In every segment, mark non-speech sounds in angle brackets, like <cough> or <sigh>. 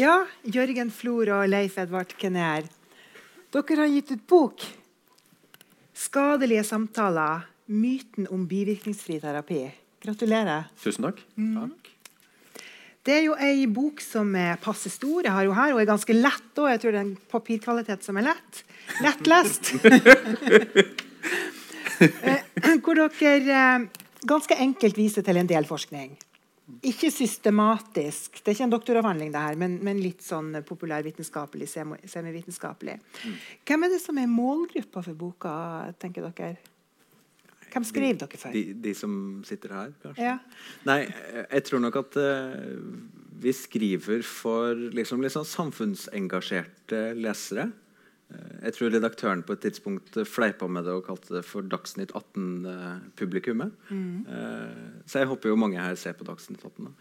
Ja, Jørgen Flor og Leif Edvard Kenner. Dere har gitt ut bok. 'Skadelige samtaler. Myten om bivirkningsfri terapi'. Gratulerer. Tusen takk. Takk. Det er jo ei bok som er passe stor. Jeg har jo her, og er ganske lett òg. Jeg tror det er en papirkvalitet som er lett. Lettlest. <laughs> <laughs> Eh, Hvor dere eh, ganske enkelt viser til en del forskning. Ikke systematisk. Det er ikke en doktoravhandling, det her, men, men litt sånn populærvitenskapelig, semivitenskapelig. semivitenskapelig. Hvem er det som er målgruppa for boka, tenker dere? Hvem skriver dere for? De, de som sitter her, kanskje? Ja. Nei, jeg tror nok at uh, vi skriver for liksom, litt sånn samfunnsengasjerte lesere. Eh, jeg tror redaktøren på et tidspunkt eh, fleipa med det og kalte det for Dagsnytt 18-publikummet. så jeg håper jo mange her ser på Dagsnytt 18. Da.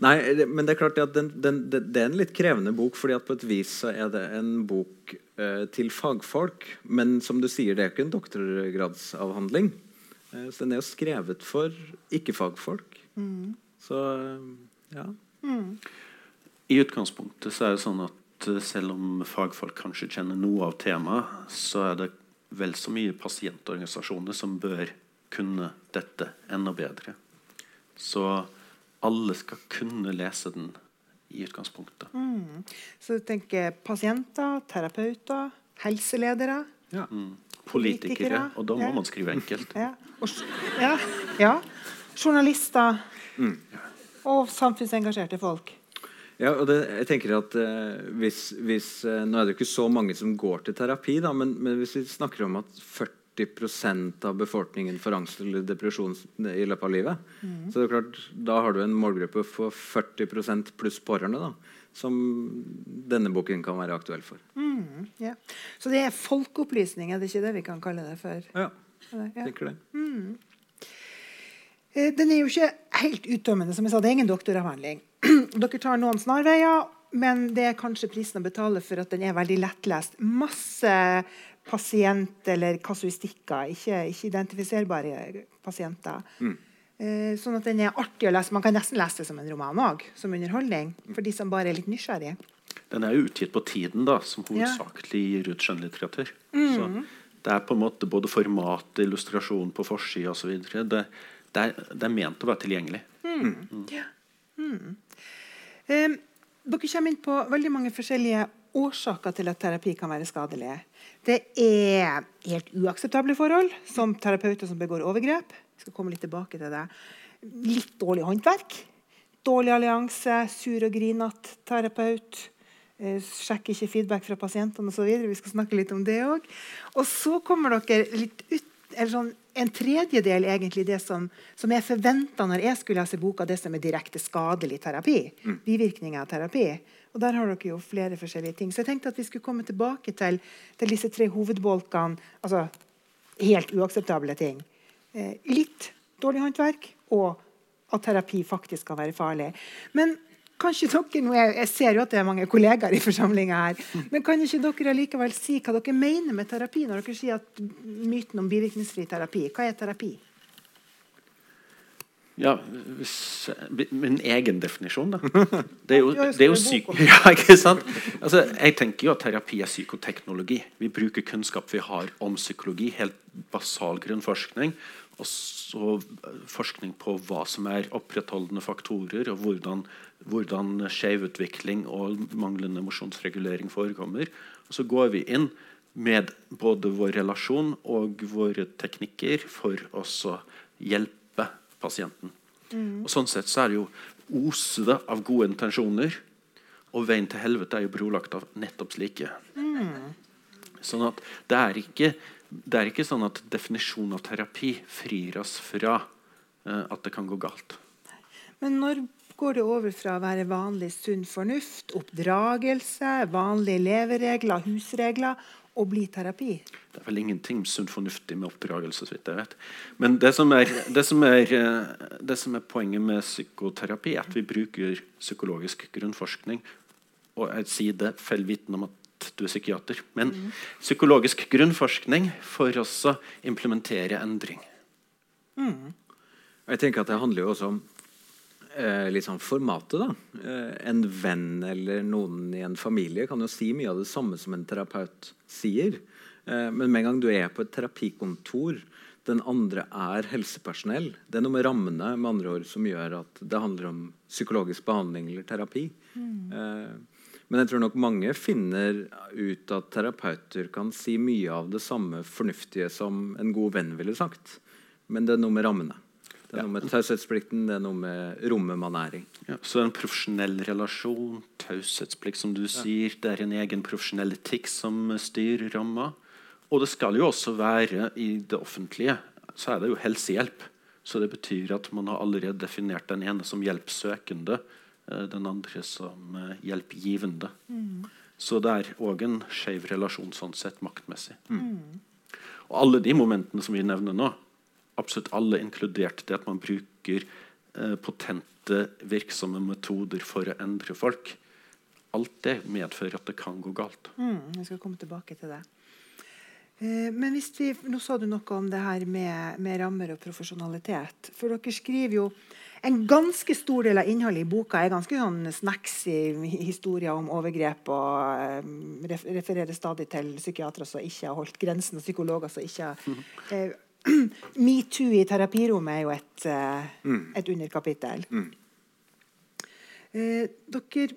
Nei, men det er klart at den, den, det, det er en litt krevende bok, fordi at på et vis så er det en bok eh, til fagfolk. Men som du sier, det er ikke en doktorgradsavhandling. Eh, så den er jo skrevet for ikke-fagfolk. Så ja. Mm. I utgangspunktet så er det sånn at eh, selv om fagfolk kanskje kjenner noe av temaet, så er det vel så mye pasientorganisasjoner som bør kunne dette enda bedre. Så alle skal kunne lese den i utgangspunktet. Så du tenker pasienter, terapeuter, helseledere. Mm. Politikere, Politikere, og da må ja. man skrive enkelt. <laughs> Ja. Og, ja, ja. Journalister. Og samfunnsengasjerte folk. Ja, og det, jeg tenker at eh, hvis, hvis eh, Nå er det jo ikke så mange som går til terapi, da, men, men hvis vi snakker om at 40% av befolkningen får angst eller depresjon i løpet av livet, så det er klart, da har du en målgruppe for 40% pluss pårørende da, som denne boken kan være aktuell for. Ja. Så det er folkeopplysning, er det ikke det vi kan kalle det for? Ja, Ja. jeg tenker det. Mm. Den er jo ikke helt uttømmende. som jeg sa, Det er ingen doktoravhandling. <clears throat> Dere tar noen snarveier, men det er kanskje prisen å betale for at den er veldig lettlest. Masse pasient- eller kasuistikker, ikke, ikke identifiserbare pasienter. Eh, sånn at den er artig å lese. Man kan nesten lese det som en roman òg, som underholdning. For de som bare er litt nysgjerrige. Den er jo utgitt på Tiden, da, som hovedsakelig gir ut skjønnlitteratur. Så det er på en måte både format, illustrasjon på forsida osv. Det, det, er- det er ment å være tilgjengelig. Eh, dere kommer inn på veldig mange forskjellige årsaker til at terapi kan være skadelig. Det er helt uakseptable forhold, som terapeuter som begår overgrep. Jeg skal komme litt tilbake til det. Litt dårlig håndverk. Dårlig allianse, sur og grinete terapeut. Eh, sjekker ikke feedback fra pasientene osv. Vi skal snakke litt om det òg. Og så kommer dere litt ut eller sånn, En tredjedel egentlig det som, som jeg forventa når jeg skulle lese boka, det som er direkte skadelig terapi. Bivirkninger av terapi. Og der har dere jo flere forskjellige ting. Så jeg tenkte at vi skulle komme tilbake til, til disse tre hovedbolkene. Altså helt uakseptable ting. Eh, litt dårlig håndverk, og at terapi faktisk kan være farlig. Men kan ikke dere jeg, jeg ser jo at det er mange kollegaer i forsamlinga her, men kan ikke dere allikevel si hva dere mener med terapi, når dere sier at myten om bivirkningsfri terapi? Hva er terapi? Ja, Min egen definisjon, da. <laughs> Det er jo, det er jo syk... <laughs> Ja, ikke sant? Altså, jeg tenker jo at terapi er psykoteknologi. Vi bruker kunnskap vi har om psykologi. Helt basal grunnforskning. Og så forskning på hva som er opprettholdende faktorer, og hvordan, hvordan skjevutvikling og manglende emosjonsregulering forekommer. Og så går vi inn med både vår relasjon og våre teknikker for å hjelpe pasienten. Og Sånn sett så er det jo osede av gode intensjoner. Og veien til helvete er jo brolagt av nettopp slike. Sånn at det er ikke det er ikke sånn at definisjonen av terapi frir oss fra uh, at det kan gå galt. Men når går det over fra å være vanlig sunn fornuft, oppdragelse, vanlige leveregler, husregler, og bli terapi? Det er vel ingenting sunt fornuftig med oppdragelse. så vidt jeg vet. Men det som, er, det, som er, det som er poenget med psykoterapi, er at vi bruker psykologisk grunnforskning. Og jeg sier det feil vitende om at du er psykiater. Men psykologisk grunnforskning for også implementere endring. Jeg tenker at Det handler jo også om eh, litt sånn formatet, da. Eh, en venn eller noen i en familie kan jo si mye av det samme som en terapeut sier. Eh, men med en gang du er på et terapikontor, den andre er helsepersonell. Det er noe med rammene med andre ord, som gjør at det handler om psykologisk behandling eller terapi. Mm. Eh, men jeg tror nok mange finner ut at terapeuter kan si mye av det samme fornuftige som en god venn ville sagt. Men det er noe med rammene. Det er noe med taushetsplikten, det er noe med rommet man er i. Ja, så en profesjonell relasjon, taushetsplikt, som du ja. sier, det er en egen profesjonell etikk som styrer ramma. Og det skal jo også være i det offentlige så er det jo helsehjelp. Så det betyr at man har allerede definert den ene som hjelpsøkende, eh, den andre som eh, hjelpgivende. Mm. Så det er òg en skeiv relasjon sånn sett maktmessig. Mm. Og alle de momentene som vi nevner nå, absolutt alle, inkludert det at man bruker eh, potente, virksomme metoder for å endre folk, alt det medfører at det kan gå galt. Mm, jeg skal komme tilbake til det. Eh, men hvis vi, Nå sa du noe om det her med, med, rammer og profesjonalitet. For dere skriver jo En ganske stor del av innholdet i boka er ganske sånn snacksy historier om overgrep. Og um, refererer stadig til psykiatere som ikke har holdt grensen, og psykologer som ikke har mm. uh, <clears throat> Metoo i terapirommet er jo et, uh, mm. et underkapittel. Mm. Eh, dere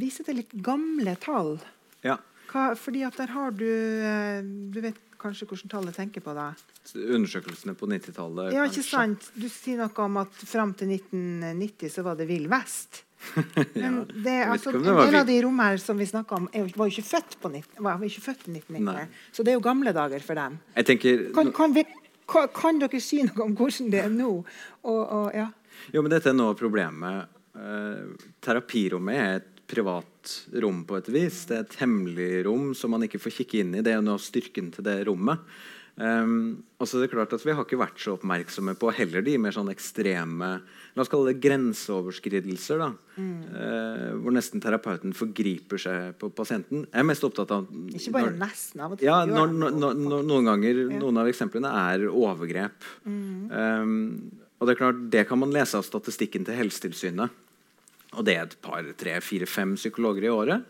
viser til litt gamle tall. Ja. Hva, fordi at der har du eh, Du vet kanskje hvordan tallet tenker på da? Undersøkelsene på 90-tallet? Ja, ikke sant? Du sier noe om at fram til 1990 så var det Vill Vest. <laughs> Men det, altså, en del av de rommene som vi snakka om, var jo ikke født, på 19, var ikke født i 1990. Så det er jo gamle dager for dem. Jeg tenker... Kan, kan, vi, kan, dere si noe om hvordan det er nå? Og, og, ja. Jo, men dette er noe av problemet. Eh, terapirommet er et privat rom på et vis. Det er et hemmelig rom som man ikke får kikke inn i. Det er noe av styrken til det rommet. Um, og så er det klart at Vi har ikke vært så oppmerksomme på heller de mer sånn ekstreme La oss kalle det grenseoverskridelser. da, mm. uh, Hvor nesten terapeuten forgriper seg på pasienten. Jeg er mest opptatt av Ikke bare når, nesten av og til. Ja, når, når, noen ganger, ja. noen av eksemplene er overgrep. Mm. Um, og Det er klart, det kan man lese av statistikken til Helsetilsynet. Og det er et par, tre, fire, fem psykologer i året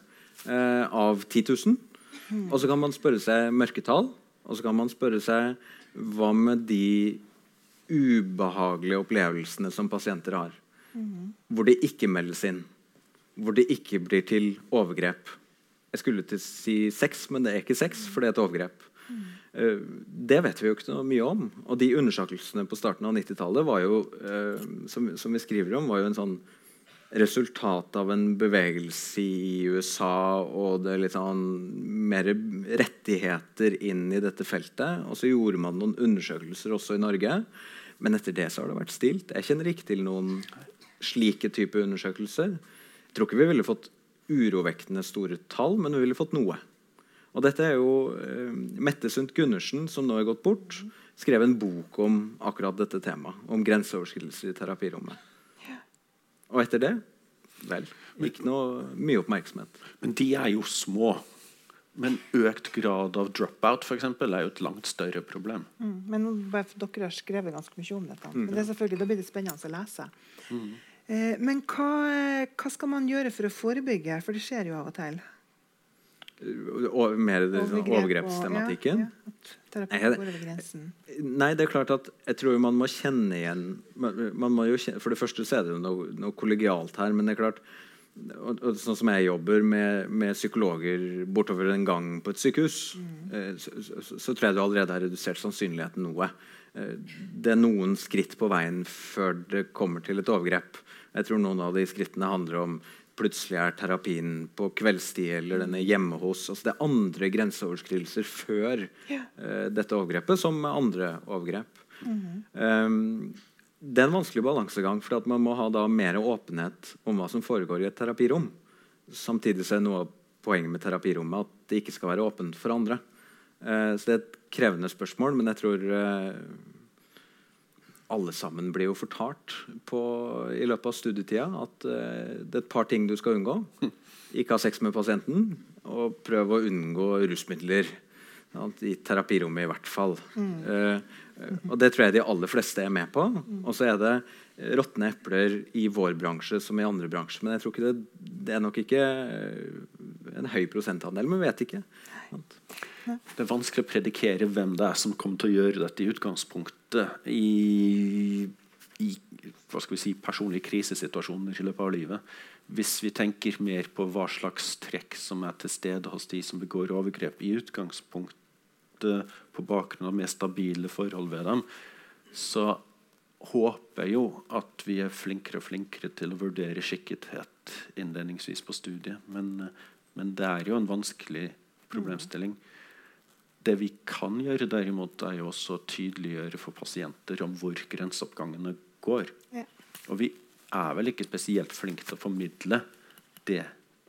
uh, av 10 000. Og så kan man spørre seg mørketall, og så kan man spørre seg hva med de ubehagelige opplevelsene som pasienter har? Mm. Hvor det ikke meldes inn. Hvor det ikke blir til overgrep. Jeg skulle til å si sex, men det er ikke sex, for det er et overgrep. Mm. Det vet vi jo ikke noe mye om. Og de undersøkelsene på starten av 90-tallet var uh, som, som, vi skriver om, var jo en sånn resultat av en bevegelse i USA og det litt sånn mer rettigheter inn i dette feltet. Og så gjorde man noen undersøkelser også i Norge. Men etter det så har det vært stilt. Jeg kjenner ikke til noen slike type undersøkelser. Jeg tror ikke vi ville fått urovekkende store tall, men vi ville fått noe. Og dette er jo uh, Mette Sundt Gundersen, som nå er gått bort, skrev en bok om akkurat dette temaet. Om grenseoverskridelser i terapirommet. Og etter det vel, ikke noe mye oppmerksomhet. Men de er jo små. Men økt grad av dropout for eksempel, er jo et langt større problem. Mm, men Dere har skrevet ganske mye om dette. Mm. Men det er selvfølgelig, Da blir det spennende å lese. Mm. Eh, men hva, hva, skal man gjøre for å forebygge? For det skjer jo av og til. Og mer overgrepstematikken? Ja, ja. Nei, det er klart at jeg tror man må kjenne igjen man må jo kjenne, For det første så er det noe, noe kollegialt her. Men det er klart og, og Sånn som jeg jobber med, med, psykologer bortover en gang på et sykehus, mm. eh, så, så, så, tror jeg du allerede har redusert sannsynligheten noe. Eh, det er noen skritt på veien før det kommer til et overgrep. Jeg tror noen av de skrittene handler om plutselig er terapien på kveldstid eller den er hjemme hos. Altså det er andre grenseoverskridelser før ja. uh, dette overgrepet, som andre overgrep. Mm -hmm. um, det er en vanskelig balansegang, for man må ha da mer åpenhet om hva som foregår i et terapirom. Samtidig er noe av poenget med terapirommet at det ikke skal være åpent for andre. Uh, så det er et krevende spørsmål, men jeg tror uh, alle sammen blir jo fortalt på, i løpet av studietida at uh, det er et par ting du skal unngå. Ikke ha sex med pasienten, og prøv å unngå rusmidler. I terapirommet, i hvert fall. Eh, og det tror jeg de aller fleste er med på. Og så er det råtne epler i vår bransje som i andre bransjer. Men jeg tror ikke det, det er nok ikke eh, en høy prosentandel, men vet ikke. Det er vanskelig å predikere hvem det er som kommer til å gjøre dette i utgangspunktet i, i hva skal vi si, personlige krisesituasjoner i løpet av livet. Hvis vi tenker mer på hva slags trekk som er til stede hos de som begår overgrep i utgangspunktet på bakgrunn av mer stabile forhold ved dem, så håper jeg jo at vi er flinkere og flinkere til å vurdere skikkethet innledningsvis på studiet. Men, men det er jo en vanskelig problemstilling. Det vi kan gjøre, derimot, er jo også å tydeliggjøre for pasienter om hvor grenseoppgangene går. Ja. Og vi er vel ikke spesielt flinke til å formidle det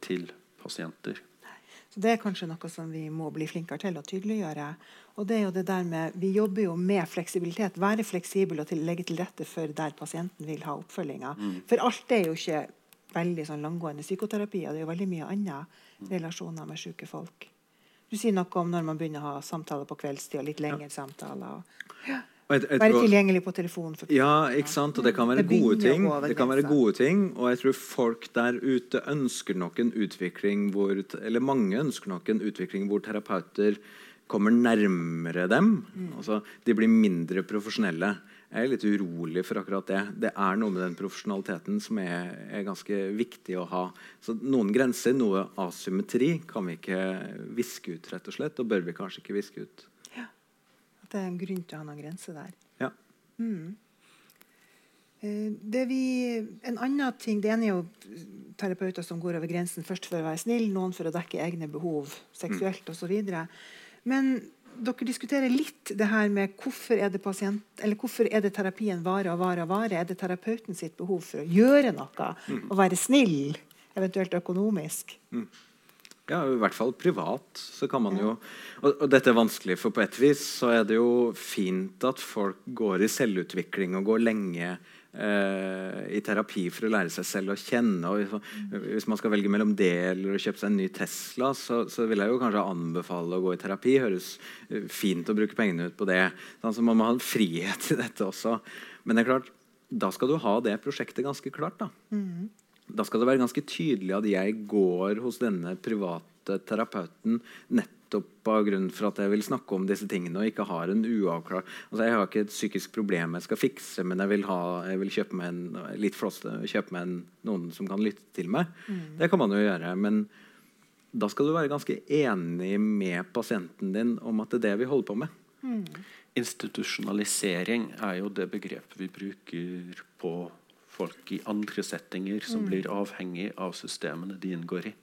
til pasienter. Så Det er kanskje noe som vi må bli flinkere til å tydeliggjøre. Og det er jo det der med, Vi jobber jo med fleksibilitet. Være fleksibel og til, legge til rette for der pasienten vil ha oppfølginga. For alt er jo ikke veldig sånn langgående psykoterapi. og Det er jo veldig mye annet relasjoner med syke folk. Du sier noe om når man begynner å ha samtaler på kveldstid og litt lengre samtaler. og Og et, jeg Være tilgjengelig på telefon. Ja, ikke sant? og det kan være Det gode ting. Det kan være gode ting, Og jeg tror folk der ute ønsker nok en utvikling hvor Eller mange ønsker nok en utvikling hvor terapeuter kommer nærmere dem. Mm. Altså, de blir mindre profesjonelle. Jeg er litt urolig for akkurat det. Det er noe med den profesjonaliteten som er, er ganske viktig å ha. Så noen grenser, noe asymmetri, kan vi ikke viske ut, rett og slett. Og bør vi kanskje ikke viske ut. At det er en grunn til å ha noen grenser der. Ja. Mm. Det vi, en annen ting, Det ene er jo terapeuter som går over grensen først for å være snill, noen for å dekke egne behov seksuelt osv. Men dere diskuterer litt det her med hvorfor er det, pasient, eller hvorfor er det terapien varer og varer og varer. Er det terapeuten sitt behov for å gjøre noe og være snill, eventuelt økonomisk? Ja, i hvert fall privat. så kan man jo... Og, og dette er vanskelig, for på et vis så er det jo fint at folk går i selvutvikling og går lenge i terapi for å lære seg selv å kjenne. og hvis, man skal velge mellom det eller å kjøpe seg en ny Tesla, så, så vil jeg jo kanskje anbefale å gå i terapi. Høres eh, fint å bruke pengene ut på det. Sånn, så man må ha en frihet i dette også. Men det er klart, da skal du ha det prosjektet ganske klart. da. Da skal det være ganske tydelig at jeg går hos denne private terapeuten nettopp av grunn for at jeg vil snakke om disse tingene og ikke har en uavklart altså Jeg har ikke et psykisk problem jeg skal fikse, men jeg vil, ha, jeg vil kjøpe meg en litt flåste, kjøpe meg en, noen som kan lytte til meg. Det kan man jo gjøre. Men da skal du være ganske enig med pasienten din om at det er det vi holder på med. Institusjonalisering er jo det begrepet vi bruker på folk i andre settinger som blir avhengig av systemene de inngår i.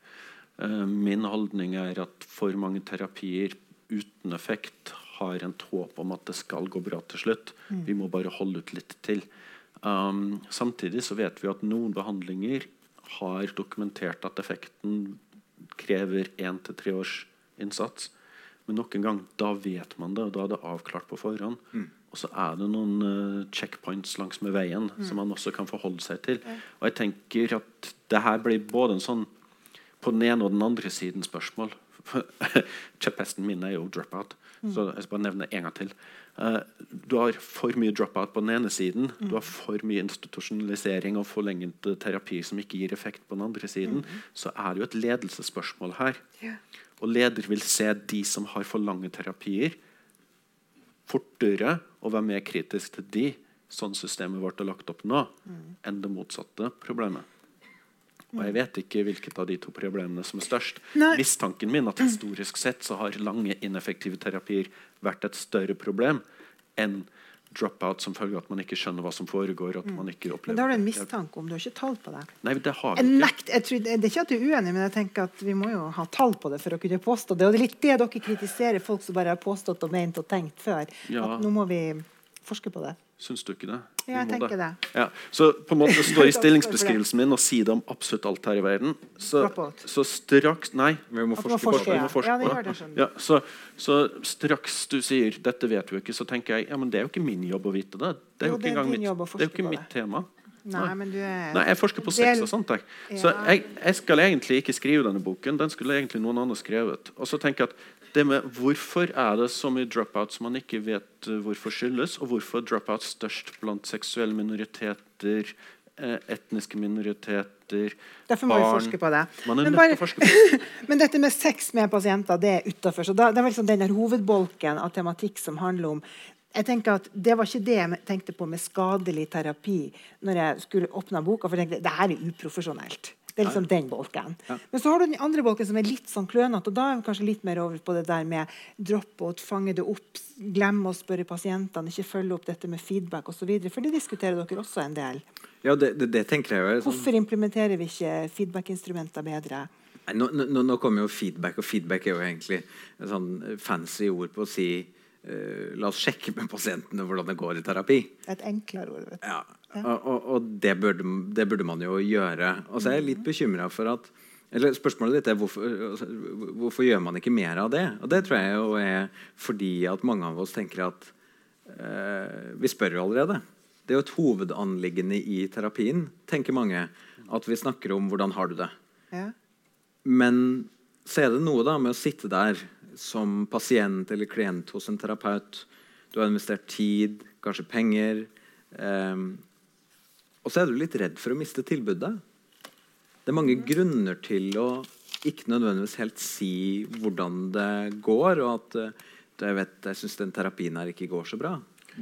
Eh, min holdning er at for mange terapier uten effekt har en håp om at det skal gå bra til slutt. Vi må bare holde ut litt til. Um, samtidig så vet vi at noen behandlinger har dokumentert at effekten krever én til tre års innsats. Men nok en gang, da vet man det, og da er det avklart på forhånd. Og så er det noen uh, checkpoints langs med veien som man også kan forholde seg til. Og jeg tenker at det her blir både en sånn på den ene og den andre siden spørsmål. <laughs> Kjepphesten min er jo dropout. Så jeg skal bare nevne en gang til. Uh, du har for mye dropout på den ene siden. Du har for mye institusjonalisering og forlenget terapi som ikke gir effekt på den andre siden. Så er det jo et ledelsesspørsmål her. Og leder vil se de som har for lange terapier, fortere og være mer kritisk til de, sånn systemet vårt er lagt opp nå, enn det motsatte problemet. Og jeg vet ikke hvilket av de to problemene som er størst. Nei. Mistanken min at historisk sett så har lange ineffektive terapier vært et større problem enn drop-out som følge av at man ikke skjønner hva som foregår. at man ikke opplever Men da har du en mistanke om du har ikke tall på det. Nei, det har Jeg ikke. jeg tror, det er ikke at du er uenig, men jeg tenker at vi må jo ha tall på det for å kunne påstå det. Og det er litt det dere kritiserer folk som bare har påstått og ment og tenkt før. Ja. At nå må vi forske på det. Syns du ikke det? Ja, jeg tenker det. Ja. Så på en måte står i <laughs> stillingsbeskrivelsen min og sier det om absolutt alt her i verden. Så, så straks Nei. Vi må forske på forsker, det. Vi må forske Ja, det det. Ja, så, så straks du sier 'dette vet du ikke', så tenker jeg ja, men det er jo ikke min jobb å vite det. Det er Jo, jo ikke engang mitt, det er jo ikke mitt det. tema. Nei, men du er Nei, jeg forsker på sex og sånt. Jeg. Så jeg, jeg skal egentlig ikke skrive denne boken. Den skulle egentlig noen andre skrevet. Og så tenker jeg at det med hvorfor er det så mye dropouts man ikke vet uh, hvorfor skyldes, og hvorfor dropouts størst blant seksuelle minoriteter, eh, etniske minoriteter, Derfor må vi forske på det. Man er Men bare- forske på det. <laughs> Men dette med sex med pasienter, det er utafor. Så da, det var vel sånn den der hovedbolken av tematikk som handler om jeg tenker at Det var ikke det jeg tenkte på med skadelig terapi når jeg skulle åpne boka. for jeg tenkte, det her er uprofesjonelt. Det er liksom den bolken. Men så har du den andre bolken som er litt sånn klønete. og Da er vi kanskje litt mer over på det der med drop-out, fange det opp, glemme å spørre pasientene, ikke følge opp dette med feedback osv. For det diskuterer dere også en del. Ja, det, det, det tenker jeg jo sånn Hvorfor implementerer vi ikke feedback-instrumenter bedre? Nei, nå, nå, nå kommer jo feedback, og feedback er jo egentlig et sånn fancy ord på å si eh, La oss sjekke med pasientene hvordan det går i terapi. Et enklere ord. vet du. Ja, Og, og, og det, burde, det burde man jo gjøre. Og så er jeg litt bekymra for at eller Spørsmålet ditt er hvorfor, altså, hvorfor gjør man ikke mer av det? Og Det tror jeg jo er fordi at mange av oss tenker at eh, Vi spør jo allerede. Det er jo et hovedanliggende i terapien, tenker mange, at vi snakker om hvordan har du det. Ja. Men så er det noe da med å sitte der som pasient eller klient hos en terapeut. Du har investert tid, kanskje penger. ehm, og så er du litt redd for å miste tilbudet. Det er mange grunner til å ikke nødvendigvis helt si hvordan det går, og at eh, jeg vet, jeg syns den terapien her ikke går så bra.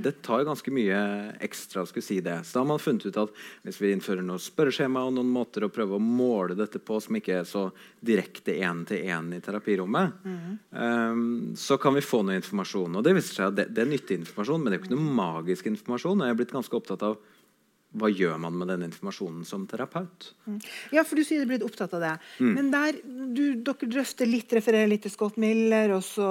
Det tar ganske mye ekstra. skulle si det. Så da har man funnet ut at hvis vi innfører noen spørreskjema og noen måter å prøve å måle dette på som ikke er så direkte én-til-én i terapirommet, ehm, så kan vi få noe informasjon. Og det viser seg at det, det er nyttig informasjon, men det er jo ikke noe magisk informasjon. Og jeg er blitt ganske opptatt av hva gjør man med den informasjonen som terapeut? Ja, for du sier du er blitt opptatt av det. Mm. Men der, du, dere drøfter litt, refererer litt til Scott Miller, og så,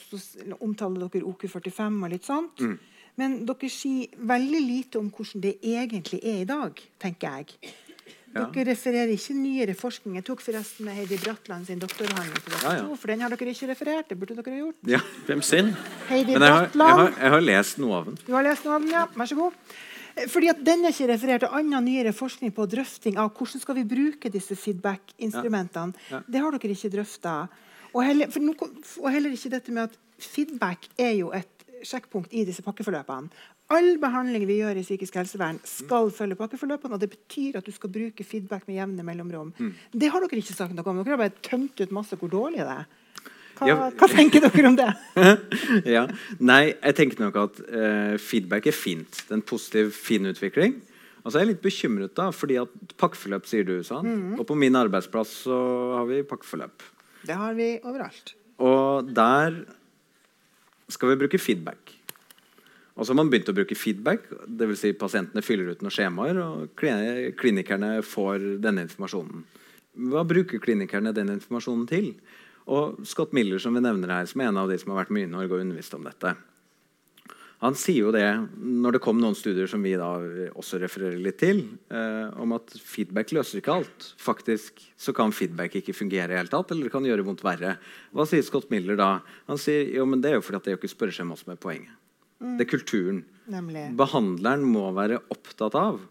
så, omtaler dere OK45 og litt sånt. Mm. Men dere sier veldig lite om hvordan det egentlig er i dag, tenker jeg. Ja. Dere refererer ikke nyere forskning. Jeg tok forresten med Heidi Bratland sin doktoravhandling Ja, ja. for den har dere ikke referert. Det burde dere ha gjort. Ja. Hvem sin? Heidi Men jeg har, jeg, har, jeg har lest noe av den. Du har lest noe av den, ja. Vær så god. Fordi at Den er ikke referert til annen nyere forskning på drøfting av hvordan skal vi bruke disse feedback-instrumentene. Ja. Ja. Det har dere ikke drøfta. Og, og heller ikke dette med at feedback er jo et sjekkpunkt i disse pakkeforløpene. All behandling vi gjør i psykisk helsevern, skal følge pakkeforløpene. og Det betyr at du skal bruke feedback med jevne mellomrom. Mm. Det har dere ikke sagt noe om. Dere har bare tømt ut masse hvor dårlig det er. Hva, Ja. hva tenker dere om det? <laughs> ja. Nei, jeg tenker nok at uh, feedback er fint. Det er en positiv, fin utvikling. Og så er jeg litt bekymret, da, fordi at pakkeforløp, sier du. sant? Og på min arbeidsplass så har vi pakkeforløp. Det har vi overalt. Og der skal vi bruke feedback. Og så har man begynt å bruke feedback, dvs. Si pasientene fyller ut noen skjemaer, og klinikerne får denne informasjonen. Hva bruker klinikerne den informasjonen til? Og Scott Miller, som vi nevner her, som er en av de som har vært mye i Norge og undervist om dette, han sier jo det når det kom noen studier som vi da også refererer litt til, eh, om at feedback løser ikke alt. Faktisk så kan feedback ikke fungere i hele tatt, eller det kan gjøre vondt verre. Hva sier Scott Miller da? Han sier jo, men det er jo fordi at det er jo ikke spørreskjema som er poenget. Det er kulturen. Nemlig. Behandleren må være opptatt av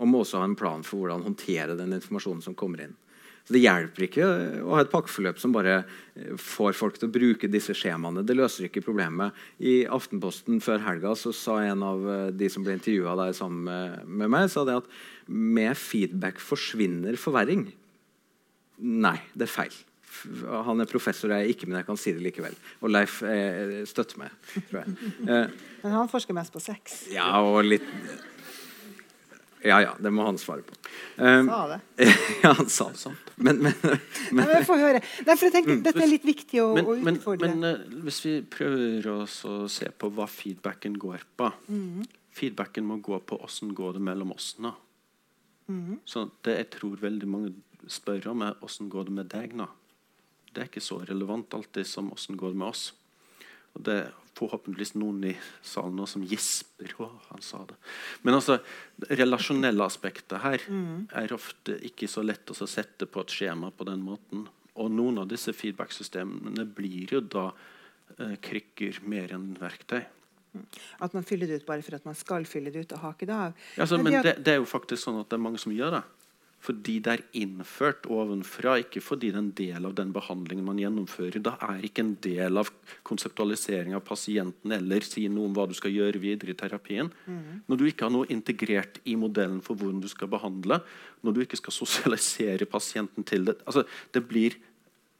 og må også ha en plan for hvordan håndtere den informasjonen som kommer inn. Det hjelper ikke å ha et pakkeforløp som bare eh, får folk til å bruke disse skjemaene. Det løser ikke problemet. I Aftenposten før helga så sa en av eh, de som ble intervjua der sammen med, med meg, sa det at med feedback forsvinner forverring. Nei, det er feil. Han er professor, jeg er ikke, men jeg kan si det likevel. Og Leif eh, støtter meg. tror jeg. <laughs> Eh, Men han forsker mest på sex. ja, og litt Ja, ja, det må han svare på. Um, Sa det. <laughs> ja, han sa det. Men, men, Nei, men men jeg får høre. Nei, for jeg tenker, Dette er litt viktig å, Men, å utfordre. men eh, hvis vi prøver å se på hva feedbacken går på Feedbacken må gå på åssen går det mellom oss nå. Så det jeg tror veldig mange spør om, er åssen går det med deg nå. Det er ikke så relevant alltid som åssen går det med oss. Og det forhåpentligvis noen i salen nå som gisper. Å, han sa det. Men altså, relasjonelle aspektet her er ofte ikke så lett å sette på et skjema på den måten. Og noen av disse feedback-systemene blir jo da eh, krykker mer enn verktøy. At man fyller det ut bare for at man skal fylle det ut og hake det av. Altså, Men men det, det er jo faktisk sånn at det er mange som gjør det. Fordi det er innført ovenfra, ikke fordi det er en del av den behandlingen man gjennomfører. Da er ikke en del av konseptualisering av pasienten eller si noe om hva du skal gjøre videre i terapien. Mm. Når du ikke har noe integrert i modellen for hvordan du skal behandle, når du ikke skal sosialisere pasienten til det altså, Det blir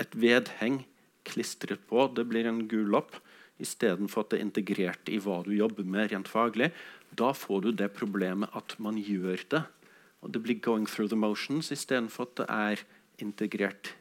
et vedheng klistret på, det blir en gul lapp istedenfor at det er integrert i hva du jobber med rent faglig. Da får du det problemet at man gjør det og det blir 'going through the motions' istedenfor at det er integrert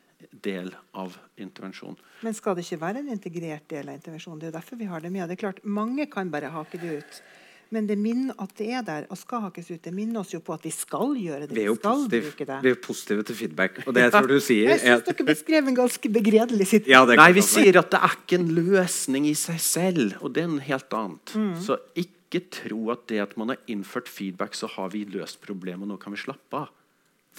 del av intervensjon. Men skal det ikke være en integrert del av intervensjonen? Det er jo derfor vi har det med. Det er klart, Mange kan bare hake det ut. Men det minner at det er der og skal hakes ut. Det minner oss jo på at vi skal gjøre det. Vi er jo positiv, vi er positive til feedback. Og det jeg tror du sier Jeg syns dere beskrev en ganske begredelig situasjon. Ja, Nei, vi sier at det er ikke en løsning i seg selv, og det er en helt annet. Mm. Så ikke ikke tro at det at man har innført feedback, så har vi løst problemet. Nå kan vi slappe av.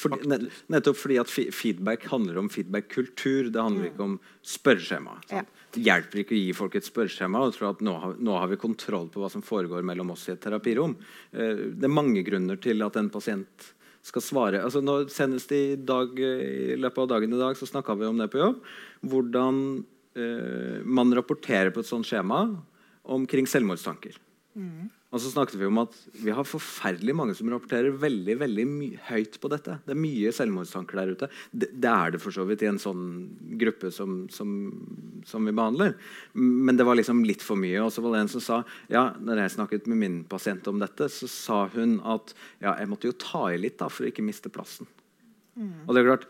Fordi, nettopp fordi at feedback handler om feedback-kultur. Det handler ikke om spørreskjema. Ja. Det hjelper ikke å gi folk et spørreskjema og tro at nå har, nå har, vi kontroll på hva som foregår mellom oss i et terapirom. Eh, det er mange grunner til at en pasient skal svare. Altså nå, senest i, dag, i løpet av dagen i dag så snakka vi om det på jobb. Hvordan eh, man rapporterer på et sånt skjema omkring selvmordstanker. Mm. Og så snakket Vi om at vi har forferdelig mange som rapporterer veldig veldig høyt på dette. Det er mye selvmordstanker der ute. Det, det, er det for så vidt i en sånn gruppe som, som, som, vi behandler. Men det var liksom litt for mye. Og så var det en som sa ja, når jeg snakket med min pasient om dette, så sa hun at ja, jeg måtte jo ta i litt da, for å ikke miste plassen. Mm. Og det er klart,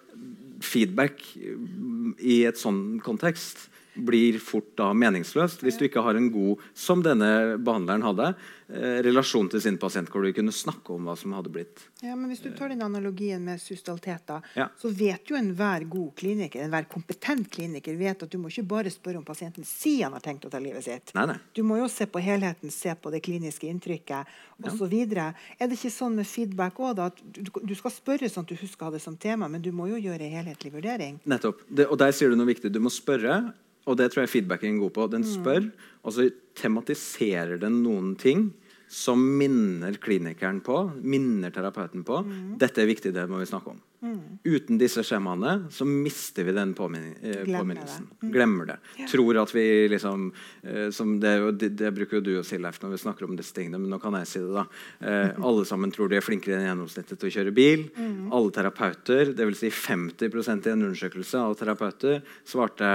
Feedback i et sånn kontekst blir fort da meningsløst hvis du ikke har en god som denne behandleren hadde, eh, relasjon til sin pasient hvor du kunne snakke om hva som hadde blitt. Ja, men Hvis du tar den analogien med systalitet, da, ja. så vet jo enhver god kliniker, enhver kompetent kliniker vet at du må ikke bare spørre om pasienten sier han har tenkt å ta livet sitt. Nei, nei. Du må jo se på helheten, se på det kliniske inntrykket osv. Ja. Er det ikke sånn med feedback òg, at du, du, skal spørre sånn at du husker å ha det som tema, men du må jo gjøre en helhetlig vurdering? Nettopp. Det, og der sier du noe viktig. Du må spørre og det tror jeg feedbacken er god på. Den spør, mm. og så tematiserer den noen ting som minner klinikeren på, minner terapeuten på. Mm. Dette er viktig, det må vi snakke om. Mm. Uten disse skjemaene så mister vi den påmin eh, påminnelsen. Det. Mm. Glemmer det. Ja. Tror at vi liksom eh, det, det, det, bruker jo du å si, Leif, når vi snakker om disse tingene, men nå kan jeg si det. da. Eh, alle sammen tror de er flinkere enn gjennomsnittet til å kjøre bil. Mm. Alle terapeuter, dvs. Si 50% i en undersøkelse av terapeuter, svarte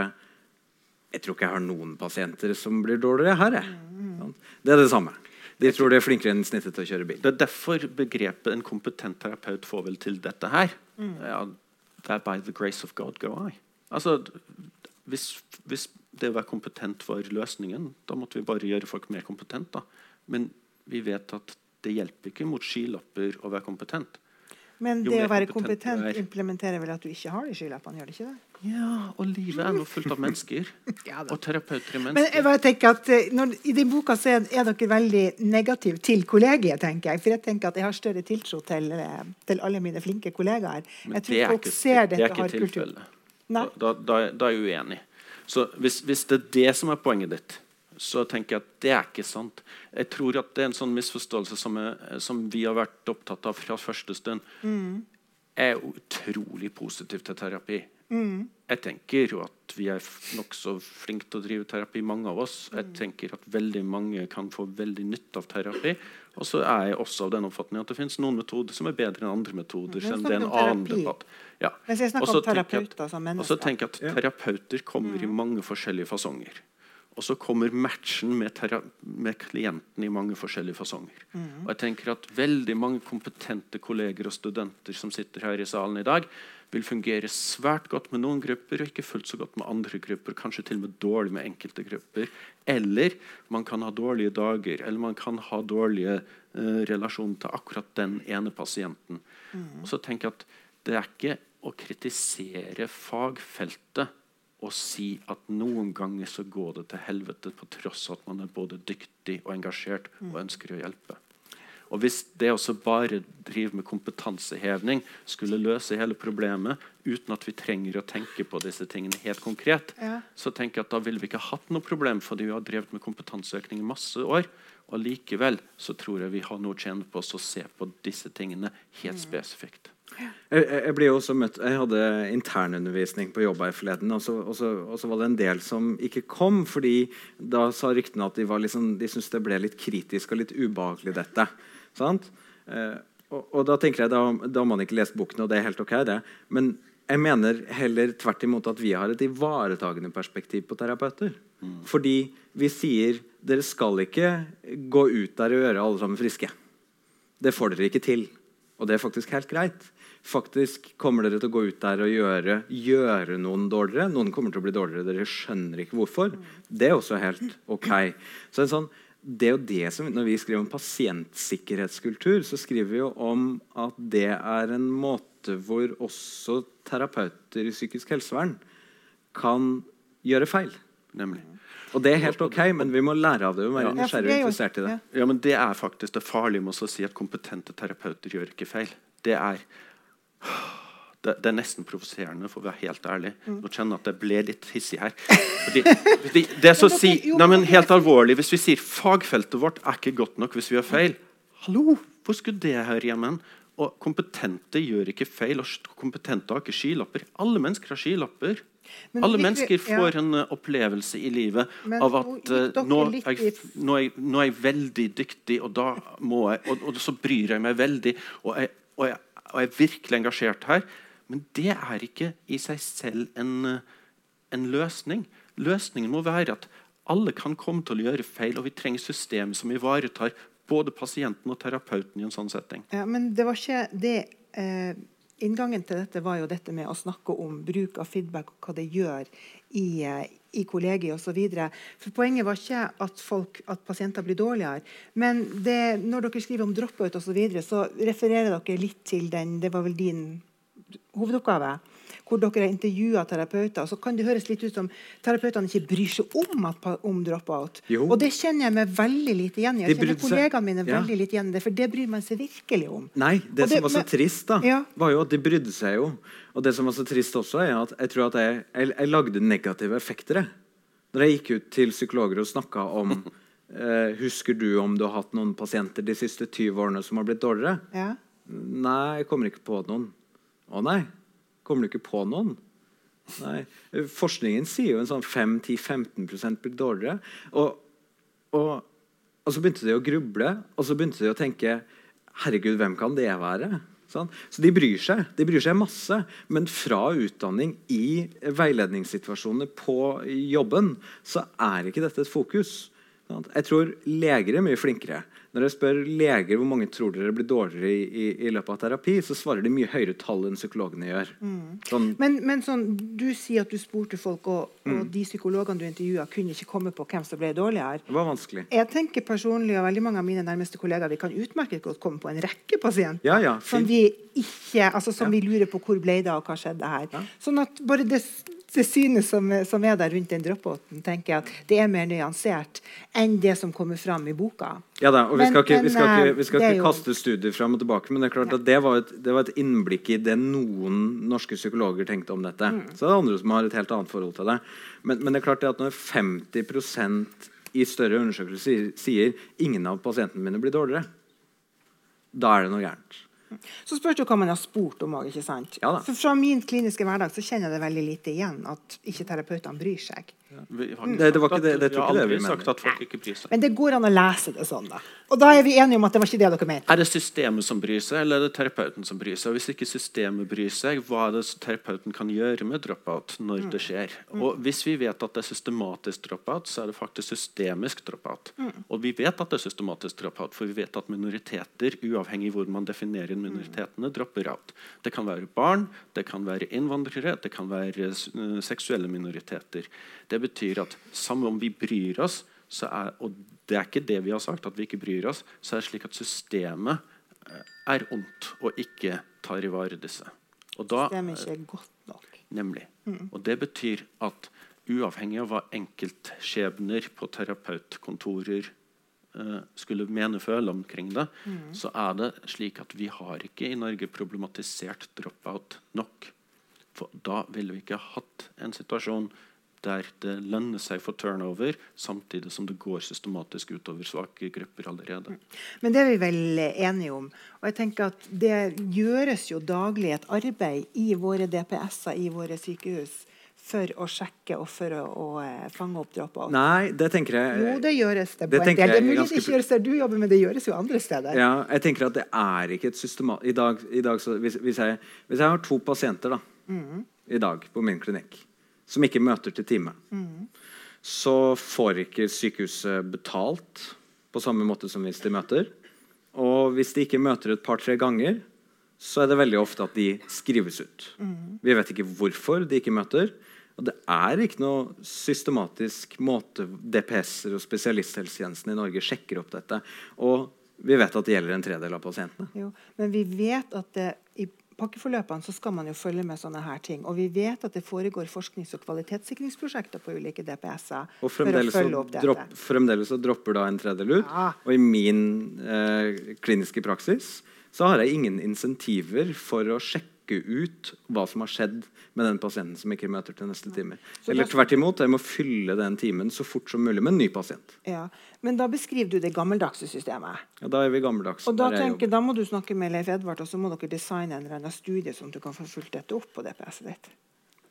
jeg tror ikke jeg har noen pasienter som blir dårligere her. Jeg. Det er det samme. De tror de er flinkere enn snittet til å kjøre bil. Det er derfor begrepet 'en kompetent terapeut' får vel til dette her. Mm. Ja, that by the grace of God go I. Altså, hvis, hvis, det å være kompetent var løsningen, da måtte vi bare gjøre folk mer kompetente. Men vi vet at det hjelper ikke mot skilapper å være kompetent. Men det å være kompetent, kompetent implementerer vel at du ikke har de skylappene? gjør det ikke det? Ja, og livet er nå fullt av mennesker. <laughs> ja, og terapeuter i mennesker. Men jeg bare tenker at eh, når, I den boka så er, er dere veldig negative til kollegiet, tenker jeg. For jeg tenker at jeg har større tiltro til, eh, til alle mine flinke kollegaer. Men jeg tror folk ikke, ser dette Det er ikke tilfellet. Da, da, da, er jeg uenig. Så hvis, hvis det er det som er poenget ditt så tenker jeg at det er ikke sant. Jeg tror at det er en sånn misforståelse som, er, som vi har vært opptatt av fra første stund. Mm. Jeg er utrolig positiv til terapi. Mm. Jeg tenker jo at vi er nokså flinke til å drive terapi, mange av oss. Jeg mm. tenker at veldig mange kan få veldig nytte av terapi. Og så er jeg også av den oppfatning at det finnes noen metoder som er bedre enn andre metoder. Ja, det er en annen debatt. Ja. Mens jeg snakker om terapeuter som mennesker. Og så tenker jeg at terapeuter kommer i mange forskjellige fasonger. Og så kommer matchen med, med, klienten i mange forskjellige fasonger. Mm. Og jeg tenker at Veldig mange kompetente kolleger og studenter som sitter her i salen i dag, vil fungere svært godt med noen grupper og ikke fullt så godt med andre grupper. Kanskje til og med dårlig med enkelte grupper. Eller man kan ha dårlige dager, eller man kan ha dårlige eh, relasjoner til akkurat den ene pasienten. Mm. Og så tenker jeg at Det er ikke å kritisere fagfeltet og si at noen ganger så går det til helvete på tross av at man er både dyktig og engasjert og mm. ønsker å hjelpe. Og Hvis det også bare drive med kompetanseheving skulle løse hele problemet uten at vi trenger å tenke på disse tingene helt konkret, ja. så tenker jeg at da ville vi ikke hatt noe problem, fordi vi har drevet med kompetanseøkning i masse år. Og likevel så tror jeg vi har noe å tjene på oss å se på disse tingene helt mm. spesifikt. Jeg, jeg, ble jo også møtt Jeg hadde internundervisning på jobb her forleden. Og så, og, så, og så var det en del som ikke kom, fordi da sa ryktene at de, liksom, de syntes det ble litt kritisk og litt ubehagelig, dette. Sant? Eh, og, og da tenker jeg, da, da har man ikke lest boken, og det er helt ok, det. Men jeg mener heller tvert imot at vi har et ivaretagende perspektiv på terapeuter. Mm. Fordi vi sier dere skal ikke gå ut der og gjøre alle sammen friske. Det får dere ikke til. Og det er faktisk helt greit. Faktisk kommer dere til å gå ut der og gjøre, gjøre noen dårligere. Noen kommer til å bli dårligere. Dere skjønner ikke hvorfor. Det er også helt ok. Så sånn, det er det som, Når vi skriver om pasientsikkerhetskultur, så skriver vi jo om at det er en måte hvor også terapeuter i psykisk helsevern kan gjøre feil. Nemlig. Og det er helt ok, men vi må lære av det. og være nysgjerrig interessert i det. Ja, men Det er faktisk det farlige med å si at kompetente terapeuter gjør ikke feil. Det er, det, det er nesten provoserende, for å være helt ærlig. Mm. Nå kjenner jeg at jeg ble litt hissig her. Fordi, <laughs> det er så å si, nei, men helt alvorlig, Hvis vi sier fagfeltet vårt er ikke godt nok hvis vi gjør feil Hallo, hvor skulle det høre hjemme? Og kompetente gjør ikke feil. og Kompetente har ikke skylapper. Alle mennesker har skylapper. Men Alle mennesker får ja. en uh, opplevelse i livet Men, av at uh, nå, er jeg, nå, er jeg, nå, er jeg, veldig dyktig, og da må jeg Og, og så bryr jeg meg veldig, og jeg, og, og er virkelig engasjert her. Men det er ikke i seg selv en, en løsning. Løsningen må være at alle kan komme til å gjøre feil, og vi trenger system som ivaretar både pasienten og terapeuten i en sånn setting. Ja, Men det var ikke det eh Inngangen til dette var jo dette med å snakke om bruk av feedback og hva det gjør i, eh, i kollegiet osv. Poenget var ikke at, folk, at pasienter blir dårligere. Men det, når dere skriver om dropout osv., så, så refererer dere litt til den Det var vel din hovedoppgave hvor dere har intervjua terapeuter, så kan det høres litt ut som terapeutene ikke bryr seg om, at, om dropout. Og det kjenner jeg meg veldig lite igjen i. Jeg kjenner kollegaene mine ja. veldig lite igjen i det, for det bryr man seg virkelig om. Nei, det, det som var så trist, da, ja. var jo at de brydde seg jo. Og det som var så trist også, er at jeg tror at jeg, jeg, jeg lagde negative effekter. Jeg. Når jeg gikk ut til psykologer og snakka om Uh, <laughs> husker du om du har hatt noen pasienter de siste 20 årene som har blitt dårligere? Ja. Nei, jeg kommer ikke på noen. Å nei. Kommer du ikke på noen? Nei. Forskningen sier jo en sånn 5-10-15 blir dårligere. Og, og, og, så begynte de å gruble, og så begynte de å tenke Herregud, hvem kan det være? Sånn. Så de bryr seg. De bryr seg masse. Men fra utdanning i veiledningssituasjoner på jobben så er ikke dette et fokus. Jeg tror leger er mye flinkere. Når jeg spør leger hvor mange tror dere blir dårligere i, i, i, løpet av terapi, så svarer de mye høyere tall enn psykologene gjør. Mm. Sånn, men, men sånn, du sier at du spurte folk, og, mm. og de psykologene du intervjua, kunne ikke komme på hvem som ble dårligere. Det var vanskelig. Jeg tenker personlig, og veldig mange av mine nærmeste kollegaer, vi kan utmerket godt komme på en rekke pasienter ja, ja, som, vi, ikke, altså, som ja. vi lurer på hvor ble det av, hva skjedde her. Sånn at bare det det synet som, som, er der rundt den dropouten, tenker jeg at det er mer nyansert enn det som kommer fram i boka. Ja da, og Vi skal ikke, vi skal ikke, vi skal ikke kaste studier fram og tilbake, men det er klart ja. at det var, et, det var, et, innblikk i det noen norske psykologer tenkte om dette. Mm. Så det er andre som har et helt annet forhold til det. Men, men det er klart at når 50% i større undersøkelser sier, sier ingen av pasientene mine blir dårligere, da er det noe gærent. Så spørs det hva man har spurt om òg. Ja, For fra min kliniske hverdag så kjenner jeg det veldig lite igjen at ikke terapeutene bryr seg. Vi har, mm. det, det, var ikke det, det, vi har aldri sagt at folk ikke bryr seg. Men det går an å lese det sånn, da. Og da er vi enige om at det var ikke det dere mente. Er det systemet som bryr seg, eller er det terapeuten som bryr seg? Og hvis ikke systemet bryr seg, hva er det terapeuten kan gjøre med dropout når mm. det skjer? Mm. Og hvis vi vet at det er systematisk dropout, så er det faktisk systemisk dropout. Mm. Og vi vet at det er systematisk dropout, for vi vet at minoriteter, uavhengig hvor man definerer minoritetene, dropper out. Det kan være barn, det kan være innvandrere, det kan være uh, seksuelle minoriteter. Det betyr at samme om vi bryr oss, er, og det er ikke det vi har sagt, at vi ikke bryr oss, så er det slik at systemet eh, er ondt og ikke tar i vare disse. Og da, systemet ikke er godt nok. Nemlig. Mm. Og det betyr at uavhengig av hva enkeltskjebner på terapeutkontorer skulle mene føle omkring det, mm. så er det slik at vi har ikke i Norge problematisert dropout nok. For da ville vi ikke hatt en situasjon der det lønner seg for turnover, samtidig som det går systematisk utover svake grupper allerede. Men det er vi vel enige om. Og jeg tenker at Det gjøres jo daglig et arbeid i våre DPS-er i våre sykehus for å sjekke og for å, å eh, fange opp drop-out. Nei, det tenker jeg Jo, det gjøres det. det på en del. Det er mulig ganske det ikke gjøres der du jobber, men det gjøres jo andre steder. Ja, jeg tenker at det er ikke et systemat... I dag, i dag så, hvis, hvis, jeg, hvis jeg har to pasienter da, i dag på min klinikk som ikke møter til time, så får ikke sykehuset betalt på samme måte som hvis de møter. Og hvis de ikke møter et par-tre ganger, så er det veldig ofte at de skrives ut. Vi vet ikke hvorfor de ikke møter. Og det er ikke noe systematisk måte DPS-er og spesialisthelsetjenesten i Norge sjekker opp dette. Og vi vet at det gjelder en tredel av pasientene. Jo, men vi vet at det, i pakkeforløpene så skal man jo følge med sånne her ting. Og vi vet at det foregår forsknings- og kvalitetssikringsprosjekter på ulike DPS-er Og for å følge opp dette. dropp, fremdeles så dropper da en tredel ut. Ja. Og i min eh, kliniske praksis så har jeg ingen insentiver for å sjekke ut hva som har skjedd med den pasienten som ikke møter til neste time. Eller tvert imot, jeg må fylle den timen så fort som mulig med en ny pasient. Ja. Men da beskriver du det gammeldagse systemet. Ja, da er vi gammeldagse. Og da, tenker, da må du snakke med Leif Edvard, og så må dere designe en eller annen studie sånn at du kan få fulgt dette opp på DPS-et ditt.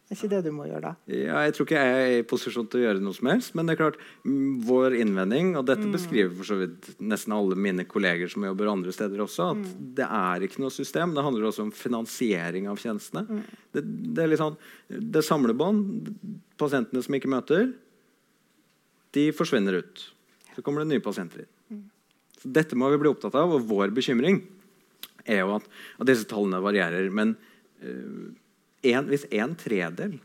Det er ikke det du må gjøre da? Ja, jeg tror ikke jeg er i posisjon til å gjøre noe som helst. Men det er klart, mm, vår innvending, og Mm. dette beskriver for så vidt nesten alle mine kolleger som jobber andre steder også, at Mm. det er ikke noe system. Det handler også om finansiering av tjenestene. Mm. Det, det er litt sånn, det er samlebånd. Pasientene som ikke møter, de forsvinner ut. Så kommer det nye pasienter inn. Mm. Så dette må vi bli opptatt av, og vår bekymring er jo at, at disse tallene varierer. Men eh, en, hvis en tredel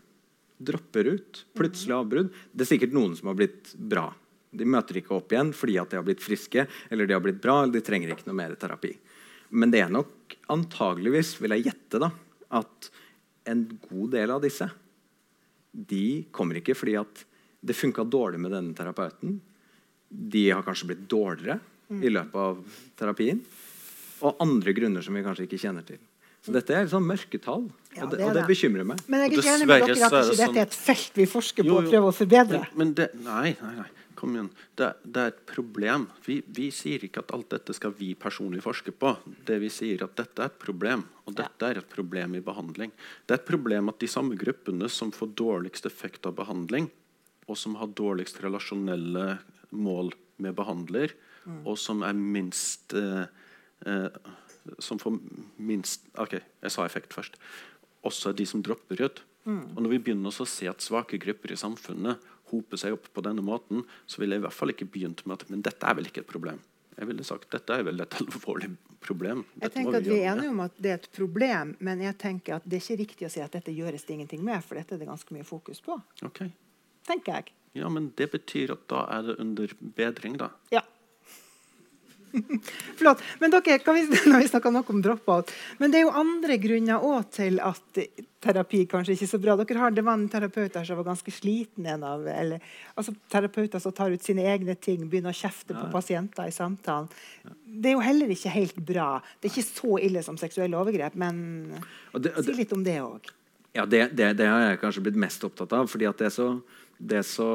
dropper ut, plutselig avbrudd Det er sikkert noen som har blitt bra. De møter ikke opp igjen fordi at de har blitt friske eller de har blitt bra, eller de trenger ikke noe mer terapi. Men det er nok antageligvis, vil jeg gjette, da, at en god del av disse de kommer ikke fordi at det funka dårlig med denne terapeuten. De har kanskje blitt dårligere i løpet av terapien. Og andre grunner som vi kanskje ikke kjenner til. Så dette er liksom mørketall, Ja, og, det, og det bekymrer meg. Men jeg er ikke enig med dere at ikke dette er et felt vi forsker på Jo, og prøver å forbedre. Men, men det, nei, nei, nei, kom igjen. Det, det er et problem. Vi, vi sier ikke at alt dette skal vi personlig forske på. Det vi sier at Dette er et problem, og dette er et problem i behandling. Det er et problem at de samme gruppene som får dårligst effekt av behandling, og som har dårligst relasjonelle mål med behandler, og som er minst eh, eh, Som får minst OK, jeg sa effekt først. Også de som dropper ut. Og når vi begynner å se at svake grupper i samfunnet hoper seg opp på denne måten, så ville jeg i hvert fall ikke begynt med at Men dette er vel ikke et problem. Jeg ville sagt dette er vel et <laughs> alvorlig problem. Jeg Dette må tenker at Vi er enige om at det er et problem, men jeg tenker at det er ikke riktig å si at dette gjøres det ingenting med, for dette er det ganske mye fokus på. Okay. tenker jeg. Ja, men det betyr at da er det under bedring, da. Ja. <laughs> Flott. Men dere, kan vi, <laughs> når vi snakker nok om drop-out, men det er jo andre grunner òg til at terapi kanskje ikke er så bra. Dere har, det var en terapeut der som var ganske sliten. En av, eller, altså Terapeuter som tar ut sine egne ting, begynner å kjefte på pasienter i samtalen. Det er jo heller ikke helt bra. Det er ikke så ille som seksuelle overgrep, men Og det- og det- si litt om det òg. Ja, det, det, det har jeg kanskje blitt mest opptatt av. fordi at det er så, det er så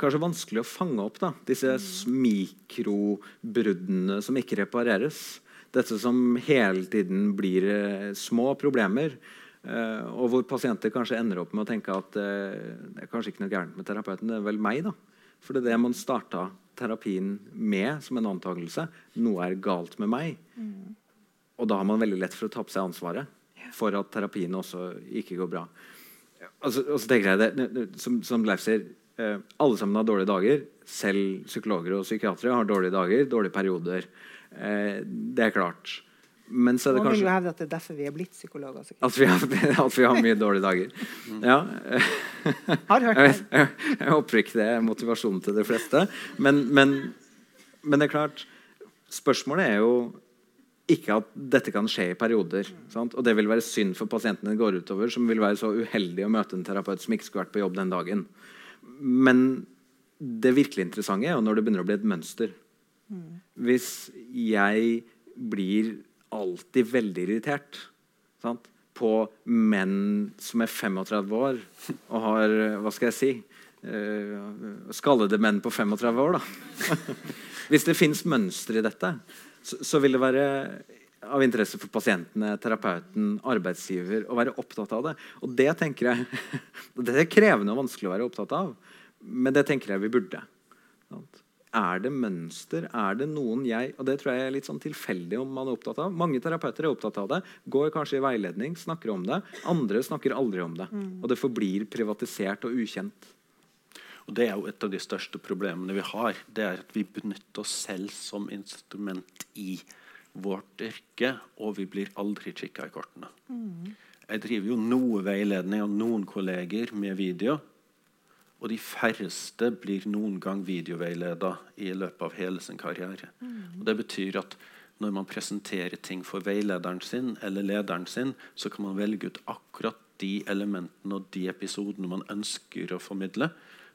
kanskje vanskelig å fange opp. da, Disse mikrobruddene som ikke repareres. Dette som hele tiden blir eh, små problemer. eh, og hvor pasienter kanskje ender opp med å tenke at eh, det er kanskje ikke noe gærent med terapeuten, det er vel meg. da. For det er det man starta terapien med som en antakelse. Noe er galt med meg. Og da har man veldig lett for å ta på seg ansvaret for at terapien også ikke går bra. Altså, og så tenker jeg det, Som, som Leif sier, eh, alle sammen har dårlige dager. Selv psykologer og psykiatere har dårlige dager, dårlige perioder. Eh, det er klart. Men så er det Noen vil jo hevde at det er derfor vi er blitt psykologer. at vi har, <laughs> at vi har mye dårlige dager. Ja. Har hørt Jeg, det. jeg, jeg håper ikke det er motivasjonen til de fleste. Men, men, men det er klart Spørsmålet er jo ikke at dette kan skje i perioder. Sant? Og det vil være synd for pasientene det går utover, som vil være så uheldig å møte en terapeut som ikke skulle vært på jobb den dagen. Men det virkelig interessante er jo når det begynner å bli et mønster. Hvis jeg blir alltid veldig irritert sant? på menn som er 35 år og har Hva skal jeg si? Uh, skallede menn på 35 år, da. <laughs> Hvis det fins mønster i dette, så, så, vil det være av interesse for pasientene, terapeuten, arbeidsgiver å være opptatt av det. Og det tenker jeg <laughs> Det er krevende og vanskelig å være opptatt av, men det tenker jeg vi burde. Er det mønster? Er det noen jeg Og det tror jeg er litt sånn tilfeldig om man er opptatt av. Mange terapeuter er opptatt av det, går kanskje i veiledning, snakker om det. Andre snakker aldri om det. Mm. Og det forblir privatisert og ukjent. Og Det er jo et av de største problemene vi har. Det er at vi benytter oss selv som instrument i vårt yrke, og vi blir aldri kikka i kortene. Mm. Jeg driver jo noe veiledning av noen kolleger med video. Og de færreste blir noen gang videoveileda i løpet av hele sin karriere. Mm. Og det betyr at når man presenterer ting for veilederen sin eller lederen sin, så kan man velge ut akkurat de elementene og de episodene man ønsker å formidle.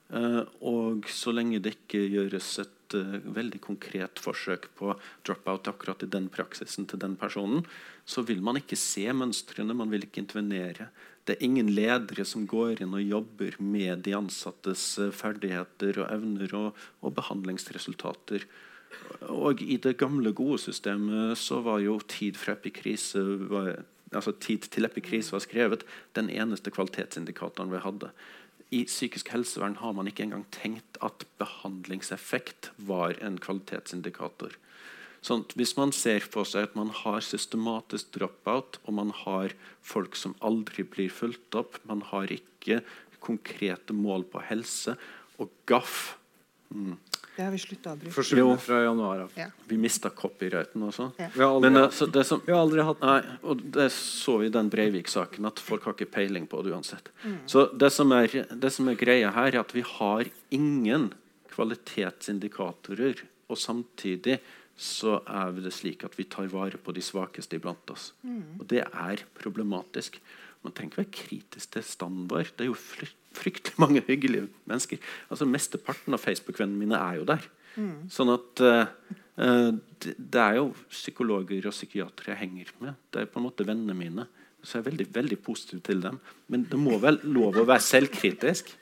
Uh, og så lenge det ikke gjøres et uh, veldig konkret forsøk på drop-out akkurat i den praksisen til den personen, så vil man ikke se mønstrene, man vil ikke intervenere. Det er ingen ledere som går inn og jobber med de ansattes eh, ferdigheter og evner og, og behandlingsresultater. Og i det gamle, gode systemet så var jo tid fra epikrise var, altså tid til epikrise var skrevet den eneste kvalitetsindikatoren vi hadde. I psykisk helsevern har man ikke engang tenkt at behandlingseffekt var en kvalitetsindikator. Sånn, hvis man ser på seg at man har systematisk drop-out, og man har folk som aldri blir fulgt opp, man har ikke konkrete mål på helse, og gaff mm. Det har vi slutta å bruke. Forsvunnet fra januar av. Ja. Vi mista copyrighten også. Ja. Vi, har aldri, Men, altså, det som, vi har aldri hatt nei, og Det så vi i den Breivik-saken, at folk har ikke peiling på det uansett. Mm. Så det som, er, det som er greia her, er at vi har ingen kvalitetsindikatorer, og samtidig så er det slik at vi tar vare på de svakeste iblant oss. Mm. Og det er problematisk. Man trenger ikke være kritisk til standard. Det er jo fryktelig mange hyggelige mennesker. Altså Mesteparten av Facebook-vennene mine er jo der. Mm. Sånn at uh, det, det, er jo psykologer og psykiatere jeg henger med. Det er på en måte vennene mine. Så jeg er veldig, veldig positiv til dem. Men det må vel lov å være selvkritisk.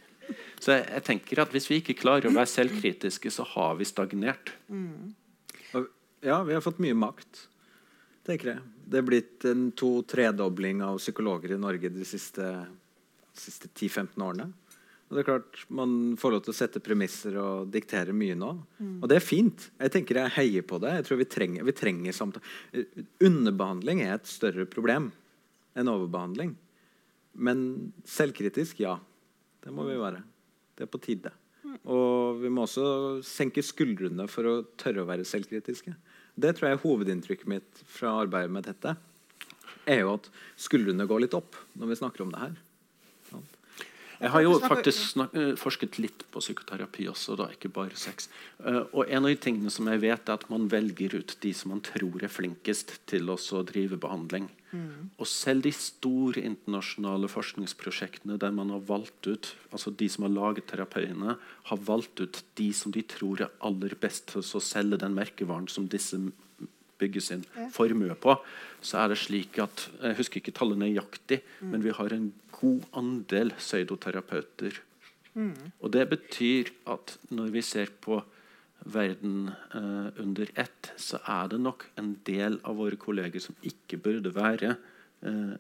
Så jeg, jeg tenker at Hvis vi ikke klarer å være selvkritiske, så har vi stagnert. Mm. Ja, vi har fått mye makt. tenker jeg. Det er blitt en to-tredobling av psykologer i Norge de siste, siste 10-15 årene. Og det er klart, Man får lov til å sette premisser og diktere mye nå. Mm. Og det er fint. Jeg tenker jeg heier på det. Jeg tror Vi trenger, vi trenger samtale. Underbehandling er et større problem enn overbehandling. Men selvkritisk, ja. Det må vi være. Det er på tide. Mm. Og vi må også senke skuldrene for å tørre å være selvkritiske. Det tror jeg er hovedinntrykket mitt fra arbeidet med dette. er jo at skuldrene går litt opp når vi snakker om det her. Jeg har jo faktisk eh, forsket litt på psykoterapi også, da, ikke bare sex. Uh, og en av de tingene som jeg vet er at Man velger ut de som man tror er flinkest til å drive behandling. Mm. Og selv de store internasjonale forskningsprosjektene der man har valgt ut altså de som har laget terapiene, har valgt ut de som de tror er aller best til å selge den merkevaren som disse bygge sin formue på, så er det slik at Jeg husker ikke tallet nøyaktig, mm. men vi har en god andel pseudoterapeuter. Mm. Og det betyr at når vi ser på verden eh, under ett, så er det nok en del av våre kolleger som ikke burde være eh,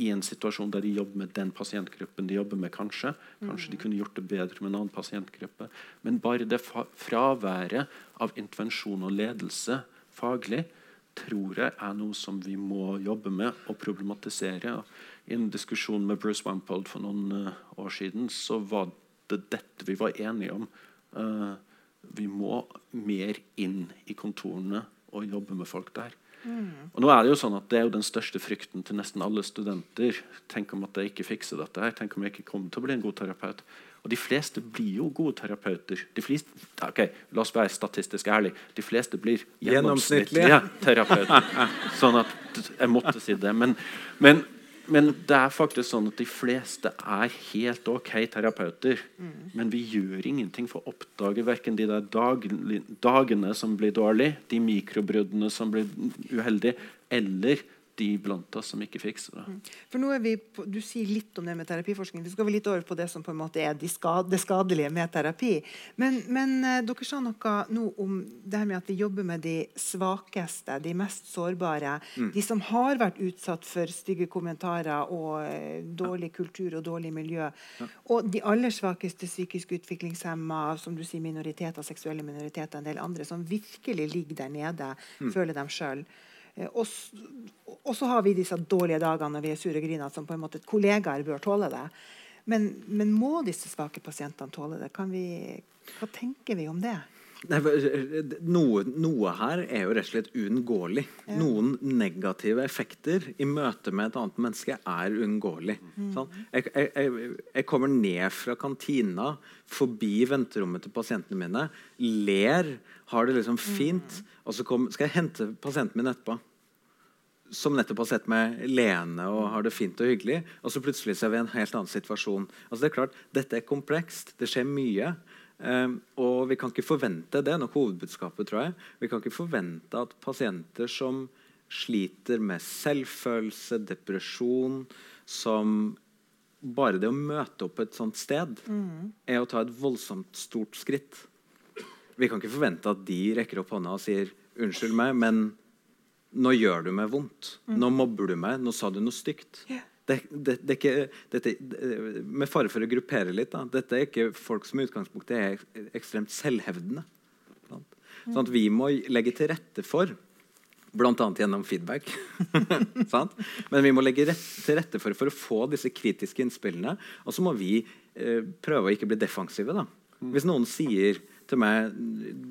i en situasjon der de jobber med den pasientgruppen de jobber med. Kanskje Kanskje de mm. kunne gjort det bedre med en annen pasientgruppe. Men bare det fraværet av intervensjon og ledelse faglig, tror jeg er noe som vi må jobbe med og problematisere. I en diskusjon med Bruce Wampold for noen uh, år siden så var det dette vi var enige om. Uh, vi må mer inn i kontorene og jobbe med folk der. Mm. Og nå er Det jo sånn at det er jo den største frykten til nesten alle studenter. Tenk om at jeg ikke fikser dette her. Tenk om jeg ikke kommer til å bli en god terapeut. Og de fleste blir jo gode terapeuter. De fleste, ok, La oss være statistisk ærlig. De fleste blir gjennomsnittlige <laughs> terapeuter. sånn at jeg måtte si det. Men, men, men, det er faktisk sånn at de fleste er helt ok terapeuter. Mm. Men vi gjør ingenting for å oppdage verken de der dagene som blir dårlige, de mikrobruddene som blir uheldige, eller de blant oss som ikke fikser det. For nå er vi på, Du sier litt om det med terapiforskning. Vi skal vi litt over på det som på en måte er det skadelige med terapi. Men, men eh, dere sa noe nå om det her med at vi jobber med de svakeste, de mest sårbare. De som har vært utsatt for stygge kommentarer og eh, dårlig kultur og dårlig miljø. Og de aller svakeste psykisk utviklingshemma, som du sier, minoriteter, seksuelle minoriteter, en del andre, som virkelig ligger der nede, føler dem sjøl. Eh, Og, og så har vi disse dårlige dagene når vi er sure og griner, som på en måte kollegaer bør tåle det. Men, men må disse svake pasientene tåle det? Kan vi, hva tenker vi om det? Nei, noe, noe her er jo rett og slett uunngåelig. Noen negative effekter i møte med et annet menneske er uunngåelig. Sånn? Jeg, jeg, jeg, kommer ned fra kantina, forbi venterommet til pasientene mine, ler, har det liksom fint, og så kom, skal jeg hente pasienten min etterpå. Som nettopp har sett meg lene og har det fint og hyggelig. Og så plutselig så er vi i en helt annen situasjon. Altså det er klart, Dette er komplekst. Det skjer mye. Um, og vi kan ikke forvente det er nok hovedbudskapet, tror jeg. Vi kan ikke forvente at pasienter som sliter med selvfølelse, depresjon, som bare det å møte opp et sånt sted er å ta et voldsomt stort skritt. Vi kan ikke forvente at de rekker opp hånda og sier 'unnskyld meg, men nå gjør du meg vondt'. 'Nå mobber du meg. Nå sa du noe stygt'. Yeah. Det, det, det ikke, dette, med fare for å gruppere litt, da, dette er ikke folk som i utgangspunktet er ekstremt selvhevdende. Sant? Sånn at vi må legge til rette for Bl.a. gjennom feedback. <laughs> sant? Men vi må legge rett, til rette for for å få disse kritiske innspillene. Og så må vi eh, prøve å ikke bli defensive. Da. Hvis noen sier til meg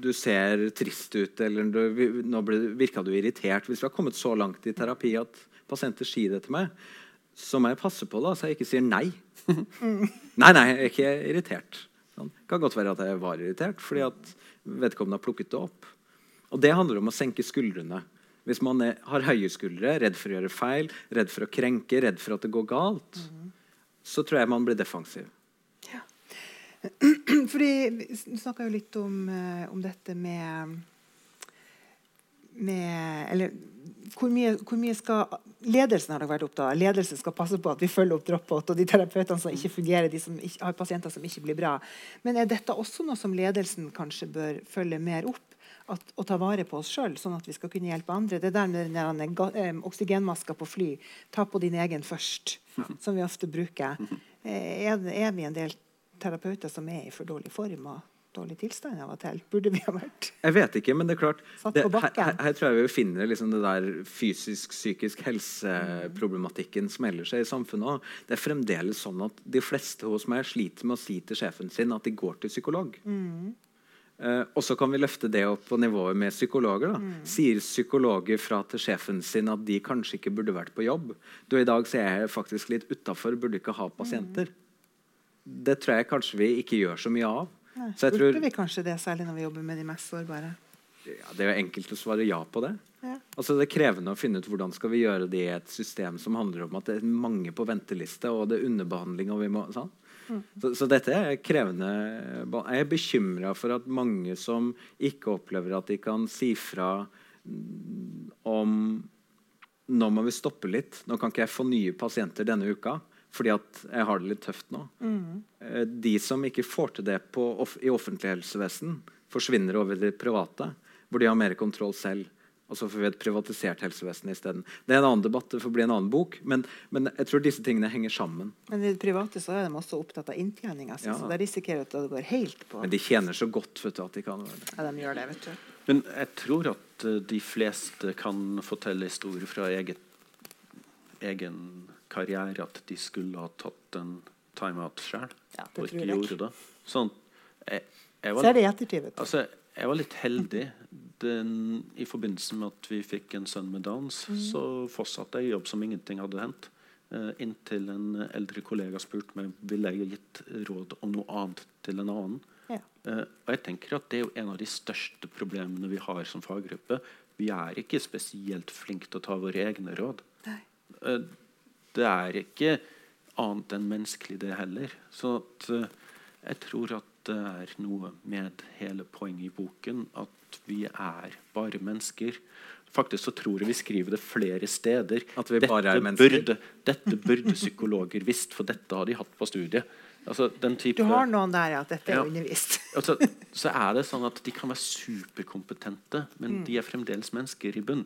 du ser trist ut eller du, nå ble- virka du irritert Hvis vi har kommet så langt i terapi at pasienter sier det til meg, så må jeg passe på da, så jeg ikke sier nei. Nei, nei, jeg er ikke irritert. Sånn. Det kan godt være at jeg var irritert fordi at vedkommende har plukket det opp. Og det handler om å senke skuldrene. Hvis man er, har høye skuldre, redd for å gjøre feil, redd for å krenke, redd for at det går galt, så tror jeg man blir defensiv. <clears throat> Fordi Vi snakka jo litt om, eh, om dette med, med Eller hvor mye, hvor mye skal Ledelsen har dere vært opptatt av. Ledelsen skal passe på at vi følger opp drop-out og de terapeutene som ikke fungerer, de som ikke, har pasienter som ikke blir bra. Men er dette også noe som ledelsen kanskje bør følge mer opp? At, og ta vare på oss sjøl, sånn at vi skal kunne hjelpe andre. Det der med den der, ga- eh, oksygenmaska på fly, ta på din egen først, som vi ofte bruker. <laughs> Eh, Er, er vi en del terapeuter som er i for dårlig form og dårlig tilstand av og til? Burde vi ha vært Jeg vet ikke, men det er klart det, her, her, tror jeg vi finner liksom det der fysisk-psykisk helseproblematikken som melder seg i samfunnet. òg. Det er fremdeles sånn at de fleste hos meg sliter med å si til sjefen sin at de går til psykolog. Eh, og så kan vi løfte det opp på nivået med psykologer. da. Sier psykologer fra til sjefen sin at de kanskje ikke burde vært på jobb? Du, I dag så er jeg faktisk litt utafor, burde ikke ha pasienter. Det tror jeg kanskje vi ikke gjør så mye av. Nei, Så Burde tror- vi kanskje det, særlig når vi jobber med de mest sårbare? Ja, det er jo enkelt å svare ja på det. Ja. Altså Det er krevende å finne ut hvordan skal vi gjøre det i et system som handler om at det er mange på venteliste, og det er underbehandling. og vi må, sånn. så, så dette er krevende. Jeg er bekymra for at mange som ikke opplever at de kan si fra om Nå må vi stoppe litt. Nå kan ikke jeg få nye pasienter denne uka fordi at jeg har det litt tøft nå. Mm. De som ikke får til det på, off i offentlig helsevesen, forsvinner over i det private, hvor de har mer kontroll selv. Og så får vi et privatisert helsevesen isteden. Det er en annen debatt, det får bli en annen bok. Men, men jeg tror disse tingene henger sammen. Men i det private så er de også opptatt av inntjening, altså, Ja. så det risikerer at det går helt på Men de tjener så godt vet du, at de kan være det. Ja, de gjør det, vet du. Men jeg tror at eh, de fleste kan fortelle historier fra eget, egen karriere at de skulle ha tatt en timeout sjøl, Ja, og ikke jeg. gjorde det. Sånn, jeg, jeg, var, Så er det i ettertid, altså, jeg var litt heldig. Den, I forbindelse med at vi fikk en sønn med Downs, Mm. så fortsatte jeg i jobb som ingenting hadde hendt. eh, inntil en eldre kollega spurte meg ville jeg gitt råd om noe annet til en annen. Ja. Eh, og jeg tenker at Det er jo en av de største problemene vi har som faggruppe. Vi er ikke spesielt flinke til å ta våre egne råd. Nei. Eh, det er ikke annet enn menneskelig, det heller. Så at, eh, jeg tror at det er noe med hele poenget i boken at vi er bare mennesker Faktisk så tror jeg vi skriver det flere steder. At vi bare er mennesker. burde, dette burde psykologer visst, for dette har de hatt på studiet. Altså, den type, Du har noen der, ja. at Dette er Ja. undervist. <laughs> altså, så er det sånn at De kan være superkompetente, men de er fremdeles mennesker i bunn.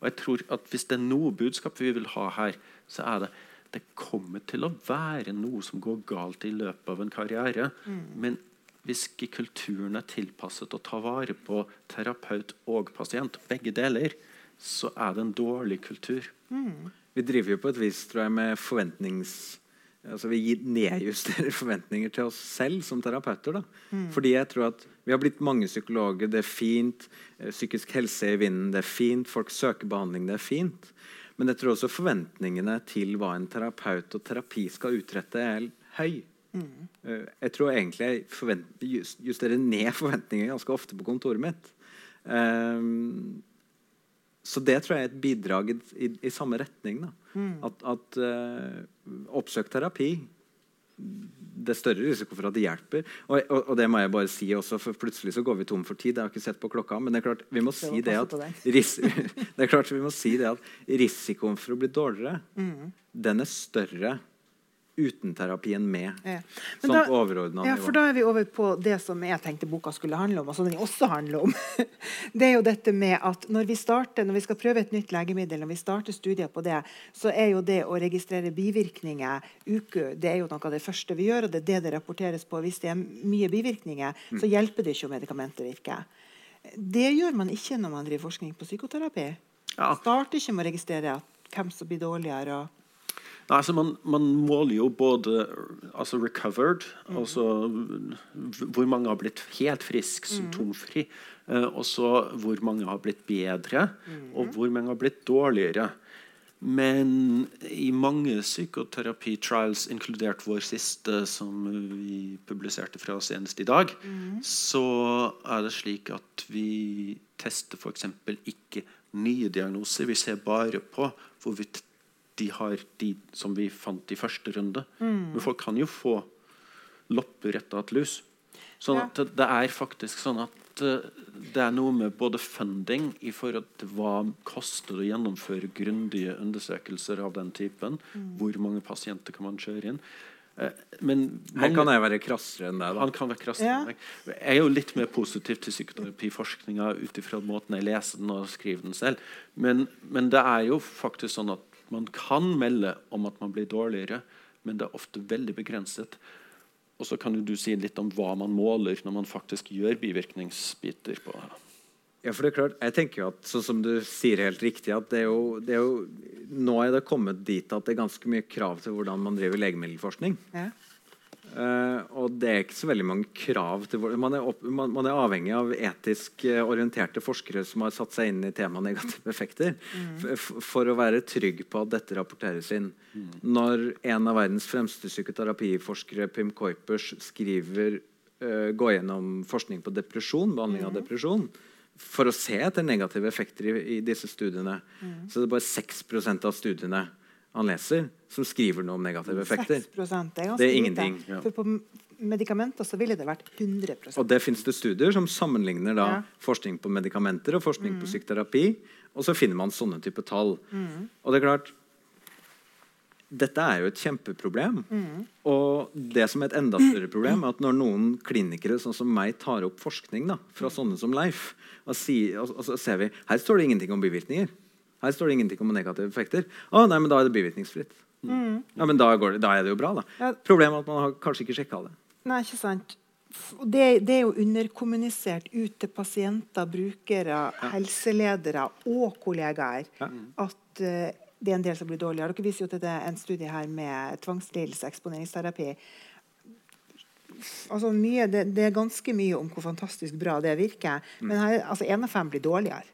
Og jeg tror at Hvis det er noe budskap vi vil ha her, så er det det kommer til å være noe som går galt i løpet av en karriere. Men hvis ikke kulturen er tilpasset å ta vare på terapeut og pasient, begge deler, så er det en dårlig kultur. Vi driver jo på et vis tror jeg, med forventnings... Altså Vi nedjusterer forventninger til oss selv som terapeuter. da. Fordi jeg tror at Vi har blitt mange psykologer. Det er fint. eh, Psykisk helse er i vinden. Det er fint. Folk søker behandling. Det er fint. Men jeg tror også forventningene til hva en terapeut og terapi skal utrette, er høy. Mm. Jeg tror egentlig jeg justerer ned forventninger ganske ofte på kontoret mitt. Ehm, så det tror jeg er et bidrag i, i, i samme retning. Da. At, at uh, oppsøk terapi Det er større risiko for at det hjelper. Og, og, og det må jeg bare si også, for plutselig så går vi tom for tid. Jeg har ikke sett på klokka, men det er klart vi må si det at, <laughs> ris <laughs> det er klart vi må si det at risikoen for å bli dårligere, den er større uten terapien med. Ja. Sånn da- overordna Ja, nivå. for da er vi over på det som jeg tenkte boka skulle handle om, og som den også handler om. <laughs> Det er jo dette med at når vi starter, når vi skal prøve et nytt legemiddel, når vi starter studier på det, så er jo det å registrere bivirkninger uke, det er jo noe av det første vi gjør, og det er det det rapporteres på. Hvis det er mye bivirkninger, Mm. så hjelper det ikke om medikamentet virker. Det gjør man ikke når man driver forskning på psykoterapi. Ja. Starter ikke med å registrere at hvem som blir dårligere. og Nei, altså man, man måler jo både altså recovered, altså hvor mange har blitt helt frisk, symptomfri, eh, og så hvor mange har blitt bedre, og hvor mange har blitt dårligere. Men i mange psykoterapi-trials, inkludert vår siste, som vi publiserte fra senest i dag, så er det slik at vi tester f.eks. ikke nye diagnoser. Vi ser bare på hvorvidt de har de som vi fant i første runde. Men folk kan jo få lopper etter et lus. Sånn Ja. at det, det er faktisk sånn at eh, det er noe med både funding i forhold til hva koster det å gjennomføre grundige undersøkelser av den typen. Hvor mange pasienter kan man kjøre inn? Men men Her kan jeg være krassere enn deg. da. han kan være krassere Ja. enn meg. Jeg er jo litt mer positiv til psykoterapiforskninga ut ifra måten jeg leser den og skriver den selv. Men, men det er jo faktisk sånn at man kan melde om at man blir dårligere, men det er ofte veldig begrenset. Og så kan du si litt om hva man måler når man faktisk gjør bivirkningsbiter på Ja, for det er klart, jeg tenker jo at, sånn som du sier helt riktig, at det er, jo, det er jo Nå er det kommet dit at det er ganske mye krav til hvordan man driver legemiddelforskning. Ja. Eh, og det er ikke så veldig mange krav til man er, opp, man, man er avhengig av etisk eh, orienterte forskere som har satt seg inn i temaet negative effekter, f- for å være trygg på at dette rapporteres inn. Når en av verdens fremste psykoterapiforskere, Pim Kuipers, skriver uh, går gjennom forskning på depresjon, behandling av depresjon, for å se etter negative effekter i, i disse studiene, så det er det bare 6% av studiene han leser, som skriver noe om negative effekter. 6 det er Det er ingenting, ja. For på medikamenter så ville det vært 100% Og det finnes det studier som sammenligner da Ja. forskning på medikamenter og forskning på psykoterapi. Og så finner man sånne type tall. Og det er klart Dette er jo et kjempeproblem. Og det som er et enda større problem, er at når noen klinikere sånn som meg tar opp forskning da, fra sånne som Leif, og, sier, og, og så ser vi her står det ingenting om bivirkninger. Her står det ingenting om negative effekter. Å, nei, men da er det bivirkningsfritt. Ja, men da, går det, da er det jo bra, da. Ja. Problemet er at man har kanskje ikke sjekka det. Nei, ikke sant. Det, det er jo underkommunisert ut til pasienter, brukere, helseledere og kollegaer at uh, det er en del som blir dårligere. Dere viser jo til det, en studie her med tvangslidelse, eksponeringsterapi. Altså mye, det, det er ganske mye om hvor fantastisk bra det virker. Men her, altså én av fem blir dårligere.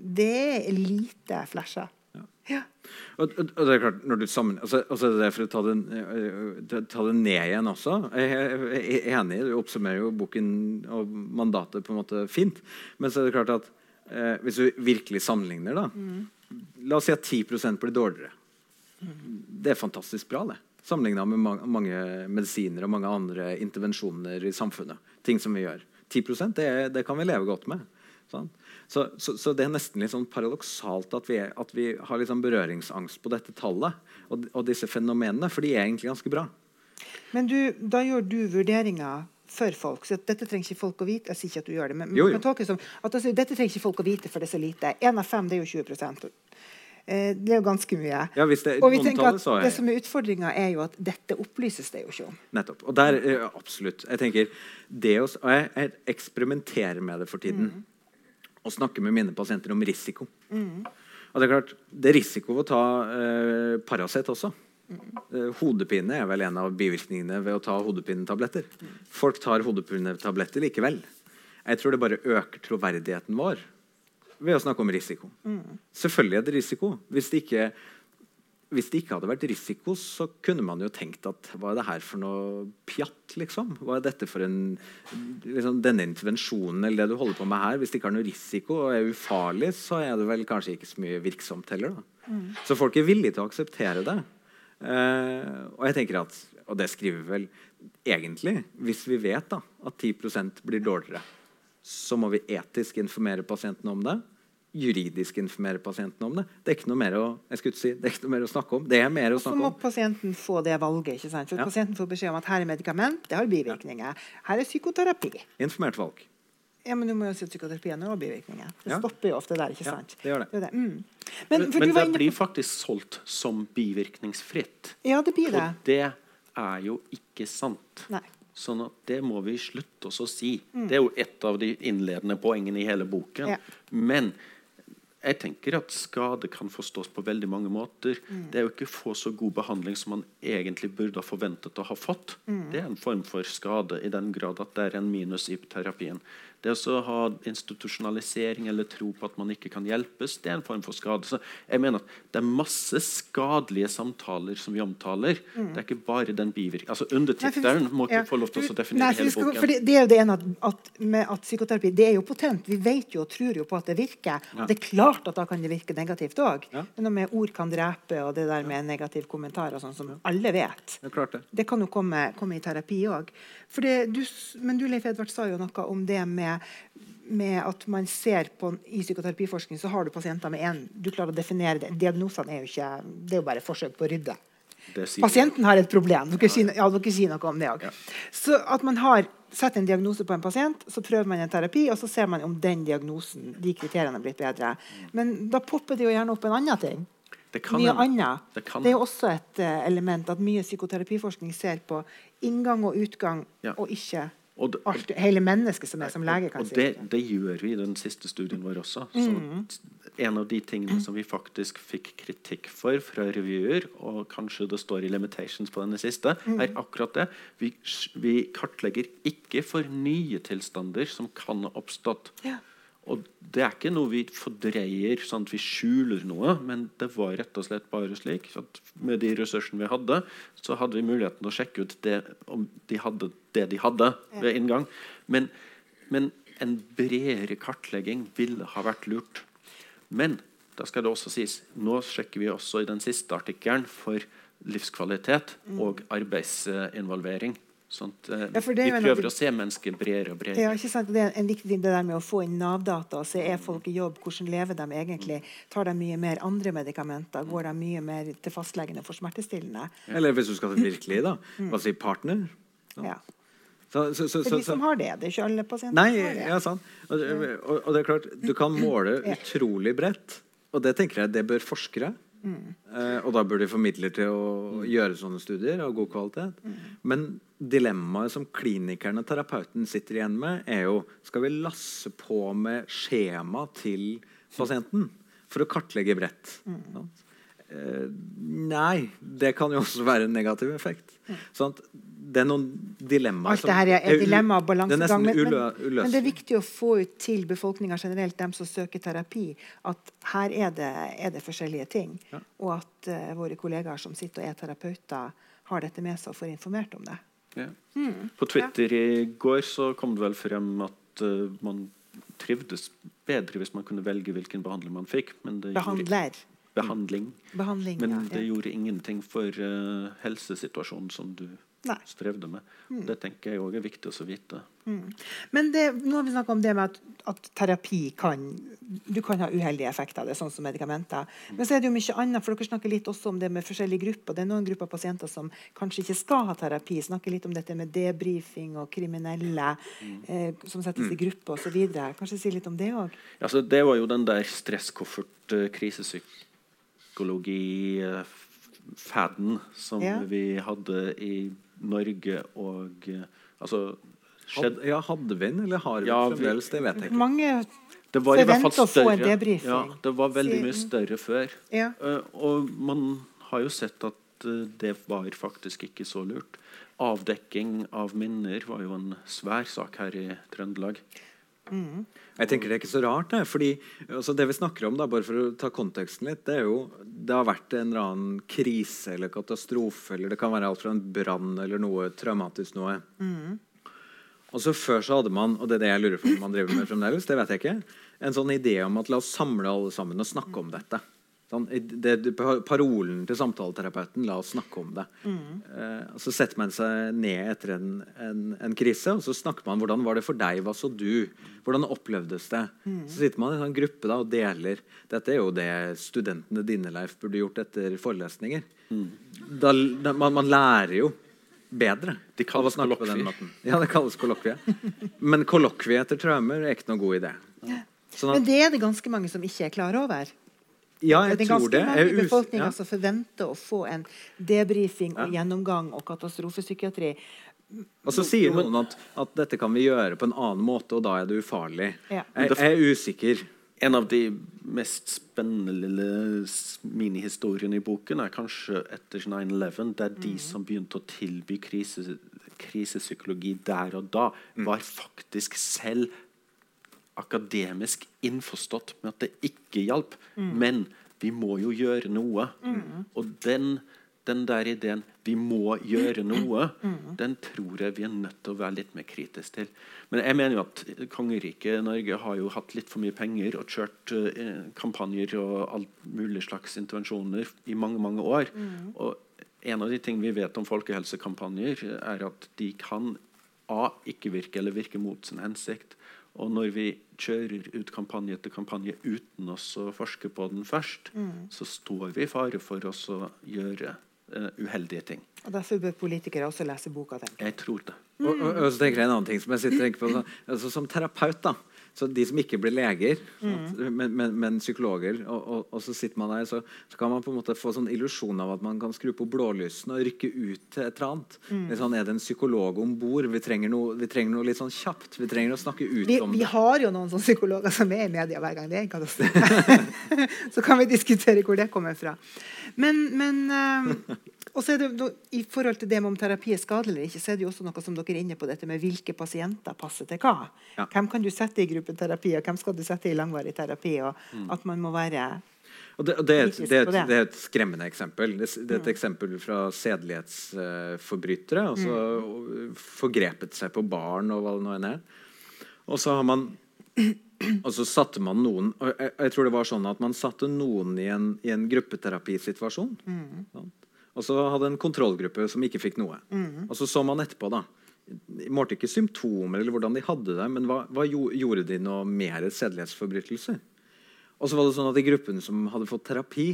Ja. Det er lite flasha. Ja. Og, og, og det er klart, når du sammen, altså, altså det er For å ta det, øh, ta det ned igjen også Jeg er enig, du oppsummerer jo boken og mandatet på en måte fint. Men så er det klart at eh, hvis du virkelig sammenligner, da La oss si at 10% blir dårligere. Det er fantastisk bra, det. Sammenligna med ma mange medisiner og mange andre intervensjoner i samfunnet. Ting som vi gjør. 10 det, det kan vi leve godt med. Sant? Så, så, så det er nesten litt sånn paradoksalt at vi, er, at vi har sånn berøringsangst på dette tallet og, og disse fenomenene, for de er egentlig ganske bra. Men du, da gjør du vurderinger for folk. så Dette trenger ikke folk å vite. Jeg sier ikke at du gjør det, men Jo, jo. man tolker som at altså, dette trenger ikke folk å vite, for det er så lite. Én av fem det er jo 20 eh, Det er jo ganske mye. Ja, det Og vi tenker at er- Det som er utfordringa, er jo at dette opplyses det jo ikke om. Nettopp. Og der, eh, absolutt. Jeg tenker, det også, og jeg, jeg eksperimenterer med det for tiden. Og snakke med mine pasienter om risiko. Og Det er klart, det er risiko å ta eh, Paracet også. Mm. hodepine er vel en av bivirkningene ved å ta hodepinetabletter. Folk tar hodepinetabletter likevel. Jeg tror det bare øker troverdigheten vår ved å snakke om risiko. Selvfølgelig er det risiko. Hvis det ikke hvis det ikke hadde vært risiko, så kunne man jo tenkt at hva er det her for noe pjatt, liksom? Hva er dette for en liksom, Denne intervensjonen eller det du holder på med her, hvis det ikke har noe risiko og er ufarlig, så er det vel kanskje ikke så mye virksomt heller, da. Så folk er villige til å akseptere det. Eh, og jeg tenker at Og det skriver vel egentlig, hvis vi vet da, at 10% blir dårligere, så må vi etisk informere pasientene om det juridisk informere pasienten om det. Det er ikke noe mer å, jeg skulle ikke si, det er ikke noe mer å snakke om. Det er mer å Så må pasienten få det valget. ikke sant? For Ja. Pasienten får beskjed om at her er medikament, det har bivirkninger. Her er psykoterapi. Informert valg. Ja, men du må jo si at psykoterapi har bivirkninger. Det Ja. stopper jo ofte der. ikke sant? Ja, sant? det gjør det. er Mm. Men, Men, men det inne blir faktisk solgt som bivirkningsfritt. Ja, det blir Og det. det er jo ikke sant. Nei. Sånn at Det må vi slutte oss å si. Det er jo et av de innledende poengene i hele boken. Ja. Men jeg tenker at skade kan forstås på veldig mange måter. Det er jo ikke få så god behandling som man egentlig burde ha forventet å ha fått. Det er en form for skade, i den grad at det er en minus i terapien. Det å ha institusjonalisering eller tro på at man ikke kan hjelpes, det er en form for skade. Så jeg mener at Det er masse skadelige samtaler som vi omtaler. Det er ikke bare den bivirkningen. Altså, Undertittelen må ikke Ja. få lov til å definere Nei, hele boken. Skal, det, det er jo det ene at, med at psykoterapi det er jo potent. Vi vet jo og tror jo på at det virker. Og det er klart at da kan det virke negativt òg. Ja. Noe med ord kan drepe, og det der med negativ kommentar og sånn som alle vet. Det det. Det kan jo komme, komme i terapi òg. Men du Leif Edvard sa jo noe om det med, med at man ser på I psykoterapiforskning så har du pasienter med én Du klarer å definere det. Diagnosene er jo ikke Det er jo bare forsøk på å rydde. Pasienten har et problem. Dere sier, ja, dere sier noe om det òg. Så at man har setter en diagnose på en pasient, så prøver man en terapi, og så ser man om den diagnosen, de kriteriene er blitt bedre. Men da popper det jo gjerne opp en annen ting. Det kan Mye annet. Det Det er jo også et eh, element at mye psykoterapiforskning ser på inngang og utgang, Ja. og ikke Og det- alt, hele mennesket som er som lege kan Og si. det, det gjør vi i den siste studien vår også. Så en av de tingene som vi faktisk fikk kritikk for fra revyer, og kanskje det står i limitations på denne siste, er akkurat det. Vi, vi kartlegger ikke for nye tilstander som kan ha oppstått. Ja. Og det er ikke noe vi fordreier, sånn at vi skjuler noe, men det var rett og slett bare slik at med de ressursene vi hadde, så hadde vi muligheten til å sjekke ut det, om de hadde det de hadde ved inngang. Men, men en bredere kartlegging ville ha vært lurt. Men da skal det også sies, nå sjekker vi også i den siste artikkelen for livskvalitet og arbeidsinvolvering. Sånn at, eh, Ja, vi prøver å se mennesker bredere og bredere. Ja, ikke sant? Det er en viktig ting det der med å få inn Nav-data og se er folk i jobb, hvordan lever de egentlig. Tar de mye mer andre medikamenter? Går de mye mer til fastlegen og får smertestillende? Eller hvis du skal virkelig, da. Hva si partner? Ja. Så, så, så, Det er så, de som har det. Det er ikke alle pasienter Nei, som har det. ja, sant. Og, det- og, og det er klart, du kan måle utrolig bredt. Og det tenker jeg det bør forskere. Eh, og da bør de formidle til å gjøre sånne studier av god kvalitet. Men dilemmaet som klinikeren og terapeuten sitter igjen med, er jo skal vi lasse på med skjema til pasienten for å kartlegge bredt. Mm. Eh, nei, det kan jo også være en negativ effekt. Sånn at det er noen dilemmaer Alt det her er, er dilemma og balansegang. Men, men, men det er viktig å få ut til befolkninga generelt, dem som søker terapi, at her er det, er det forskjellige ting. Ja. Og at uh, våre kollegaer som sitter og er terapeuter, har dette med seg og får informert om det. Ja. Mm. På Twitter i går så kom det vel frem at uh, man trivdes bedre hvis man kunne velge hvilken behandling man fikk. Men det gjorde, Behandler. behandling. Behandling, Men det gjorde ingenting for uh, helsesituasjonen som du Nei. strevde med. Det tenker jeg òg er viktig å vite. Men det, nå har vi snakka om det med at, at terapi kan Du kan ha uheldige effekter av det, sånn som medikamenter. Men så er det jo mye annet, for dere snakker litt også om det med forskjellige grupper. Det er noen grupper pasienter som kanskje ikke skal ha terapi. Snakker litt om dette med debrifing og kriminelle eh, som settes i gruppe osv. Kanskje si litt om det òg? Altså, det var jo den der stresskoffert-krisepsykologi-faden som Ja. vi hadde i Norge og eh, Altså skjedde... skjedd, ja, hadde vi den, eller har vi Ja, fremdeles? Det vet jeg ikke. Mange det var i hvert fall større. Ja, det var veldig mye større før. Ja. Eh, og man har jo sett at eh, det var faktisk ikke så lurt. Avdekking av minner var jo en svær sak her i Trøndelag. Jeg tenker Det er ikke så rart. Det, fordi altså det vi snakker om, da, bare for å ta konteksten litt, det er jo det har vært en eller annen krise eller katastrofe, eller det kan være alt fra en brann eller noe traumatisk noe. Og så Før så hadde man og det er det jeg lurer på om man driver med fremdeles, det vet jeg ikke, en sånn idé om at la oss samle alle sammen og snakke om dette. Sånn, det, parolen til samtaleterapeuten 'la oss snakke om det'. Eh, Så setter man seg ned etter en, en, en krise og så snakker man hvordan var det for deg, hva så du? Hvordan opplevdes det? Så sitter man i en sånn gruppe da, og deler. Dette er jo det studentene dine Leif, burde gjort etter forelesninger. Da, da, man, man lærer jo bedre Det av å kalles snakke på den kollokvie. måten. Ja, det kalles kollokvie. Men kollokvie etter traumer er ikke noen god idé. Sånn Men det er det ganske mange som ikke er klar over. Ja, det er ganske det. mange Jeg i befolkninga ja. som forventer å få en debrifing og gjennomgang og katastrofepsykiatri. Og så sier noen at, at dette kan vi gjøre på en annen måte, og da er det ufarlig. Ja. Jeg, jeg er usikker. En av de mest spennende lille minihistoriene i boken er kanskje etter 9-11, der de som begynte å tilby krise, krisepsykologi der og da, var faktisk selv akademisk innforstått med at det ikke hjalp. Men vi må jo gjøre noe. Og den, den der ideen 'vi må gjøre noe', den tror jeg vi er nødt til å være litt mer kritisk til. Men jeg mener jo at kongeriket Norge har jo hatt litt for mye penger og kjørt eh, kampanjer og alt mulig slags intervensjoner i mange, mange år. Og en av de ting vi vet om folkehelsekampanjer, er at de kan A. ikke virke eller virke mot sin hensikt. Og når vi kjører ut kampanje etter kampanje uten oss å forske på den først, så står vi i fare for oss å gjøre uh, uheldige ting. Og Derfor bør politikere også lese boka. tenker jeg. Jeg tror det. Og, og, og så tenker jeg en annen ting som jeg sitter og tenker på sånn, altså, Som terapeut, da så De som ikke blir leger, sant, men, men, men psykologer, og, og, og så sitter man der, så, så kan man på en måte få sånn illusjon av at man kan skru på blålysene og rykke ut til et eller annet. Mm. sånn, er det en psykolog om bord? Vi, vi trenger noe litt sånn kjapt. Vi trenger å snakke ut Vi, om vi det. har jo noen sånne psykologer som er i media hver gang det er en katastrofe. <laughs> <laughs> så kan vi diskutere hvor det kommer fra. Men, men eh, <laughs> og så er det, I forhold til det med om terapi er skadelig eller ikke, så er det jo også noe som dere er inne på dette med hvilke pasienter passer til hva. Ja. Hvem kan du sette i gruppeterapi, og hvem skal du sette i langvarig terapi? og At man må være Og det, og det, er et, det, er et, det. er et skremmende eksempel. Det, er et eksempel fra sedelighetsforbrytere. Altså forgrepet seg på barn og hva det nå enn er. Og så har man og så satte man noen jeg, jeg tror det var sånn at Man satte noen i en, i en gruppeterapisituasjon. sant? Og så hadde en kontrollgruppe som ikke fikk noe. Og så så man etterpå. da Målte ikke symptomer eller hvordan de hadde det, men hva, hva gjo- gjorde de noe mer sedelighetsforbrytelser? Og så var det sånn at i gruppen som hadde fått terapi,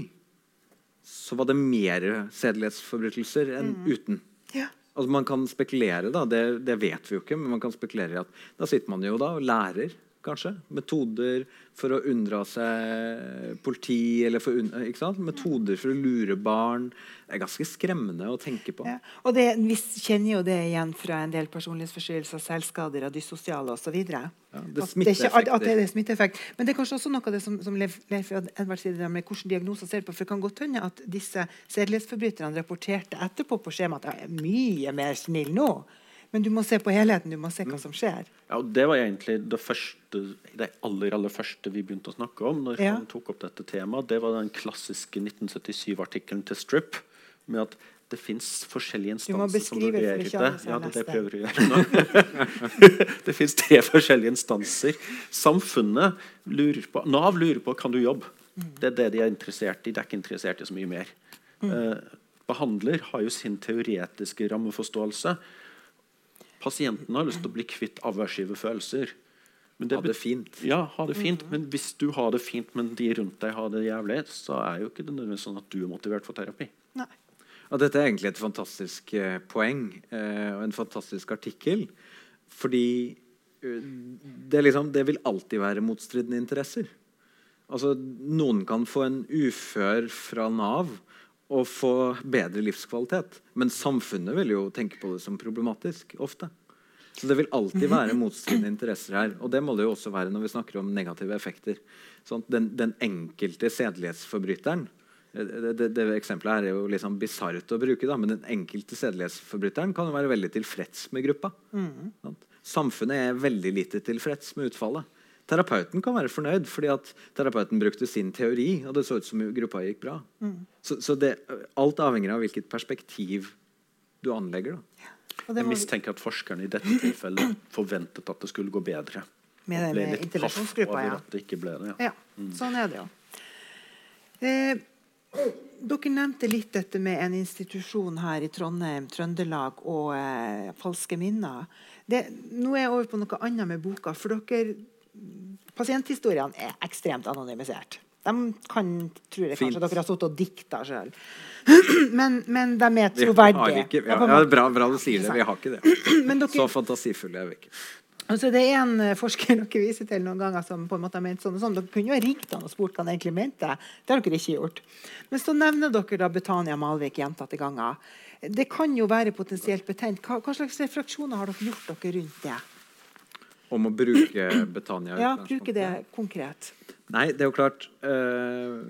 så var det mer sedelighetsforbrytelser enn uten. ja. Altså Man kan spekulere, da, det, det vet vi jo ikke, men man kan spekulere i at da sitter man jo da og lærer kanskje, metoder for å unndra seg politi, eller for, ikke sant? metoder for å lure barn. Det er ganske skremmende å tenke på. Ja. Og det, vi kjenner jo det igjen fra en del personlighetsforstyrrelser, selvskader og dyssosiale osv. det er at, det er ikke at det er smitteeffekt. Men det er kanskje også noe av det som, som Leif Leif Edvard sier, der med hvilke diagnoser ser på. For det kan godt hende at disse sedelighetsforbryterne rapporterte etterpå på skjemaet at jeg er mye mer snill nå. Men du må se på helheten, du må se hva som skjer. Ja, og Det var egentlig det første, det aller aller første vi begynte å snakke om. når Ja. han tok opp dette temaet. Det var den klassiske 1977-artikkelen til Strip med at det fins forskjellige instanser som vurderer det. Ja, det det prøver du å gjøre nå. <laughs> det fins tre forskjellige instanser. Samfunnet lurer på Nav lurer på kan du jobbe. Mm. Det er det de er interessert i. De er ikke interessert i så mye mer. Eh, behandler har jo sin teoretiske rammeforståelse. Pasienten har lyst til å bli kvitt aversive følelser. Men Ha det fint. Ja, ha det fint. Men hvis du har det fint, men de rundt deg har det jævlig, så er jo ikke det nødvendigvis sånn at du er motivert for terapi. Nei. Ja, dette er egentlig et fantastisk eh, poeng eh, og en fantastisk artikkel. Fordi eh, det, liksom, det vil alltid være motstridende interesser. Altså, noen kan få en ufør fra Nav og få bedre livskvalitet. Men samfunnet vil jo tenke på det som problematisk ofte. Så det vil alltid være motstridende interesser her. Og det må det jo også være når vi snakker om negative effekter. Sånn, den, den enkelte sedelighetsforbryteren det, det, det eksempelet her er jo liksom bisart å bruke, da, men den enkelte sedelighetsforbryteren kan jo være veldig tilfreds med gruppa. Sant? Samfunnet er veldig lite tilfreds med utfallet. Terapeuten kan være fornøyd fordi at terapeuten brukte sin teori, og det så ut som gruppa gikk bra. Så, så det, alt avhenger av hvilket perspektiv du anlegger. da. Ja, Jeg mistenker at forskerne i dette tilfellet forventet at det skulle gå bedre. Med Og det ble litt paff over ja. at det ikke ble det. Ja. Ja, sånn er det jo. Eh, dere nevnte litt dette med en institusjon her i Trondheim, Trøndelag og eh, falske minner. Det, nå er jeg over på noe annet med boka. For dere Pasienthistoriene er ekstremt anonymisert. De kan, tror jeg kanskje Fint. dere har sittet og dikta sjøl. <clears throat> men, men de er Vi har troverdige. ikke, Ja, ja, bra, bra du sier det. Vi har ikke det. <clears throat> Men dere, Så fantasifulle er vi ikke. Altså, det er en eh, forsker dere viser til noen ganger som på en måte har ment sånn og sånn. Dere kunne jo ha ringt han og spurt hva han egentlig mente. Det har dere ikke gjort. Men så nevner dere da Betania Malvik gjentatte ganger. Det kan jo være potensielt betent. Hva, hva slags refleksjoner har dere gjort dere rundt det? Om å bruke Betania. Ja. Bruke det konkret. Nei, det er jo klart eh,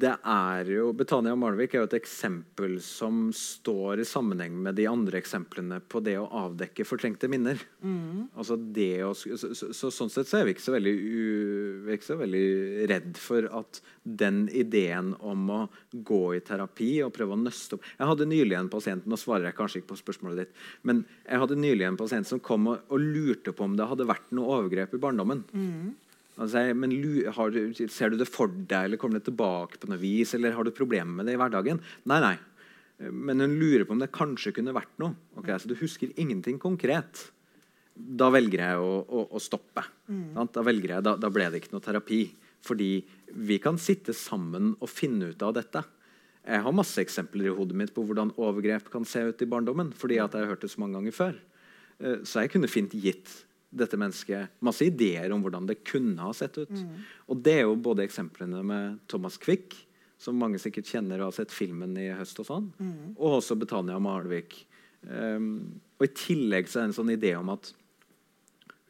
Det er jo Betania Malvik er jo et eksempel som står i sammenheng med de andre eksemplene på det å avdekke fortrengte minner. Altså det å, så, så, så, sånn sett så er vi ikke så veldig, u, vi ikke så veldig redd for at den ideen om å gå i terapi og prøve å nøste opp Jeg hadde nylig en pasient Nå svarer jeg kanskje ikke på spørsmålet ditt. Men jeg hadde nylig en pasient som kom og, og lurte på om det hadde vært noe overgrep i barndommen. Han sier, men har du, Ser du det for deg, eller kommer det tilbake på noe vis? Eller har du problemer med det i hverdagen? Nei, nei. Men hun lurer på om det kanskje kunne vært noe. Okay, Så du husker ingenting konkret. Da velger jeg å, å, å stoppe. Mm. Da, velger jeg, da, da ble det ikke noe terapi. Fordi vi kan sitte sammen og finne ut av dette. Jeg har masse eksempler i hodet mitt på hvordan overgrep kan se ut i barndommen. fordi jeg har hørt det så mange ganger før. Eh, Så jeg kunne fint gitt dette mennesket masse ideer om hvordan det kunne ha sett ut. Og det er jo både eksemplene med Thomas Quick, som mange sikkert kjenner og har sett filmen i høst, og sånn, og også Betania Malvik. Um, og I tillegg så er det en sånn idé om at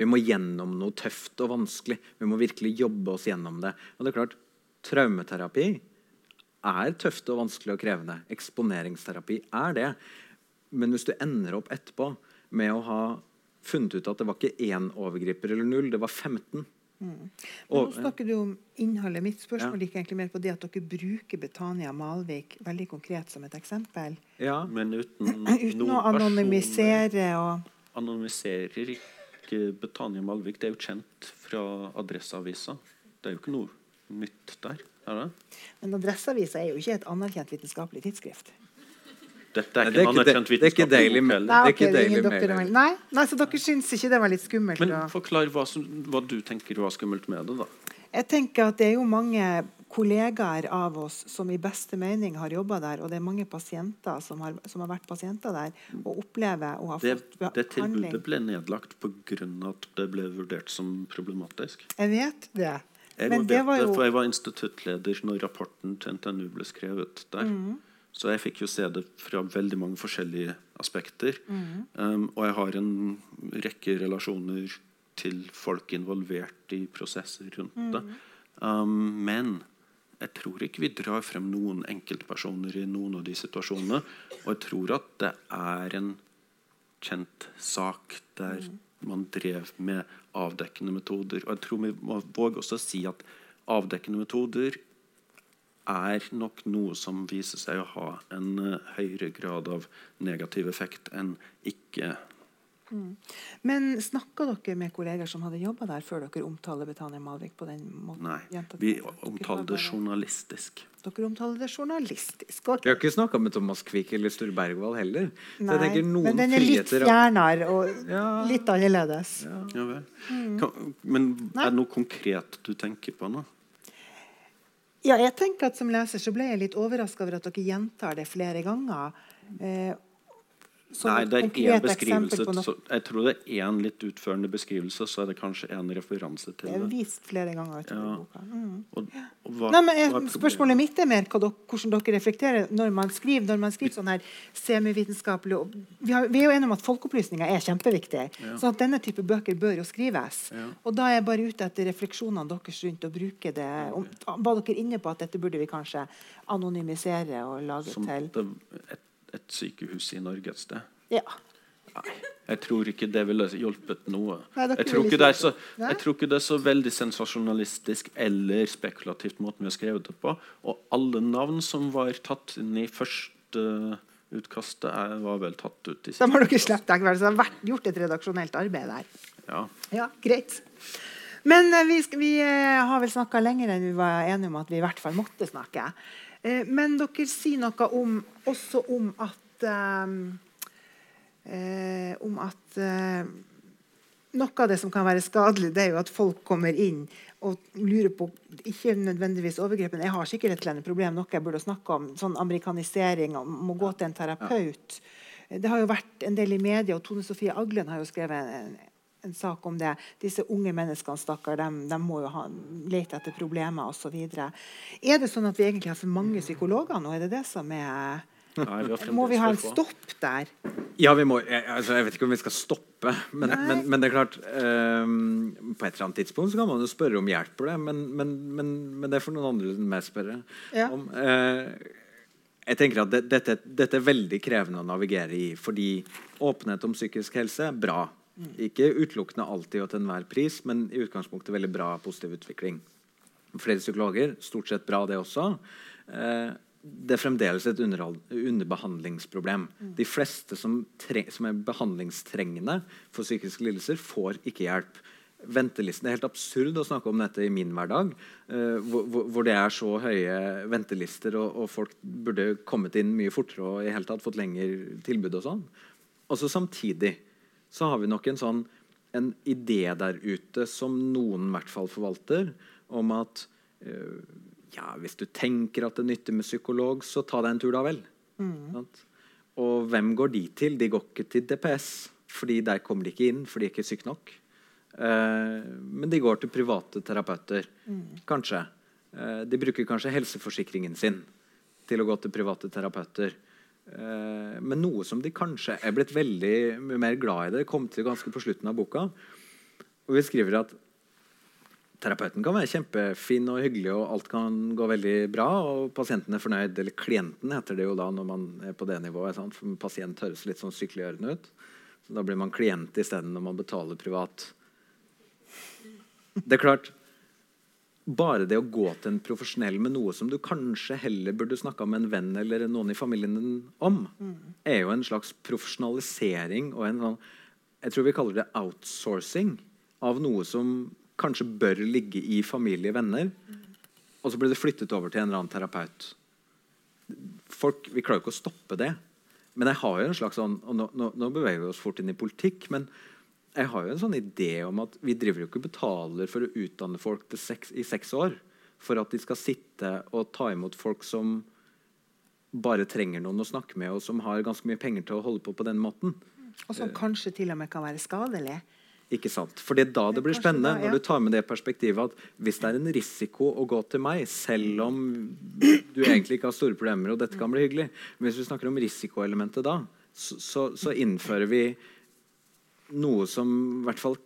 vi må gjennom noe tøft og vanskelig. Vi må virkelig jobbe oss gjennom det. Og det er klart, Traumeterapi er tøft og vanskelig og krevende. Eksponeringsterapi er det. Men hvis du ender opp etterpå med å ha funnet ut at det var ikke én overgriper eller null, det var 15 Mm. Og- nå snakker du om innholdet. Mitt spørsmål Ja. gikk egentlig mer på det at dere bruker Betania Malvik veldig konkret som et eksempel. Ja, Men uten <clears throat> Uten å anonymisere og anonymiserer ikke Betania Malvik. Det er jo kjent fra Adresseavisa. Det er jo ikke noe nytt der. Er det? Men Adresseavisa er jo ikke et anerkjent vitenskapelig tidsskrift. Dette er ikke en anerkjent vitenskap. det er ikke Daily Mail. Det er ikke Daily Nei, nei, så dere syns ikke det var litt skummelt? Men forklar hva, som, hva du tenker var skummelt med det, da. Jeg tenker at Det er jo mange kollegaer av oss som i beste mening har jobba der, og det er mange pasienter som har, som har vært pasienter der og opplever å ha Det, fått det tilbudet ble nedlagt pga. at det ble vurdert som problematisk. Jeg vet det. Jeg Men vet det var det, jo for jeg var instituttleder når rapporten til NTNU ble skrevet der. Mm. Så jeg fikk jo se det fra veldig mange forskjellige aspekter. Mm. Um, og jeg har en rekke relasjoner til folk involvert i prosesser rundt Mm. det. Um, men jeg tror ikke vi drar frem noen enkeltpersoner i noen av de situasjonene. Og jeg tror at det er en kjent sak der Mm. man drev med avdekkende metoder. Og jeg tror vi må våge også å si at avdekkende metoder er nok noe som viser seg å ha en eh, høyere grad av negativ effekt enn ikke Men snakka dere med kolleger som hadde jobba der, før dere omtaler Betania Malvik på den måten? Nei, Jenta- vi omtaler det journalistisk. Dere omtaler det journalistisk. ok. Vi har ikke snakka med Thomas Quick eller Sture Bergwall heller. Så Nei, jeg tenker noen men den er litt fjernere og Ja. litt annerledes. Ja vel. Kan, men er det noe konkret du tenker på nå? Ja, jeg tenker at Som leser så ble jeg litt overraska over at dere gjentar det flere ganger. Eh, Nei, det er én beskrivelse. Så jeg tror det er én litt utførende beskrivelse, så er det kanskje en referanse Det til er det. vist flere ganger utover Ja. boka. Mm. Og, og hva, Nei, jeg, er spørsmålet mitt er mer dere, hvordan dere reflekterer når man skriver når man skriver sånn her semivitenskapelig vi, har, vi er jo enige om at folkeopplysninger er kjempeviktig. Ja. Så at denne type bøker bør jo skrives. Ja. Og da er jeg bare ute etter refleksjonene deres rundt å bruke det. Om, var dere inne på at dette burde vi kanskje anonymisere og lage Som til det, et, et sykehus i Norge et sted? Ja. Nei, jeg tror ikke det ville hjulpet noe. Nei, Jeg tror, ikke så, jeg tror ikke det er så veldig sensasjonalistisk eller spekulativt måten vi har skrevet det på. Og alle navn som var tatt inn i første utkastet, er, var vel tatt ut i Da har dere slett ikke vært, Så de har gjort et redaksjonelt arbeid der. Ja. Ja, greit. Men eh, vi, vi eh, har vel snakka lenger enn vi var enige om at vi i hvert fall måtte snakke. Eh, men dere sier noe om, også om at eh, eh, Om at eh, noe av det som kan være skadelig, det er jo at folk kommer inn og lurer på Ikke nødvendigvis overgrepen. jeg har sikkert et eller annet problem, noe jeg burde snakke om. Sånn amerikanisering, om å gå til en terapeut. Det har jo vært en del i media, og Tone Sofie Aglen har jo skrevet en, en sak om det. Disse unge menneskene stakkar, de, de må jo ha, lete etter problemer osv. Er det sånn at vi egentlig har for mange psykologer nå? Er det det som er Nei, vi Må vi ha en for stopp der? Ja, vi må, jeg, altså, jeg vet ikke om vi skal stoppe, men, men, men det er klart um, På et eller annet tidspunkt så kan man jo spørre om hjelp på det, men, men, men, men det får noen andre enn meg spørre Ja. om. Uh, jeg tenker at det, dette, dette er veldig krevende å navigere i, fordi åpenhet om psykisk helse er bra. Ikke utelukkende alltid og til enhver pris, men i utgangspunktet veldig bra positiv utvikling. Flere psykologer, stort sett bra, det også. Eh, det er fremdeles et underbehandlingsproblem. De fleste som, som er behandlingstrengende for psykiske lidelser, får ikke hjelp. Ventelisten, Det er helt absurd å snakke om dette i min hverdag, eh, hvor, hvor- hvor det er så høye ventelister, og, og folk burde kommet inn mye fortere og i hele tatt fått lengre tilbud. Og sånn. Og så samtidig så har vi nok en sånn en idé der ute som noen i hvert fall forvalter, om at eh, ja, hvis du tenker at det nytter med psykolog, så ta deg en tur, da vel. Sant? Og hvem går de til? De går ikke til DPS, fordi der kommer de ikke inn, for de er ikke syke nok. Uh, men de går til private terapeuter, kanskje. Uh, de bruker kanskje helseforsikringen sin til å gå til private terapeuter. Eh, men noe som de kanskje er blitt veldig mer glad i det, kom til ganske på slutten av boka. Og vi skriver at terapeuten kan være kjempefin og hyggelig, og alt kan gå veldig bra, og pasienten er fornøyd. Eller klienten heter det jo da når man er på det nivået. Sant? For pasient høres litt sånn sykliggjørende ut. Så da blir man klient isteden når man betaler privat. Det er klart bare det å gå til en profesjonell med noe som du kanskje heller burde snakka med en venn eller noen i familien din om, er jo en slags profesjonalisering og en sånn Jeg tror vi kaller det outsourcing av noe som kanskje bør ligge i familie, og venner, og så blir det flyttet over til en eller annen terapeut. Folk, Vi klarer jo ikke å stoppe det. Men jeg har jo en slags sånn, og nå, nå, nå beveger vi oss fort inn i politikk, men jeg har jo en sånn idé om at vi driver jo ikke betaler for å utdanne folk seks, i seks år for at de skal sitte og ta imot folk som bare trenger noen å snakke med, og som har ganske mye penger til å holde på på den måten. Og som kanskje til og med kan være skadelig. Ikke sant? For det er da det blir spennende, når du tar med det perspektivet at hvis det er en risiko å gå til meg, selv om du egentlig ikke har store problemer, og dette kan bli hyggelig Men hvis vi snakker om risikoelementet da, så, så, så innfører vi noe som i hvert fall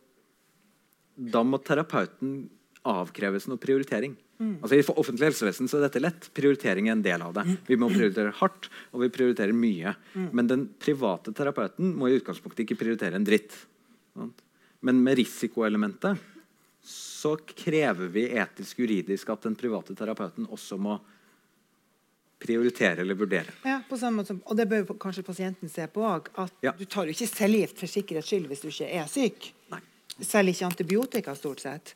Da må terapeuten avkreves noe prioritering. Altså I offentlig helsevesen så er dette lett. Prioritering er en del av det. Vi må prioritere hardt, og vi prioriterer mye. Men den private terapeuten må i utgangspunktet ikke prioritere en dritt. Men med risikoelementet så krever vi etisk-juridisk at den private terapeuten også må prioritere eller vurdere. Ja, på samme måte som, og det bør jo kanskje pasienten se på òg. At Ja. du tar jo ikke cellegift for sikkerhets skyld hvis du ikke er syk. Nei. Selv ikke antibiotika, stort sett.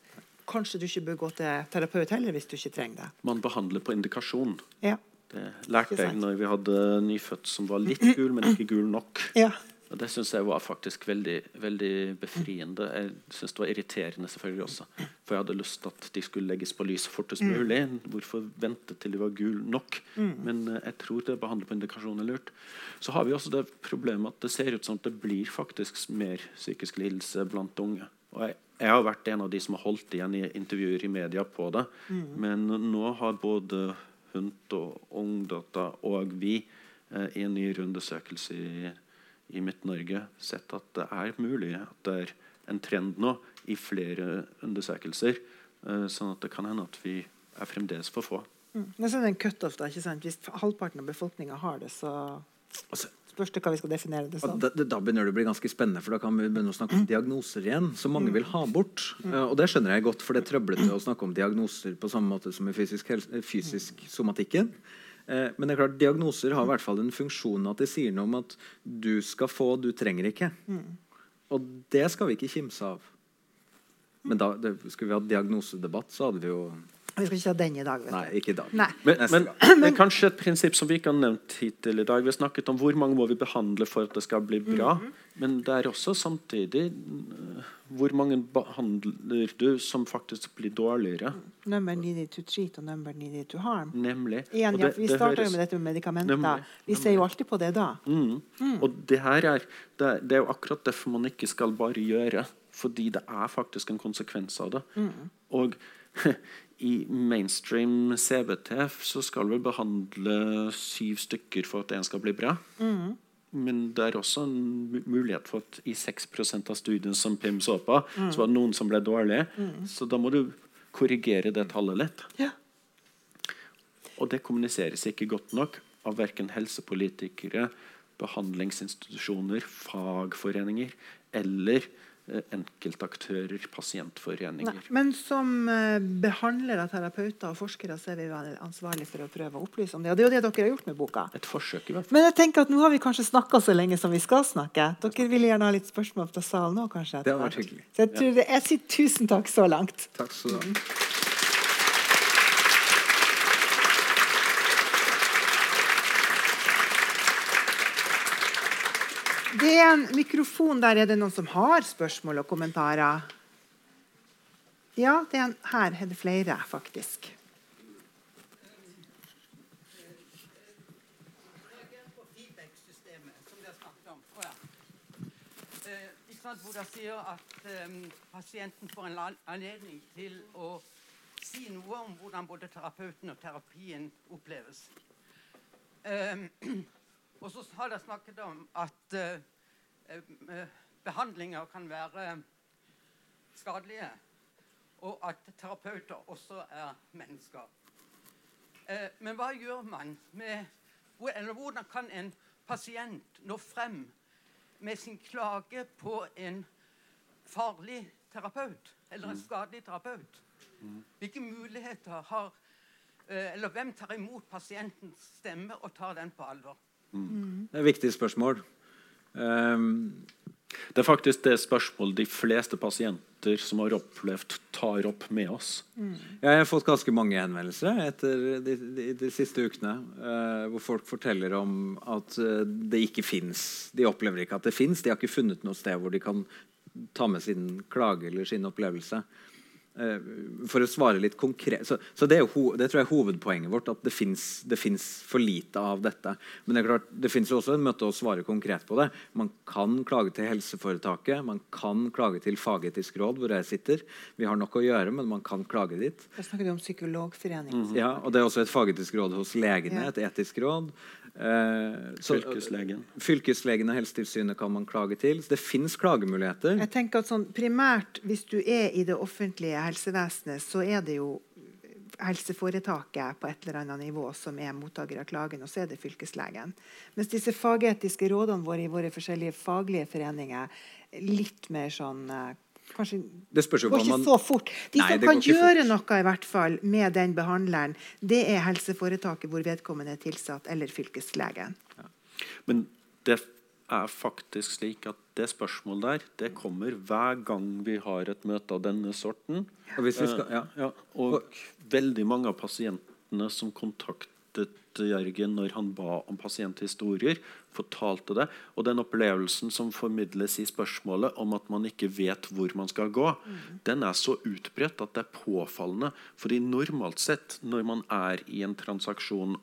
Kanskje du ikke bør gå til terapeut heller hvis du ikke trenger det. Man behandler på indikasjon. Ja. Det lærte jeg når vi hadde nyfødt som var litt <clears throat> gul, men ikke gul nok. ja. Og Det syns jeg var faktisk veldig, veldig befriende. Jeg synes det var irriterende selvfølgelig også. For jeg hadde lyst til at de skulle legges på lys fortest mulig. Hvorfor vente til de var gul nok? Men eh, jeg tror det behandler på indikasjon er lurt. Så har vi også det problemet at det ser ut som at det blir faktisk mer psykisk lidelse blant unge. Og jeg, jeg har vært en av de som har holdt igjen i intervjuer i media på det. Men nå har både HUNT og Ungdata og vi eh, i en ny undersøkelse i i Midt-Norge sett at det er mulig at det er en trend nå i flere undersøkelser. eh, sånn at det kan hende at vi er fremdeles for få. Mm. Men så er det en cutoff, da. ikke sant? Hvis halvparten av befolkninga har det, så Altså, spørs det hva vi skal definere det Og som. Da, da begynner det å bli ganske spennende, for da kan vi begynne å snakke om diagnoser igjen. Som mange vil ha bort. Eh, og det skjønner jeg godt, for det er trøblete å snakke om diagnoser på samme måte som i fysisk, helse, eh, fysisk somatikken. Eh, men det er klart, diagnoser har i hvert fall en funksjon at de sier noe om at du skal få, du trenger ikke. Og det skal vi ikke kimse av. Men da skulle vi hatt diagnosedebatt, så hadde vi jo Vi skal ikke ha den i dag. vet Nei, du. ikke i dag. Nei. Men, men, men det kanskje et prinsipp som vi ikke har nevnt hittil i dag. Vi har snakket om hvor mange må vi behandle for at det skal bli bra. Men det er også samtidig eh, hvor mange behandler du som faktisk blir dårligere. Number needed to treat og number needed to harm. Nemlig. Igjen, Og ja, vi det starter jo høres- med dette med medikamenter. Nemlig, Vi ser jo alltid på det da. Mm. Og det her er det, er- det er jo akkurat derfor man ikke skal bare gjøre. Fordi det er faktisk en konsekvens av det. Og <laughs> i mainstream CBT så skal vi behandle syv stykker for at en skal bli bra. Men det er også en mulighet for at i 6% av studiene som Pim så på, så var det noen som ble dårlige. Så da må du korrigere det tallet litt. Ja. Og det kommuniseres ikke godt nok av verken helsepolitikere, behandlingsinstitusjoner, fagforeninger eller enkeltaktører, pasientforeninger. Nei. Men som eh, behandlere, terapeuter og forskere så er vi vel ansvarlig for å prøve å opplyse om det. Og det er jo det dere har gjort med boka. Et forsøk, i hvert fall. Men jeg tenker at nå har vi kanskje snakka så lenge som vi skal snakke. Dere vil gjerne ha litt spørsmål fra salen nå, kanskje? Det har vært hyggelig. Så jeg, tror jeg sier tusen takk så langt. Takk skal du ha. Det er en mikrofon der. Er det noen som har spørsmål og kommentarer? Ja, er en, her er det flere, faktisk. hvor dere sier at pasienten får en anledning til å si noe om hvordan både terapeuten og terapien oppleves. Eh, og så har dere snakket om at eh, eh, behandlinger kan være skadelige, og at terapeuter også er mennesker. Eh, men hva gjør man med Eller hvordan kan en pasient nå frem med sin klage på en farlig terapeut eller en skadelig terapeut? Hvilke muligheter har eh, Eller hvem tar imot pasientens stemme og tar den på alvor? Det er et viktig spørsmål. Um, Det er faktisk det spørsmålet de fleste pasienter som har opplevd, tar opp med oss. Jeg har fått ganske mange henvendelser etter de, de, de siste ukene. uh, hvor folk forteller om at eh, det ikke fins. De opplever ikke at det fins. De har ikke funnet noe sted hvor de kan ta med sin klage eller sin opplevelse. Eh, for å svare litt konkret Så, så det, er jo, det tror jeg er hovedpoenget vårt. At det fins for lite av dette. Men det er klart, det fins også en måte å svare konkret på det. Man kan klage til helseforetaket. Man kan klage til fagetisk råd, hvor jeg sitter. Vi har nok å gjøre, men man kan klage dit. Da snakker du om Psykologforeningen. Ja, og Det er også et fagetisk råd hos legene. Et etisk råd. Eh, så- Fylkeslegen. Fylkeslegen og Helsetilsynet kan man klage til. Så det fins klagemuligheter. Jeg tenker at sånn, primært, Hvis du er i det offentlige helsevesenet, så er det jo helseforetaket på et eller annet nivå som er mottaker av klagen, og så er det fylkeslegen. Mens disse fagetiske rådene våre i våre forskjellige faglige foreninger er litt mer sånn eh, kanskje Det spørs jo går ikke så fort. De Nei, som kan gjøre fort. noe i hvert fall med den behandleren, det er helseforetaket hvor vedkommende er tilsatt, eller fylkeslegen. Men det er faktisk slik at det spørsmålet der det kommer hver gang vi har et møte av denne sorten. Og hvis vi skal, ja. Eh, ja, og veldig mange av pasientene som kontaktet Jørgen når han ba om pasienthistorier, fortalte det. Og den opplevelsen som formidles i spørsmålet om at man ikke vet hvor man skal gå, den er så utbredt at det er påfallende. Fordi normalt sett, når man er i en transaksjon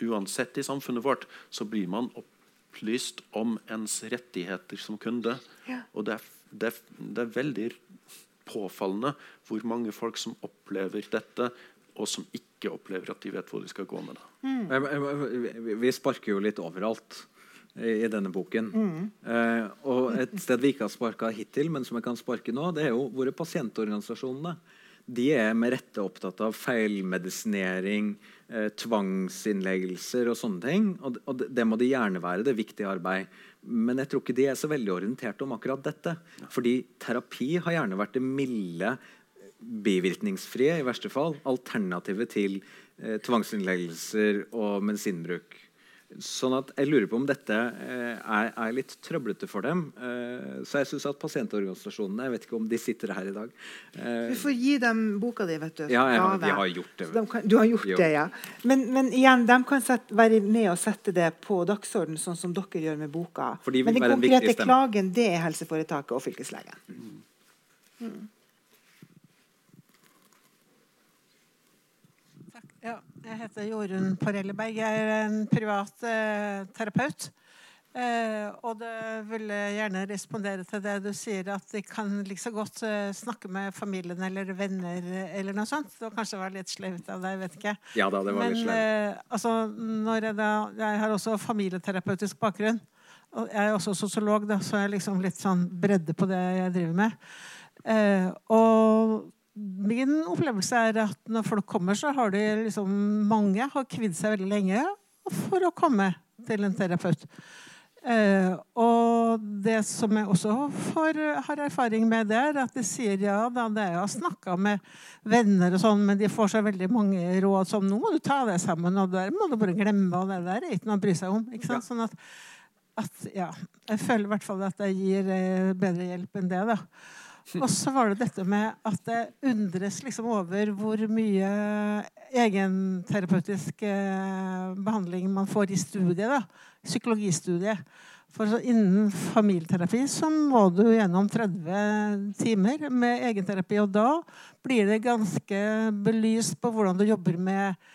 uansett i samfunnet vårt, så blir man opplyst om ens rettigheter som kunde. Ja. Og det er, det, er, det er veldig påfallende hvor mange folk som opplever dette, og som ikke opplever at de vet hvor de skal gå med det. Jeg- vi- sparker jo litt overalt i, denne boken. Eh, og et sted vi ikke har sparka hittil, men som jeg kan sparke nå, det er jo våre pasientorganisasjonene. De er med rette opptatt av feilmedisinering, eh, tvangsinnleggelser og sånne ting. Og, og det, det må de gjerne være. Det er viktig arbeid. Men jeg tror ikke de er så veldig orientert om akkurat dette. Fordi terapi har gjerne vært det milde bivirkningsfrie, i verste fall, alternativet til eh, tvangsinnleggelser og medisinbruk. Sånn at jeg lurer på om dette eh, er, er litt trøblete for dem. Eh, så jeg syns at pasientorganisasjonene Jeg vet ikke om de sitter her i dag. Eh, Du får gi dem boka di, vet du. Ja, jeg har- gave. har gjort det. De kan, du har gjort Jo. det, ja. Men, men igjen, de kan sette, være med og sette det på dagsordenen, sånn som dere gjør med boka. De men den konkrete klagen, det er helseforetaket og fylkeslegen. Takk. Ja, jeg heter Jorunn Porelleberg. Jeg er en privat eh, terapeut. Eh, og det vil jeg gjerne respondere til det du sier, at de kan like godt eh, snakke med familien eller venner eller noe sånt. Det var kanskje var litt sleivt av deg, vet ikke. ja da, det var Men litt slemt. eh, altså, når jeg, da, jeg har også familieterapeutisk bakgrunn. Og jeg er også sosiolog, da, så jeg er liksom litt sånn bredde på det jeg driver med. Eh, og min opplevelse er at når folk kommer, så har de liksom Mange har kvidd seg veldig lenge for å komme til en terapeut. Eh, og det som jeg også får, har erfaring med, det er at de sier ja da, det er jeg har snakka med venner og sånn, men de får så veldig mange råd som nå må du ta deg sammen, og det der må du bare glemme, og det der er ikke noe å bry seg om. ikke sant? Sånn at, at ja, Jeg føler i hvert fall at jeg gir eh, bedre hjelp enn det. da. <laughs> Og så var det dette med at det undres liksom over hvor mye egenterapeutisk eh, behandling man får i studiet. da, Psykologistudiet. For innen familieterapi så må du gjennom 30 timer med egenterapi. Og da blir det ganske belyst på hvordan du jobber med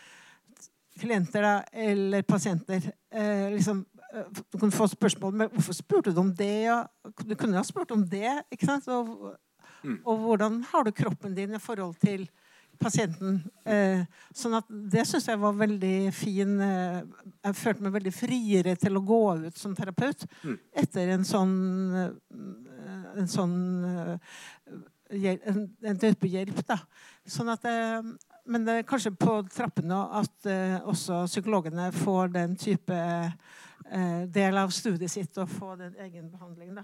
klienter da, eller pasienter. Eh, liksom, eh, du kunne få spørsmål om hvorfor spurte du om det. Ja? Du kunne ha spurt om det. ikke sant? Og, og hvordan har du kroppen din i forhold til pasienten? Eh, sånn at Det syns jeg var veldig fin eh, Jeg følte meg veldig friere til å gå ut som terapeut etter en sånn eh, en sånn eh, en, en type hjelp. da. Sånn at eh, men det er kanskje på trappene at eh, også psykologene får den type eh, del av studiet sitt og får den egenbehandling. Da.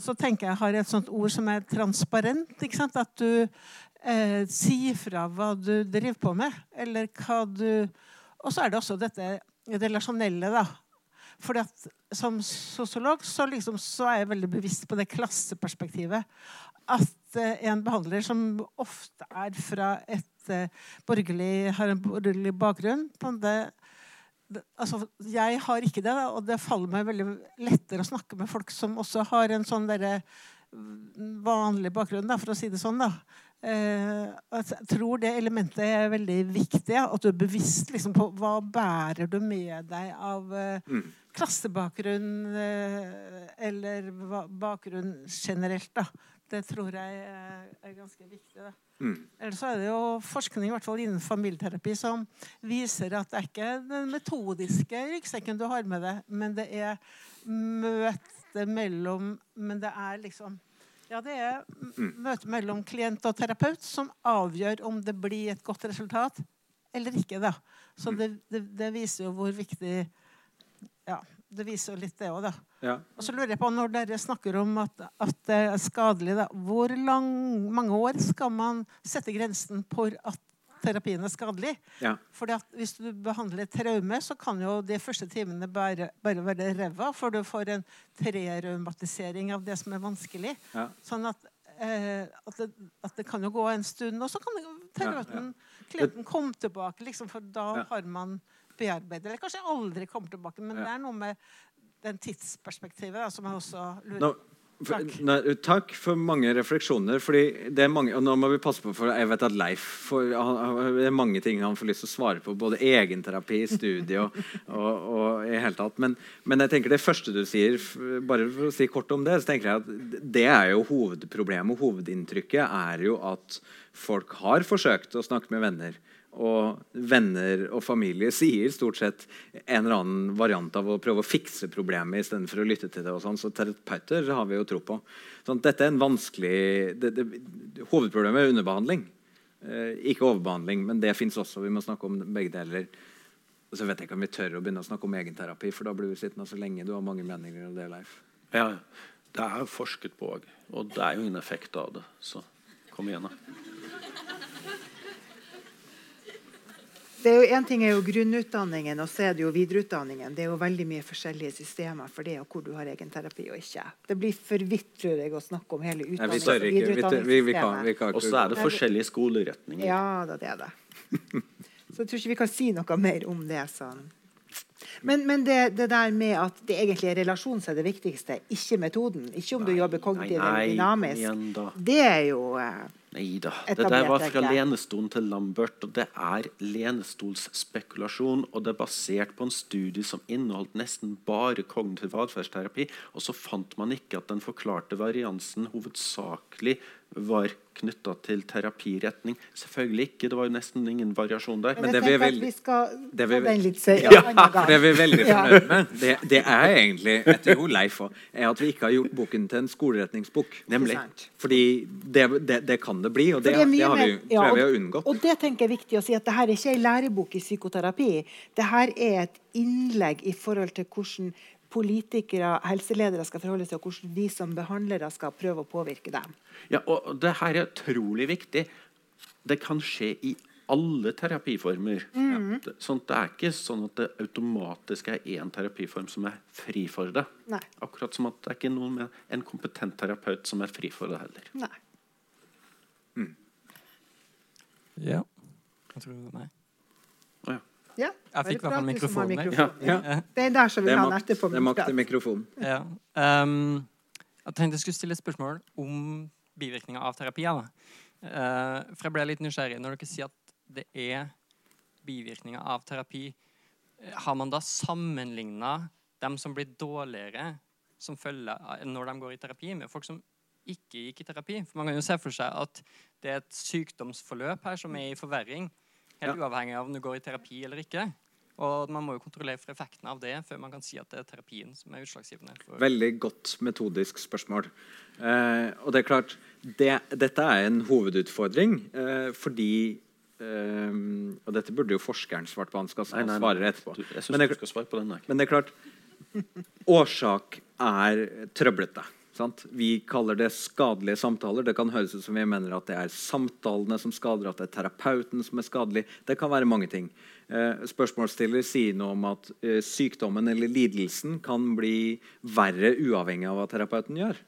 Og så tenker jeg har et sånt ord som er transparent. ikke sant? At du eh, sier fra hva du driver på med. Eller hva du Og så er det også dette relasjonelle, da. Fordi at Som sosiolog så, liksom, så er jeg veldig bevisst på det klasseperspektivet. At eh, en behandler som ofte er fra et eh, borgerlig, har en borgerlig bakgrunn på det, altså, jeg har ikke det, og det faller meg veldig lettere å snakke med folk som også har en sånn derre mm, vanlig bakgrunn, da, for å si det sånn. da. Eh, jeg tror det elementet er veldig viktig. At du er bevisst liksom, på hva bærer du med deg av eh, klassebakgrunn eh, eller bakgrunn generelt. da. Det tror jeg er, ganske viktig. da. Ellers så er det jo forskning i hvert fall innen familieterapi som viser at det er ikke den metodiske ryggsekken du har med deg, men det er møtet mellom Men det er liksom ja, det er møtet mellom klient og terapeut som avgjør om det blir et godt resultat eller ikke. da. Så det, det, det viser jo hvor viktig ja, det viser jo litt det òg, da. Ja. Og så lurer jeg på, når dere snakker om at, at det er skadelig, da, hvor lang, mange år skal man sette grensen for at terapien er skadelig? Ja. Fordi at Hvis du behandler et traume, så kan jo de første timene bare, bare være ræva, for du får en treraumatisering av det som er vanskelig. Ja. Sånn at, eh, at, det, at det kan jo gå en stund, og så kan terapeuten, klienten komme tilbake, liksom, for da har man bearbeidet Eller kanskje aldri kommer tilbake, men Ja. det er noe med den tidsperspektivet da, som jeg også lurer Nå, for. Nei, takk for mange refleksjoner. fordi det er mange, og nå må vi passe på, for jeg vet at Leif for, han- det er mange ting han får lyst til å svare på. Både egenterapi, studie og, og, og i hele tatt. Men, men jeg tenker det første du sier, bare for å si kort om det, så tenker jeg at det er jo hovedproblemet. Hovedinntrykket er jo at folk har forsøkt å snakke med venner. Og venner og familie sier stort sett en eller annen variant av å prøve å fikse problemet istedenfor å lytte til det. og sånn, Så terapeuter har vi jo tro på. Sånn, dette er en vanskelig det, det, Hovedproblemet er underbehandling, eh, ikke overbehandling. Men det fins også. Vi må snakke om begge deler. Og så vet jeg ikke om vi tør å begynne å snakke om egenterapi, for da blir vi sittende så lenge. Du har mange meninger om det, Leif. Ja, det er forsket på òg, og det er jo ingen effekt av det. Så kom igjen, da. Det er jo En ting er jo grunnutdanningen, og så er det jo videreutdanningen. Det er jo veldig mye forskjellige systemer for det, og hvor du har egenterapi og ikke. Det blir for vidt, tror jeg, å snakke om hele Nei, utdannings- og videreutdanningssystemet. Og så er det forskjellige skoleretninger. Ja da, det er det. <laughs> Så jeg tror ikke vi kan si noe mer om det. sånn. Men, men det, det der med at det egentlig er relasjon som er det viktigste, ikke metoden. Ikke om du jobber kognitivt eller dynamisk. Det er jo eh, Nei da. Det der var fra lenestolen til Lambert, og det er lenestolsspekulasjon. Og det er basert på en studie som inneholdt nesten bare kognitiv atferdsterapi. Og så fant man ikke at den forklarte variansen hovedsakelig var knytta til terapiretning. Selvfølgelig ikke, det var jo nesten ingen variasjon der. Men Men det jeg vi veldig- vi skal det vi er den litt se- Ja, en annen gang. for det vi er veldig fornøyd med, det, det er egentlig etter jo Leif også, er at vi ikke har gjort boken til en skoleretningsbok. Nemlig. Fordi det, det, det kan det bli, og det, har vi, ja, jeg vi har unngått. Og det tenker jeg er viktig å si at det her er ikke en lærebok i psykoterapi. Det her er et innlegg i forhold til hvordan politikere, helseledere skal forholde seg, og hvordan vi som behandlere skal prøve å påvirke dem. Ja, og det her er utrolig viktig. Det kan skje i alle terapiformer. Mm. Det, sånn, det er ikke sånn at det automatisk er én terapiform som er fri for det. Nei. Akkurat som at det er ikke noen med en kompetent terapeut som er fri for det heller. Nei. Ja. Jeg tror, nei. Ja. Ja, Jeg fikk i hvert fall har mikrofonen, mikrofonen. Ja. <laughs> Det er der som vi vil er ha den etterpå. det er makt til mikrofonen. Ja. Um, jeg tenkte jeg skulle stille et spørsmål om bivirkninger av terapier. Da. Eh, for jeg ble litt nysgjerrig når dere sier at det er bivirkninger av terapi. eh, Har man da sammenligna dem som blir dårligere som følge når de går i terapi, med folk som ikke gikk i terapi? For Man kan jo se for seg at det er et sykdomsforløp her som er i forverring, helt Ja. uavhengig av om du går i terapi eller ikke. Og man må jo kontrollere for effekten av det før man kan si at det er terapien som er utslagsgivende. For Veldig godt metodisk spørsmål. Eh, og det er klart, det, dette er en hovedutfordring eh, fordi eh, Og dette burde jo forskeren svart på, han skal Nei, nei, nei. svare etterpå. Du, jeg synes Men det, du skal svare på den. der. men det er klart Årsak er trøblete. Sant? Vi kaller det skadelige samtaler. Det kan høres ut som vi mener at det er samtalene som skader, at det er terapeuten som er skadelig. Det kan være mange ting. Eh, spørsmålsstiller sier noe om at eh, sykdommen eller lidelsen kan bli verre uavhengig av hva terapeuten gjør.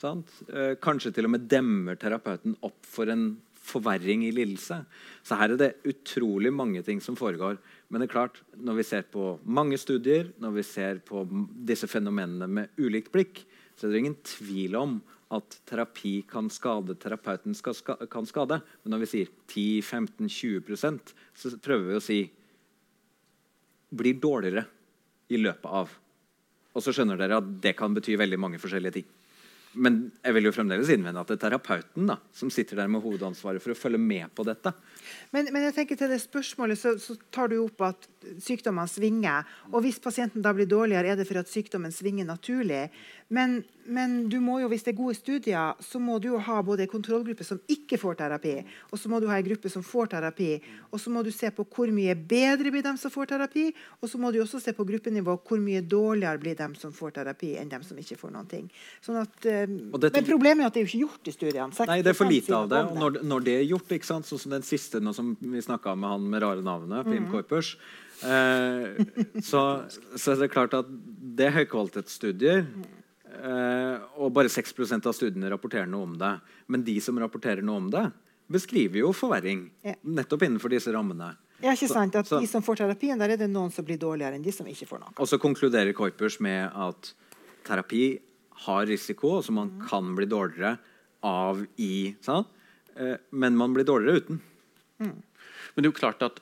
Eh, kanskje til og med demmer terapeuten opp for en forverring i lidelse. Så her er det utrolig mange ting som foregår. Men det er klart, når vi ser på mange studier, når vi ser på disse fenomenene med ulikt blikk, så det er ingen tvil om at terapi kan skade, terapeuten skal kan skade. Men når vi sier 10-15-20% så prøver vi å si blir dårligere i løpet av. Og så skjønner dere at det kan bety veldig mange forskjellige ting. Men jeg vil jo fremdeles innvende at det er terapeuten da, som sitter der med hovedansvaret for å følge med på dette. Men, men jeg tenker til det spørsmålet så, så tar du opp at sykdommene svinger. Og hvis pasienten da blir dårligere, er det for at sykdommen svinger naturlig. Men, men du må jo, hvis det er gode studier, så må du jo ha både en kontrollgruppe som ikke får terapi, og så må du ha en gruppe som får terapi. Og så må du se på hvor mye bedre blir dem som får terapi, og så må du også se på gruppenivå hvor mye dårligere blir dem som får terapi, enn dem som ikke får noen ting. Sånn at, eh, dette- men problemet er at det er jo ikke gjort i studiene. Nei, det er for lite av det. Og når, når det er gjort, ikke sant? sånn som den siste nå som vi snakka med han med rare navnet, Pim Mhm. Kuipers, eh, så, så er det klart at det er høykvalitetsstudier. Eh, og bare 6% av studiene rapporterer noe om det. Men de som rapporterer noe om det, beskriver jo forverring. Ja. Nettopp innenfor disse rammene. Ja, ikke sant? At så- De som får terapien, der er det noen som blir dårligere enn de som ikke får noe. Og så konkluderer Kuipers med at terapi har risiko, og så man mm. kan bli dårligere av i sant? Eh, Men man blir dårligere uten. Men det er jo klart at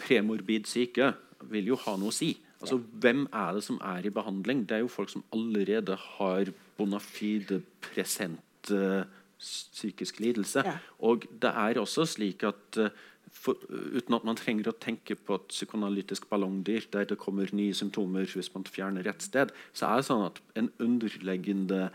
premorbid syke vil jo ha noe å si. Altså, Hvem er det som er i behandling? Det er jo folk som allerede har bona fide present eh, psykisk lidelse. Ja. Og det er også slik at eh, for, uten at man trenger å tenke på et psykoanalytisk ballongdyr der det kommer nye symptomer hvis man fjerner et sted, så er det sånn at en underleggende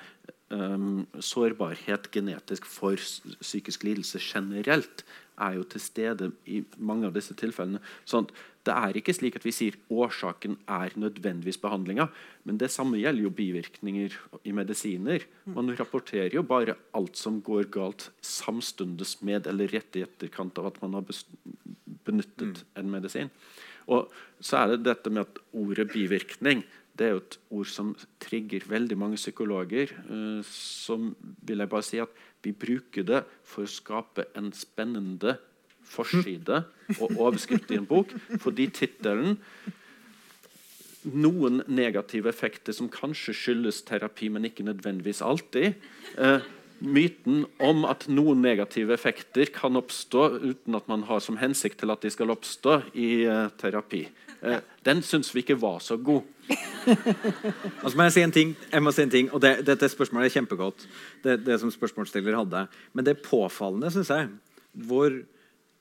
um, sårbarhet genetisk for psykisk lidelse generelt er jo til stede i mange av disse tilfellene. Sånn det er ikke slik at vi sier årsaken er nødvendigvis behandlinga, men det samme gjelder jo bivirkninger i medisiner. Man rapporterer jo bare alt som går galt samstundes med eller rett i etterkant av at man har benyttet en medisin. Og så er det dette med at ordet bivirkning det er jo et ord som trigger veldig mange psykologer. eh, som vil jeg bare si at vi bruker det for å skape en spennende forside og overskrift i en bok, fordi tittelen noen negative effekter som kanskje skyldes terapi, men ikke nødvendigvis alltid. Eh, myten om at noen negative effekter kan oppstå uten at man har som hensikt til at de skal oppstå i eh, terapi. Den syns vi ikke var så god. <laughs> Altså må jeg si en ting, jeg må si en ting og det, Dette spørsmålet er kjempegodt, det, det som spørsmålsstiller hadde. Men det er påfallende, syns jeg, hvor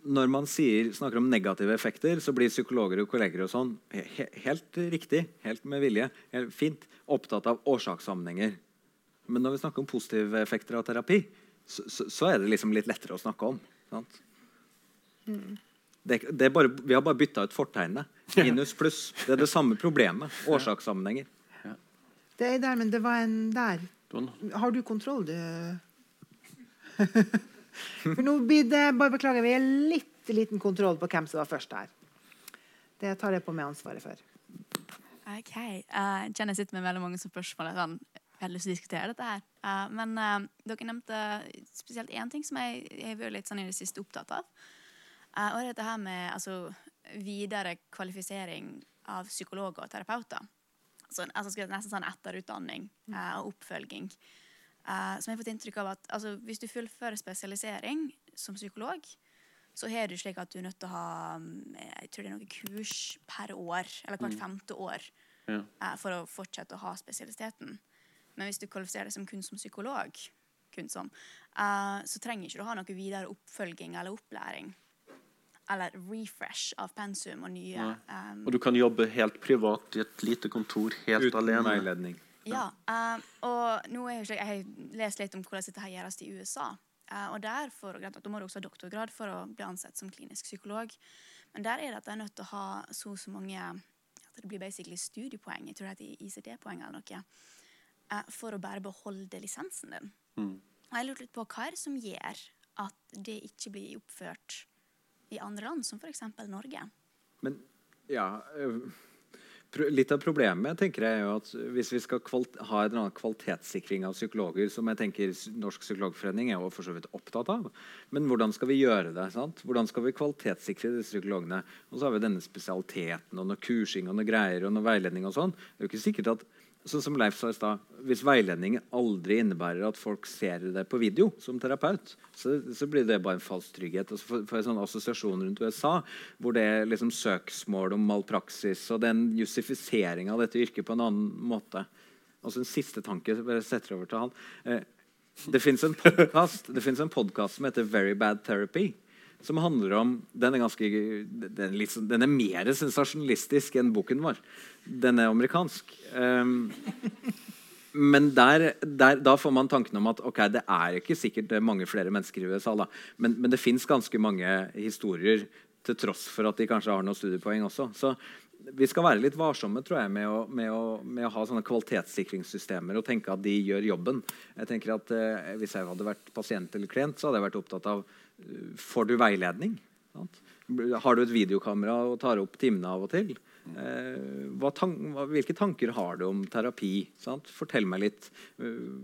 når man sier, snakker om negative effekter, så blir psykologer og kolleger og sånn he, helt riktig, helt med vilje, helt fint, opptatt av årsakssammenhenger. Men når vi snakker om positive effekter av terapi, så, så, så er det liksom litt lettere å snakke om. Sant? Det, det bare, vi har bare bytta ut fortegnet. Minus pluss. Det er det samme problemet. Årsakssammenhenger. Det er der, men det var en der. Har du kontroll, du? <laughs> For nå blir det bare beklager, vi er litt liten kontroll på hvem som var først her. Det tar jeg på meg ansvaret for. OK. eh, jeg kjenner jeg sitter med veldig mange spørsmål. Sånn, jeg har lyst til å diskutere dette her. Eh, men eh, dere nevnte spesielt én ting som jeg jeg har vært litt sånn i det siste opptatt av. Eh, og det er dette her med altså, videre kvalifisering av psykologer og terapeuter. Så, altså, nesten sånn etterutdanning eh, og oppfølging. Uh, som jeg har fått inntrykk av at altså, hvis du fullfører spesialisering som psykolog, så har du slik at du er nødt til å ha mm, jeg tror det er noen kurs per år, eller hvert femte år, Ja. eh, for å fortsette å ha spesialiteten. Men hvis du kvalifiserer deg som kun som psykolog, kun som, så trenger ikke du ha noe videre oppfølging eller opplæring. Eller refresh av pensum og nye ja. um, Og du kan jobbe helt privat i et lite kontor helt Uten alene. veiledning. Ja, Um, og nå er jeg, jeg har lest litt om hvordan dette her gjøres i USA. Uh, og der for, Da må du også ha doktorgrad for å bli ansett som klinisk psykolog. Men der er det at de er nødt til å ha så og så mange at Det blir basically studiepoeng, jeg tror det heter ICD-poeng eller noe, Uh, for å bare beholde lisensen din. Mm. Og jeg lurte litt på hva er det som gjør at det ikke blir oppført i andre land, som f.eks. Norge? Men ja øh, Litt av problemet tenker jeg er jo at hvis vi skal ha en annen kvalitetssikring av psykologer, som jeg tenker Norsk psykologforening er jo for så vidt opptatt av, men hvordan skal vi gjøre det? sant? Hvordan skal vi kvalitetssikre disse psykologene? Og så har vi denne spesialiteten og noe kursing og noe greier og noe veiledning og sånn. Det er jo ikke sikkert at Sånn som Leif sa i stad, Hvis veiledning aldri innebærer at folk ser det på video som terapeut, så, så blir det bare en falsk trygghet. Og så får en sånn assosiasjon rundt USA, hvor det er liksom søksmål om malpraksis og den justifiseringa av dette yrket på en annen måte. Og så En siste tanke bare setter jeg over til han. Eh, det fins en podkast som heter Very Bad Therapy. Som handler om Den er, ganske, den sånn- den er mer sensasjonalistisk enn boken vår. Den er amerikansk. Um, men der, der, da får man tanken om at okay, det er ikke sikkert det er mange flere mennesker i USA. Da. Men, men det fins ganske mange historier til tross for at de kanskje har noen studiepoeng også. Så vi skal være litt varsomme tror jeg, med å, med å, med å ha sånne kvalitetssikringssystemer og tenke at de gjør jobben. Jeg tenker at eh, Hvis jeg hadde vært pasient eller klient, så hadde jeg vært opptatt av Får du veiledning? Sant? Har du et videokamera og tar opp timene av og til? Eh, tan hvilke tanker har du om terapi? Sant? Fortell meg litt. Uh,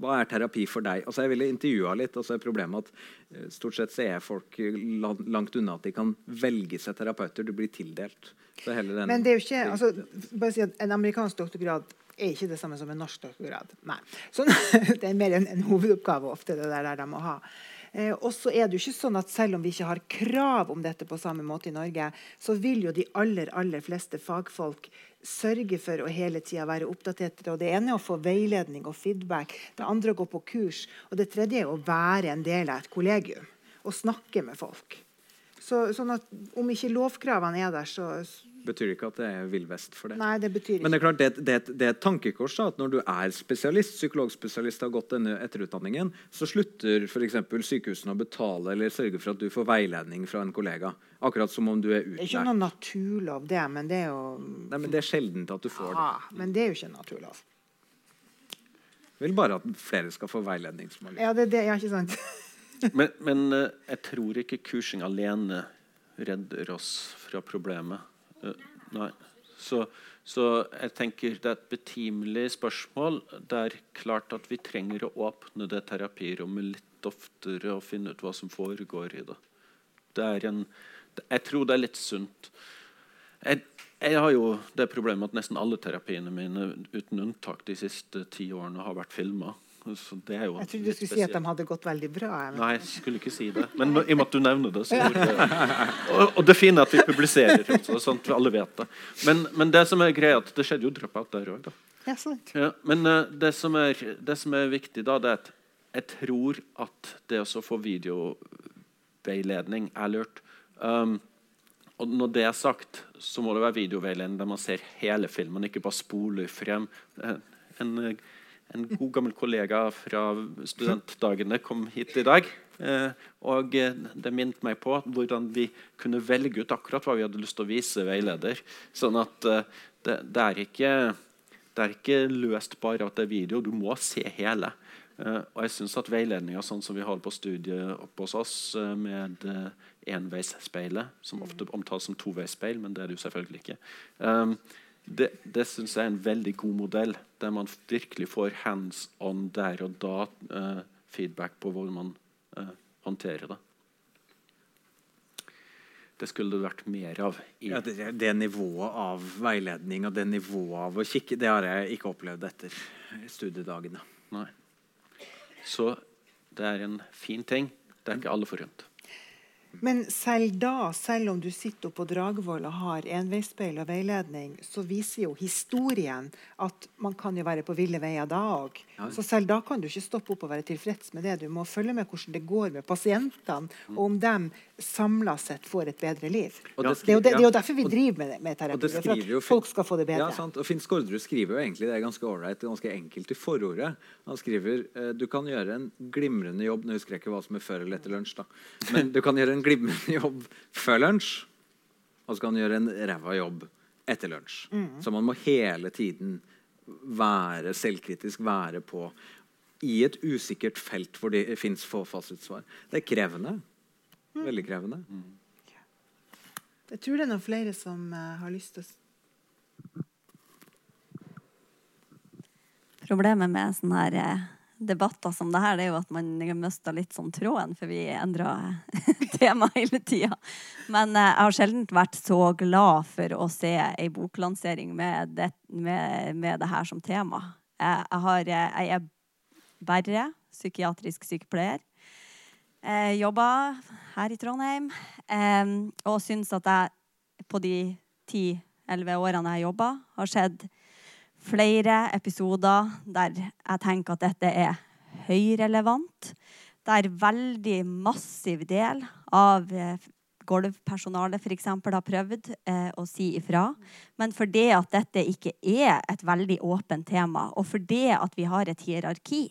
hva er terapi for deg? Altså, jeg ville intervjua litt. og så er Problemet at uh, stort sett så er folk langt unna at de kan velge seg terapeuter. Du blir tildelt. Men det er jo ikke altså, bare si at En amerikansk doktorgrad er ikke det samme som en norsk doktorgrad. Nei. Så, <laughs> det er mer en, en hovedoppgave ofte det der de må ha. Eh, og så er det jo ikke sånn at Selv om vi ikke har krav om dette på samme måte i Norge, så vil jo de aller aller fleste fagfolk sørge for å hele tida være oppdatert. Og det ene er å få veiledning og feedback, det andre å gå på kurs, og det tredje er å være en del av et kollegium og snakke med folk. Så, sånn at Om ikke lovkravene er der, så, betyr ikke at det er villvest for det. Nei, det betyr ikke. Men det er klart, det, det, det er et tankekors da, at når du er spesialist, psykologspesialist har gått denne etterutdanningen, så slutter f.eks. sykehusene å betale eller sørge for at du får veiledning fra en kollega. Akkurat som om du er utlært. Det er ikke noen naturlov, det, men det er jo Nei, men Det er sjeldent at du får det. Ja, men det er jo ikke en naturlov. Jeg vil bare at flere skal få veiledning. Ja, det, det, ja, ikke sant? <laughs> men, men eh, jeg tror ikke kursing alene redder oss fra problemet. Uh, nei. Så, så, jeg tenker det er et betimelig spørsmål. Det er klart at vi trenger å åpne det terapirommet litt oftere og finne ut hva som foregår i det. det en, jeg tror det er litt sunt. Jeg, jeg, har jo det problemet at nesten alle terapiene mine uten unntak de siste ti årene har vært filma jeg trodde du skulle si at de hadde gått veldig bra. Nei, jeg skulle ikke si det. Men i og med at du nevner det, så det. Og, og, det fine er at vi publiserer også, sånn at alle vet det. Men, men det som er greia, at det skjedde jo dropout der òg. Ja, sant. Ja, men uh, det, som er, det, som er, viktig, da, det er at jeg tror at det å få videoveiledning er lurt. Um, og når det er sagt, så må det være videoveiledning der man ser hele filmen, ikke bare spoler frem. En, en en god gammel kollega fra studentdagene kom hit i dag. Eh, og det minnet meg på hvordan vi kunne velge ut akkurat hva vi hadde lyst til å vise veileder. Sånn at eh, det, det, er ikke, det, er ikke, løst bare at det er video. Du må se hele. Eh, og jeg synes at veiledninga sånn som vi har på studiet oppe hos oss, eh, med eh, enveisspeilet, som ofte omtales som toveisspeil, men det er det jo selvfølgelig ikke eh, det, det syns jeg er en veldig god modell, der man virkelig får hands on der og da uh, feedback på hvordan man uh, håndterer det. Det skulle det vært mer av. Ja, det, det, nivået av veiledning og det nivået av å kikke, det har jeg ikke opplevd etter studiedagene. Nei. Så det er en fin ting. Det er ikke alle forunt. Men selv da, selv om du sitter på Dragvoll og har enveisspeil og veiledning, så viser jo historien at man kan jo være på ville veier da òg. Ja. Så selv da kan du ikke stoppe opp og være tilfreds med det. Du må følge med hvordan det går med pasientene, og om de samla sett får et bedre liv. Det, det, er jo, det, det, er jo derfor vi driver med, med terapi. For at folk skal få det bedre. Ja, sant. Og Finn Skårderud skriver jo egentlig det er ganske ålreit, ganske enkelt i forordet. Han skriver eh, du kan gjøre en glimrende jobb Nå husker jeg ikke hva som er før eller etter lunsj, da. Men du kan gjøre en glimrende jobb før lunsj, og så kan du gjøre en ræva jobb etter lunsj. Mm. Så man må hele tiden være selvkritisk, være på i et usikkert felt hvor det fins få fasitsvar. Det er krevende. Mm. Veldig krevende. Mm. Jeg tror det er noen flere som uh, har lyst til å Problemet med sånn her uh, debatter som det her, det er jo at man mister litt sånn tråden, for vi endrer <laughs> tema hele tida. Men eh, jeg har sjelden vært så glad for å se ei boklansering med det, med, med det her som tema. Jeg, har, eh, jeg er bare psykiatrisk sykepleier. Jeg jobber her i Trondheim eh, og syns at jeg på de ti-elleve årene jeg har jobba, har sett flere episoder der jeg tenker at dette er høyrelevant. Der veldig massiv del av eh, gulvpersonalet f.eks. har prøvd eh, å si ifra. Men fordi at dette ikke er et veldig åpent tema, og fordi at vi har et hierarki,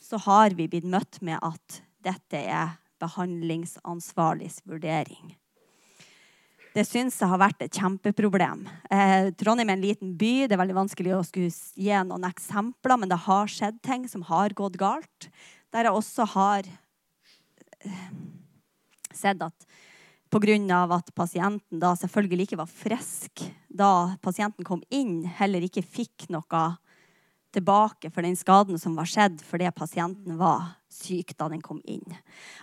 så har vi blitt møtt med at dette er behandlingsansvarligs vurdering. Det syns jeg har vært et kjempeproblem. Eh, Trondheim er en liten by. Det er veldig vanskelig å skulle gi noen eksempler, men det har skjedd ting som har gått galt. Der jeg også har eh, sett at pga. at pasienten da selvfølgelig ikke var frisk da pasienten kom inn, heller ikke fikk noe tilbake for den skaden som var skjedd fordi pasienten var syk da den kom inn.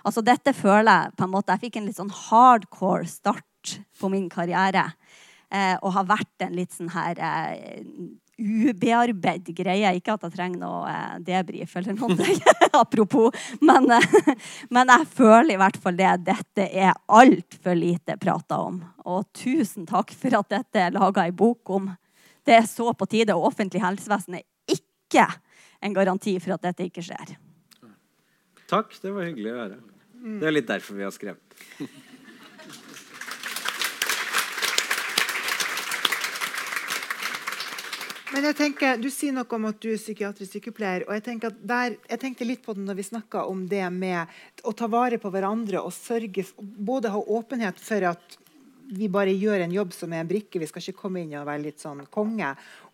Altså Dette føler jeg på en måte, Jeg fikk en litt sånn hardcore start på min karriere. Eh, og har vært en litt sånn her eh, ubearbeidet greie. Ikke at jeg trenger noe eh, debrief eller noe, <laughs> apropos. Men, eh, men, jeg føler i hvert fall det. Dette er altfor lite prata om. Og tusen takk for at dette er laga ei bok om. Det er så på tide. Og offentlig helsevesen er ikke en garanti for at dette ikke skjer. Takk, det var hyggelig å høre. Det er litt derfor vi har skrevet. Men jeg tenker, Du sier noe om at du er psykiatrisk sykepleier. og Jeg tenker at der, jeg tenkte litt på det når vi snakka om det med å ta vare på hverandre og sørge både ha åpenhet for at vi bare gjør en jobb som er en brikke, vi skal ikke komme inn og være litt sånn konge.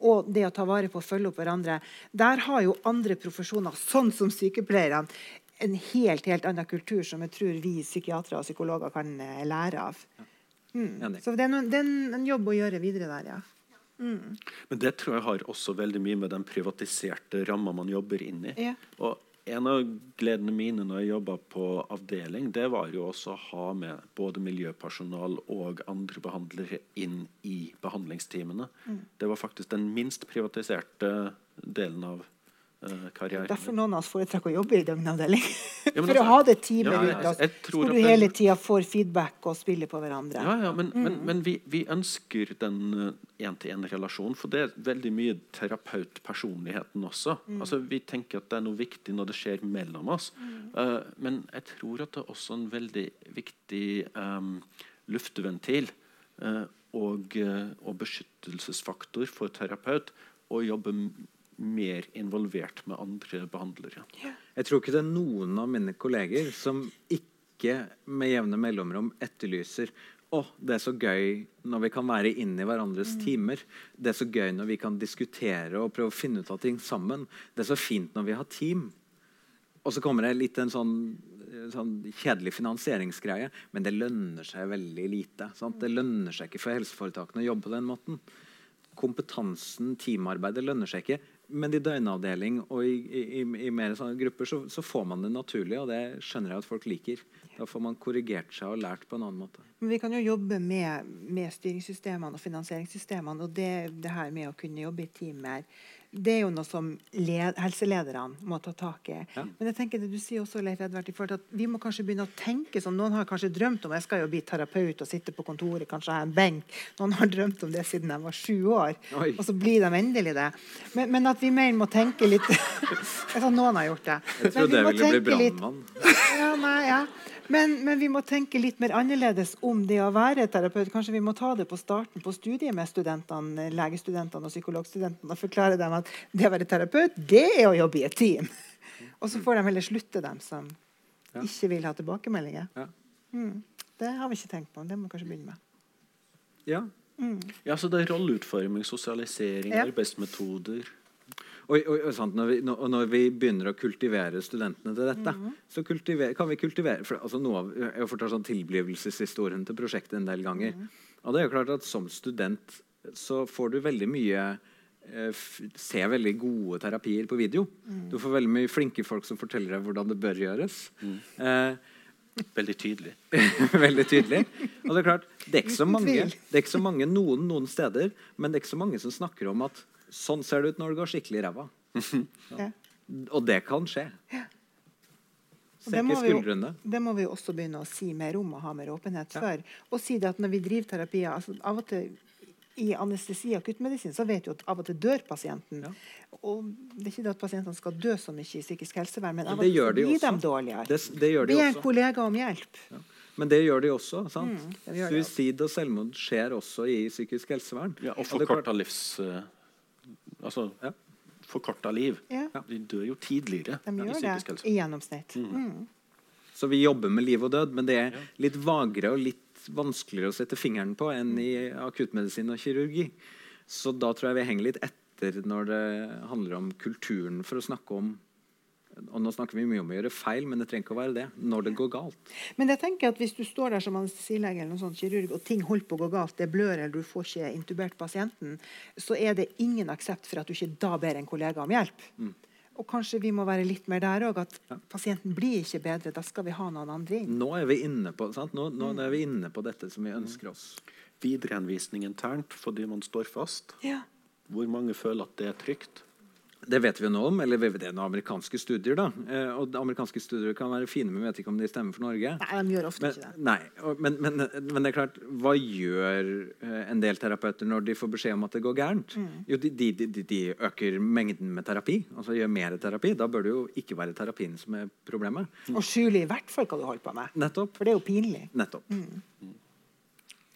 Og det å ta vare på å følge opp hverandre. Der har jo andre profesjoner, sånn som sykepleierne, en helt helt annen kultur som jeg tror vi psykiatere og psykologer kan eh, lære av. Mm. Så det er, noen, det er en jobb å gjøre videre der, ja. Mm. Men det tror jeg har også veldig mye med den privatiserte ramma man jobber inn i. Ja. Og en av gledene mine når jeg jobba på avdeling, det var jo også å ha med både miljøpersonal og andre behandlere inn i behandlingsteamene. Mm. Det var faktisk den minst privatiserte delen av karrieren. Derfor noen av oss foretrekker å jobbe i døgnavdeling. Ja, <laughs> For altså, å ha det teamet ja, rundt oss hvor du hele tida får feedback og spiller på hverandre. Ja, ja Men, mm. men, men vi, vi, ønsker den én-til-én-relasjonen, uh, for det er veldig mye terapeutpersonligheten også. Mm. Altså, vi tenker at det er noe viktig når det skjer mellom oss. Mm. Uh, men jeg tror at det er også en veldig viktig um, luftventil uh, og, uh, og beskyttelsesfaktor for terapeut å jobbe mer involvert med andre behandlere. Jeg tror ikke det er noen av mine kolleger som ikke med jevne mellomrom etterlyser å, det er så gøy når vi kan være inne i hverandres mm. timer. Det er så gøy når vi kan diskutere og prøve å finne ut av ting sammen. Det er så fint når vi har team. Og så kommer det litt en sånn, sånn kjedelig finansieringsgreie. Men det lønner seg veldig lite. Sant? Det lønner seg ikke for helseforetakene å jobbe på den måten. Kompetansen, teamarbeidet, lønner seg ikke. Men i døgnavdeling og i, i, i mer sånne grupper så, så, får man det naturlig, og det skjønner jeg at folk liker. Da får man korrigert seg og lært på en annen måte. Men Vi kan jo jobbe med, med styringssystemene og finansieringssystemene. og det, det, her med å kunne jobbe i team mer det er jo noe som led, helselederne må ta tak i. Ja. Men jeg tenker det du sier også, Leif Edvard, at vi må kanskje begynne å tenke sånn. Noen har kanskje drømt om jeg skal jo bli terapeut og sitte på kontoret, kanskje ha en benk. Noen har drømt om det siden de var sju år, Oi. og så blir de endelig det. Men, men at vi mer må tenke litt <laughs> Jeg sa noen har gjort det. Jeg trodde jeg ville bli brannmann. <laughs> Ja, nei, ja. Men, men, vi må tenke litt mer annerledes om det å være terapeut. Kanskje vi må ta det på starten på studiet med studentene, legestudentene og psykologstudentene og forklare dem at det å være terapeut, det er å jobbe i et team. Og så får de heller slutte, dem som ja. ikke vil ha tilbakemeldinger. Ja. Mm. Det har vi ikke tenkt på. Det må vi kanskje begynne med. Ja. Mm. ja så det er rolleutforming, sosialisering, ja. arbeidsmetoder og, og, og sant, når, vi, når, når, vi, begynner å kultivere studentene til dette, mm -hmm. så kan vi kultivere for, altså noe av, Jeg har fortalt sånn tilblivelseshistorien til prosjektet en del ganger. Mm -hmm. Og det er jo klart at Som student så får du veldig mye eh, Se veldig gode terapier på video. Mm. Du får veldig mye flinke folk som forteller deg hvordan det bør gjøres. Mm. Eh, Veldig tydelig. <laughs> veldig tydelig. Og det er klart, det er ikke så mange, det er ikke så mange noen, noen steder, men det er ikke så mange som snakker om at Sånn ser det ut når det går skikkelig ræva. <laughs> Ja. Og det kan skje. Ja. Det må, jo, det må, vi jo også begynne å si mer om og ha mer åpenhet for. Og si det at når vi driver terapier altså Av og til i anestesi og akuttmedisin så vet vi at av og til dør pasienten. Ja. Og det er ikke det at pasientene skal dø så mye i psykisk helsevern, men av og til blir de dårligere. Det, det gjør de Be en kollega om hjelp. Ja. Men det gjør de også. sant? Mm. Suicid og selvmord skjer også i psykisk helsevern. Ja, og forkorta livs... eh, altså Ja. forkorta liv. Ja, De dør jo tidligere de gjør psykisk det helse. i gjennomsnitt. Mm. Så vi jobber med liv og død, men det er litt vagere og litt vanskeligere å sette fingeren på enn i akuttmedisin og kirurgi. Så da tror jeg vi henger litt etter når det handler om kulturen for å snakke om og Nå snakker vi mye om å gjøre feil, men det trenger ikke å være det når det går galt. Men jeg tenker at hvis du står der som anestesilege eller noen sånn kirurg, og ting holder på å gå galt, det blør eller du får ikke intubert pasienten, så er det ingen aksept for at du ikke da ber en kollega om hjelp. Og kanskje vi må være litt mer der òg, at pasienten blir ikke bedre. Da skal vi ha noen andre inn. Nå er vi inne på, sant? Nå, nå er vi inne på dette som vi ønsker oss. Viderehenvisning internt fordi man står fast. Ja. Hvor mange føler at det er trygt? Det vet vi jo nå om, eller det er amerikanske studier. da. Eh, og amerikanske studier kan være fine, men vi vet ikke om de stemmer for Norge. Nei, de gjør ofte Men, ikke det. nei, men, men, men det er klart, hva gjør eh, en del terapeuter når de får beskjed om at det går gærent? Mm. Jo, de, de, de, de øker mengden med terapi, altså gjør mer terapi. Da bør det jo ikke være terapien som er problemet. Og skjule i hvert fall hva du holder på med. Nettopp. For det er jo pinlig. Nettopp.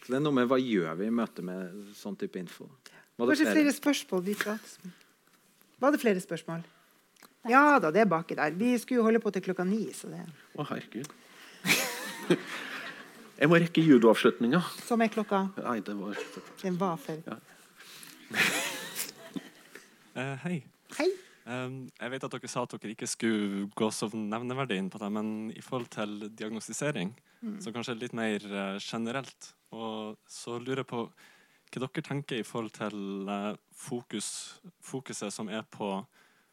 Så det er noe med hva gjør vi i møte med sånn type info. Hva Kanskje flere? spørsmål? Med. Var det flere spørsmål? Ja da, det er baki der. Vi skulle jo holde på til klokka ni. så det Å, herregud. <laughs> Jeg må rekke judoavslutninga. Som er klokka Nei, det var Den var for Ja. uh, <laughs> hei. Hei. Um, jeg vet at dere sa at dere ikke skulle gå så nevneverdig inn på det, men i forhold til diagnostisering, så kanskje litt mer uh, generelt. Og så lurer jeg på hva dere tenker i forhold til eh, fokus, fokuset som er på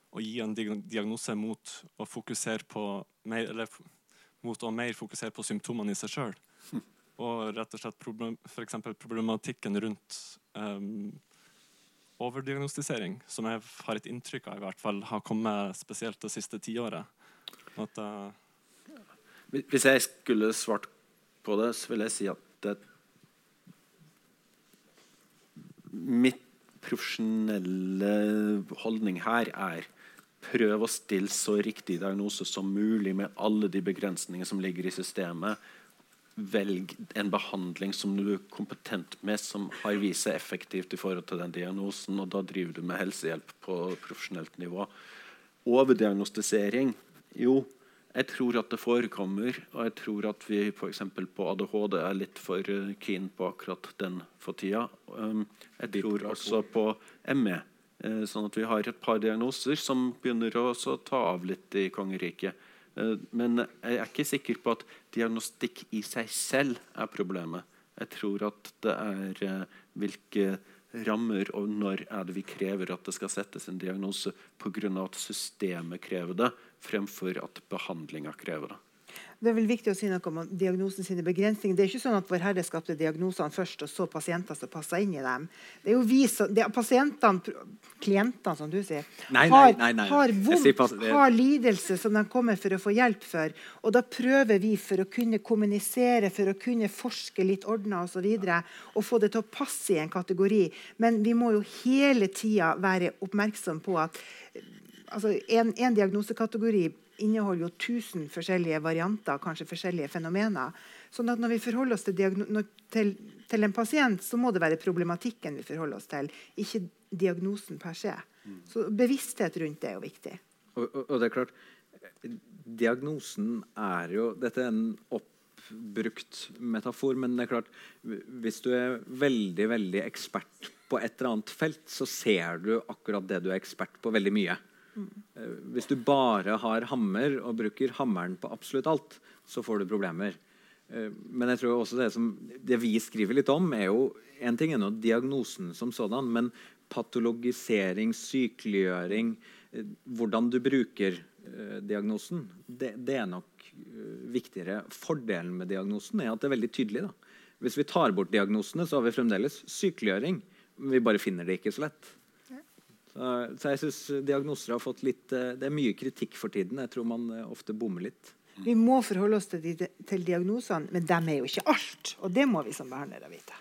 å gi en diagnose mot å fokusere på mer, eller mot å mer fokusere på symptomene i seg sjøl. <laughs> Og rett og slett problem, for eksempel problematikken rundt um, overdiagnostisering, som jeg har et inntrykk av i hvert fall har kommet spesielt det siste tiåret. At, eh, Hvis jeg skulle svart på det, så vil jeg si at det Mitt profesjonelle holdning her er prøv å stille så riktig diagnose som mulig med alle de begrensninger som ligger i systemet. Velg en behandling som du er kompetent med, som har vist seg effektivt i forhold til den diagnosen, og da driver du med helsehjelp på profesjonelt nivå. Overdiagnostisering Jo, jeg tror at det forekommer, og jeg tror at vi f.eks. på ADHD er litt for eh, keen på akkurat den for tida. Um, jeg tror også på ME. eh, Sånn at vi har et par diagnoser som begynner å ta av litt i kongeriket. Eh, Men jeg er ikke sikker på at diagnostikk i seg selv er problemet. Jeg tror at det er hvilke rammer og når er det vi krever at det skal settes en diagnose pga. at systemet krever det, fremfor at behandlinga krever det. Det er vel viktig å si noe om diagnosen sine begrensninger. Det er ikke sånn at Vår Herre skapte diagnosene først, og så pasienter som passa inn i dem. Det er jo vi som, det er pasientene, klientene, som du sier, Nei, har, nei, nei. har vondt, sier pas- har lidelse som de kommer for å få hjelp for. Og da prøver vi for å kunne kommunisere, for å kunne forske litt ordna osv. Og, så og få det til å passe i en kategori. Men vi må jo hele tida være oppmerksom på at altså en, en diagnosekategori inneholder jo 1000 forskjellige varianter, kanskje forskjellige fenomener. Sånn at når vi forholder oss til, til, til en pasient, så må det være problematikken vi forholder oss til, ikke diagnosen per se. Så bevissthet rundt det er jo viktig. Og, og, og det er klart, diagnosen er jo Dette er en oppbrukt metafor, men det er klart hvis du er veldig veldig ekspert på et eller annet felt, så ser du akkurat det du er ekspert på, veldig mye. Eh, Hvis du bare har hammer og bruker hammeren på absolutt alt, så får du problemer. Eh, Men jeg tror også det som det vi skriver litt om, er jo En ting er nå diagnosen som sådan, men patologisering, sykeliggjøring, eh, hvordan du bruker diagnosen, det, det er nok viktigere. Fordelen med diagnosen er at det er veldig tydelig. Da. Hvis vi tar bort diagnosene, så har vi fremdeles sykeliggjøring. Vi bare finner det ikke så lett. Så, så jeg synes diagnoser har fått litt eh, Det er mye kritikk for tiden. Jeg tror man eh, ofte bommer litt. Vi må forholde oss til, de, til diagnosene, men de er jo ikke alt. Og det må vi som behandlere vite.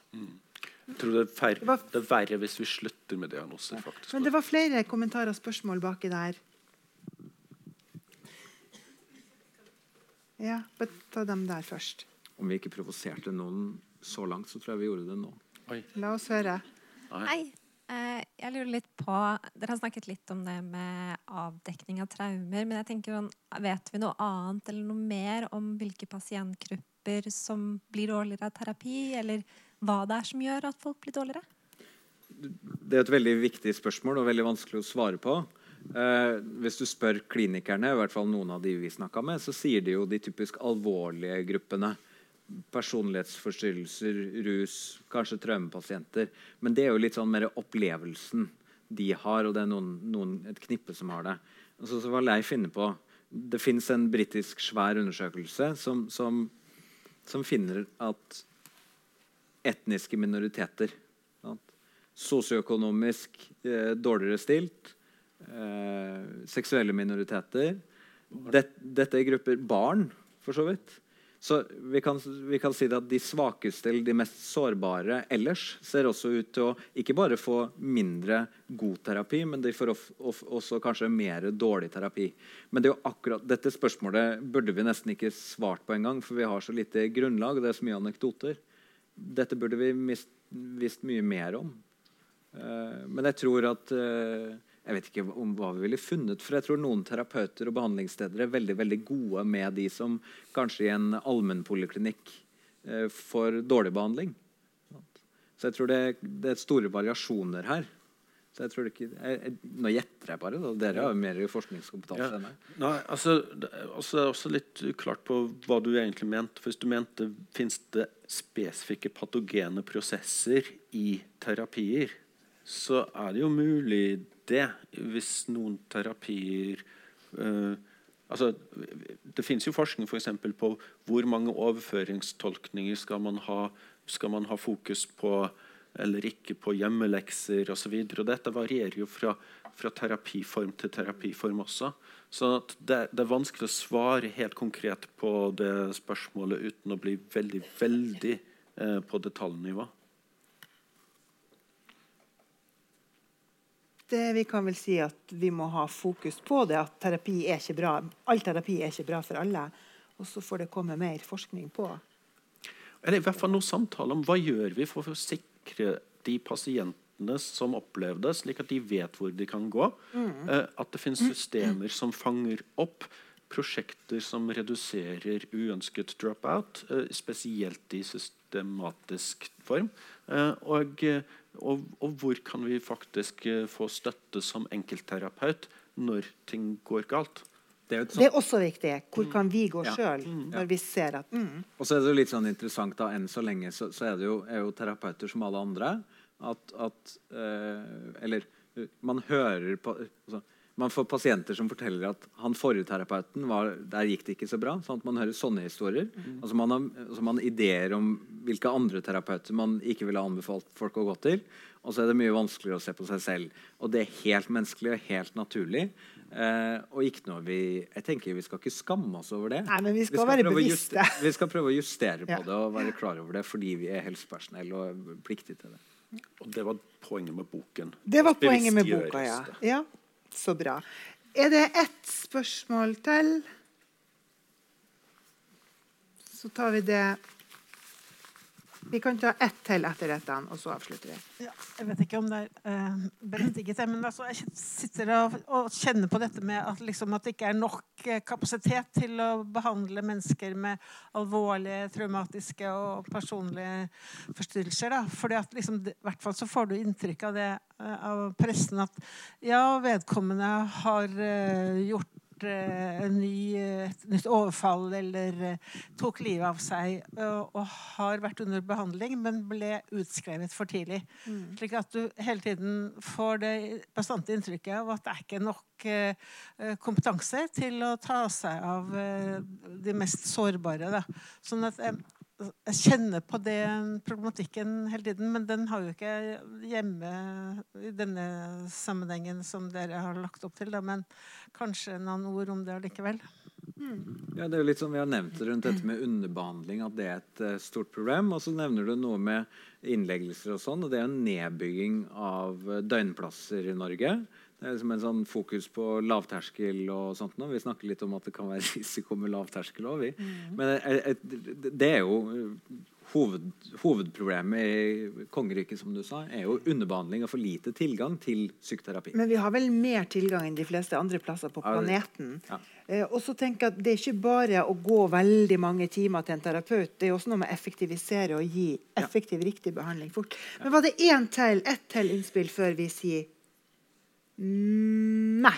Jeg tror det er, færre, Det var- det er verre hvis vi slutter med diagnoser. faktisk. Men det var flere kommentarer og spørsmål baki der. Ja, bare ta dem der først. om vi ikke provoserte noen så langt, så tror jeg vi gjorde det nå. La oss høre. Hei. Eh, jeg lurer litt på Dere har snakket litt om det med avdekning av traumer. Men jeg tenker sånn, vet vi noe annet eller noe mer om hvilke pasientgrupper som blir dårligere av terapi? Eller hva det er som gjør at folk blir dårligere? Det er et veldig viktig spørsmål og veldig vanskelig å svare på. Eh, hvis du spør klinikerne, i hvert fall noen av de vi snakka med, så sier de jo de typisk alvorlige gruppene. Personlighetsforstyrrelser, rus, kanskje traumepasienter. Men det er jo litt sånn mer opplevelsen de har, og det er noen, noen, et knippe som har det. Altså, så var Leif inne på, Det fins en britisk svær undersøkelse som, som, som finner at etniske minoriteter Sosioøkonomisk eh, dårligere stilt. Eh, seksuelle minoriteter. Det, dette er grupper barn, for så vidt. Så vi kan, vi kan, si at de svakeste eller de mest sårbare ellers ser også ut til å ikke bare få mindre god terapi, men de får of, of, også kanskje mer dårlig terapi. Men det akkurat, dette spørsmålet burde vi nesten ikke svart på engang, for vi har så lite grunnlag, og det er så mye anekdoter. Dette burde vi visst mye mer om. Uh, men jeg tror at uh, jeg vet ikke om hva vi ville funnet. For jeg tror noen terapeuter og behandlingssteder er veldig veldig gode med de som kanskje i en allmennpoliklinikk eh, får dårlig behandling. Så jeg tror det, det er store variasjoner her. Så jeg tror ikke, jeg, jeg, Nå gjetter jeg bare. Da. Dere har jo mer forskningskompetanse ja. enn meg. Nei, altså, det er også, også litt uklart på hva du egentlig mente. For hvis du mente fins det spesifikke patogene prosesser i terapier, så er det jo mulig det, hvis noen terapier uh, altså, Det finnes jo forskning for på hvor mange overføringstolkninger skal man ha, skal man ha fokus på eller ikke på hjemmelekser osv. Dette varierer jo fra, fra, terapiform til terapiform også. Så det, det, er vanskelig å svare helt konkret på det spørsmålet uten å bli veldig, veldig eh, på detaljnivå. Det vi kan vel si at vi må ha fokus på det, at terapi er ikke bra. All terapi er ikke bra for alle. Og så får det komme mer forskning på. Eller i hvert fall noe samtale om hva gjør vi for å sikre de pasientene som opplever det, slik at de vet hvor de kan gå. Mm. Eh, at det finnes systemer som fanger opp prosjekter som reduserer uønsket dropout, eh, spesielt i systematisk form. Eh, og og, og, hvor kan vi faktisk eh, få støtte som enkeltterapeut når ting går galt? Det er, det er, også viktig. Hvor mm. kan vi gå ja. sjøl når når vi ser at mm. Og så er det jo litt sånn interessant da, Enn så lenge så, så er det jo, er jo, terapeuter som alle andre. At, at eh, Eller man hører på altså, man får pasienter som forteller at han forrige terapeuten var, der gikk det ikke så bra. sånn at Man hører sånne historier. Mm. Altså man har altså man ideer om hvilke andre terapeuter man ikke ville anbefalt folk å gå til. Og så er det mye vanskeligere å se på seg selv. Og det er helt menneskelig og helt naturlig. Eh, og ikke noe vi jeg tenker Vi skal ikke skamme oss over det. Nei, men Vi skal, vi skal være bevisste. vi skal prøve å justere på ja. det og være klar over det fordi vi er helsepersonell og er pliktige til det. Og det var poenget med boken. Det var poenget med boka, ja. ja. Så bra. Er det ett spørsmål til? Så tar vi det vi kan ta ett til etter dette, og så avslutter vi. Ja, jeg vet ikke om det er eh, berettiget, men altså, jeg sitter og, og, kjenner på dette med at, liksom, at, det ikke er nok eh, kapasitet til å behandle mennesker med alvorlige traumatiske og personlige forstyrrelser. Da. Fordi at liksom, I hvert fall så får du inntrykk av det uh, av pressen at ja, vedkommende har eh, gjort Eh, ny, et nytt overfall eller eh, tok livet av seg og, og, har vært under behandling, men ble utskrevet for tidlig. Mm. Slik at du hele tiden får det bastante inntrykket av at det er ikke nok eh, kompetanse til å ta seg av eh, de mest sårbare. Da. Sånn at eh, jeg kjenner på den problematikken hele tiden, men den har jo ikke hjemme i denne sammenhengen som dere har lagt opp til. Da. Men kanskje noen ord om det allikevel. Ja, det er jo litt som vi har nevnt rundt dette med underbehandling, at det er et uh, stort problem. Og så nevner du noe med innleggelser og sånn, og det er en nedbygging av uh, døgnplasser i Norge. Det er liksom en sånn fokus på lavterskel og sånt. Nå. Vi snakker litt om at det kan være <laughs> risiko med lavterskel òg, vi. Mm. Men et, det er jo hoved, hovedproblemet i kongeriket som du sa, er jo underbehandling og for lite tilgang til psykoterapi. Men vi har vel mer tilgang enn de fleste andre plasser på planeten. Ja. Eh, og så tenker jeg at Det er ikke bare å gå veldig mange timer til en terapeut. Det er også noe med å effektivisere og gi effektiv, riktig behandling fort. Men var det én til, ett til innspill før vi sier Nei.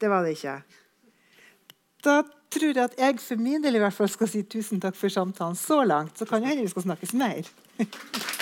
Det var det ikke. Da tror jeg at jeg for min del i hvert fall skal si tusen takk for samtalen så langt. Så kan jeg hende vi skal snakkes mer. <laughs>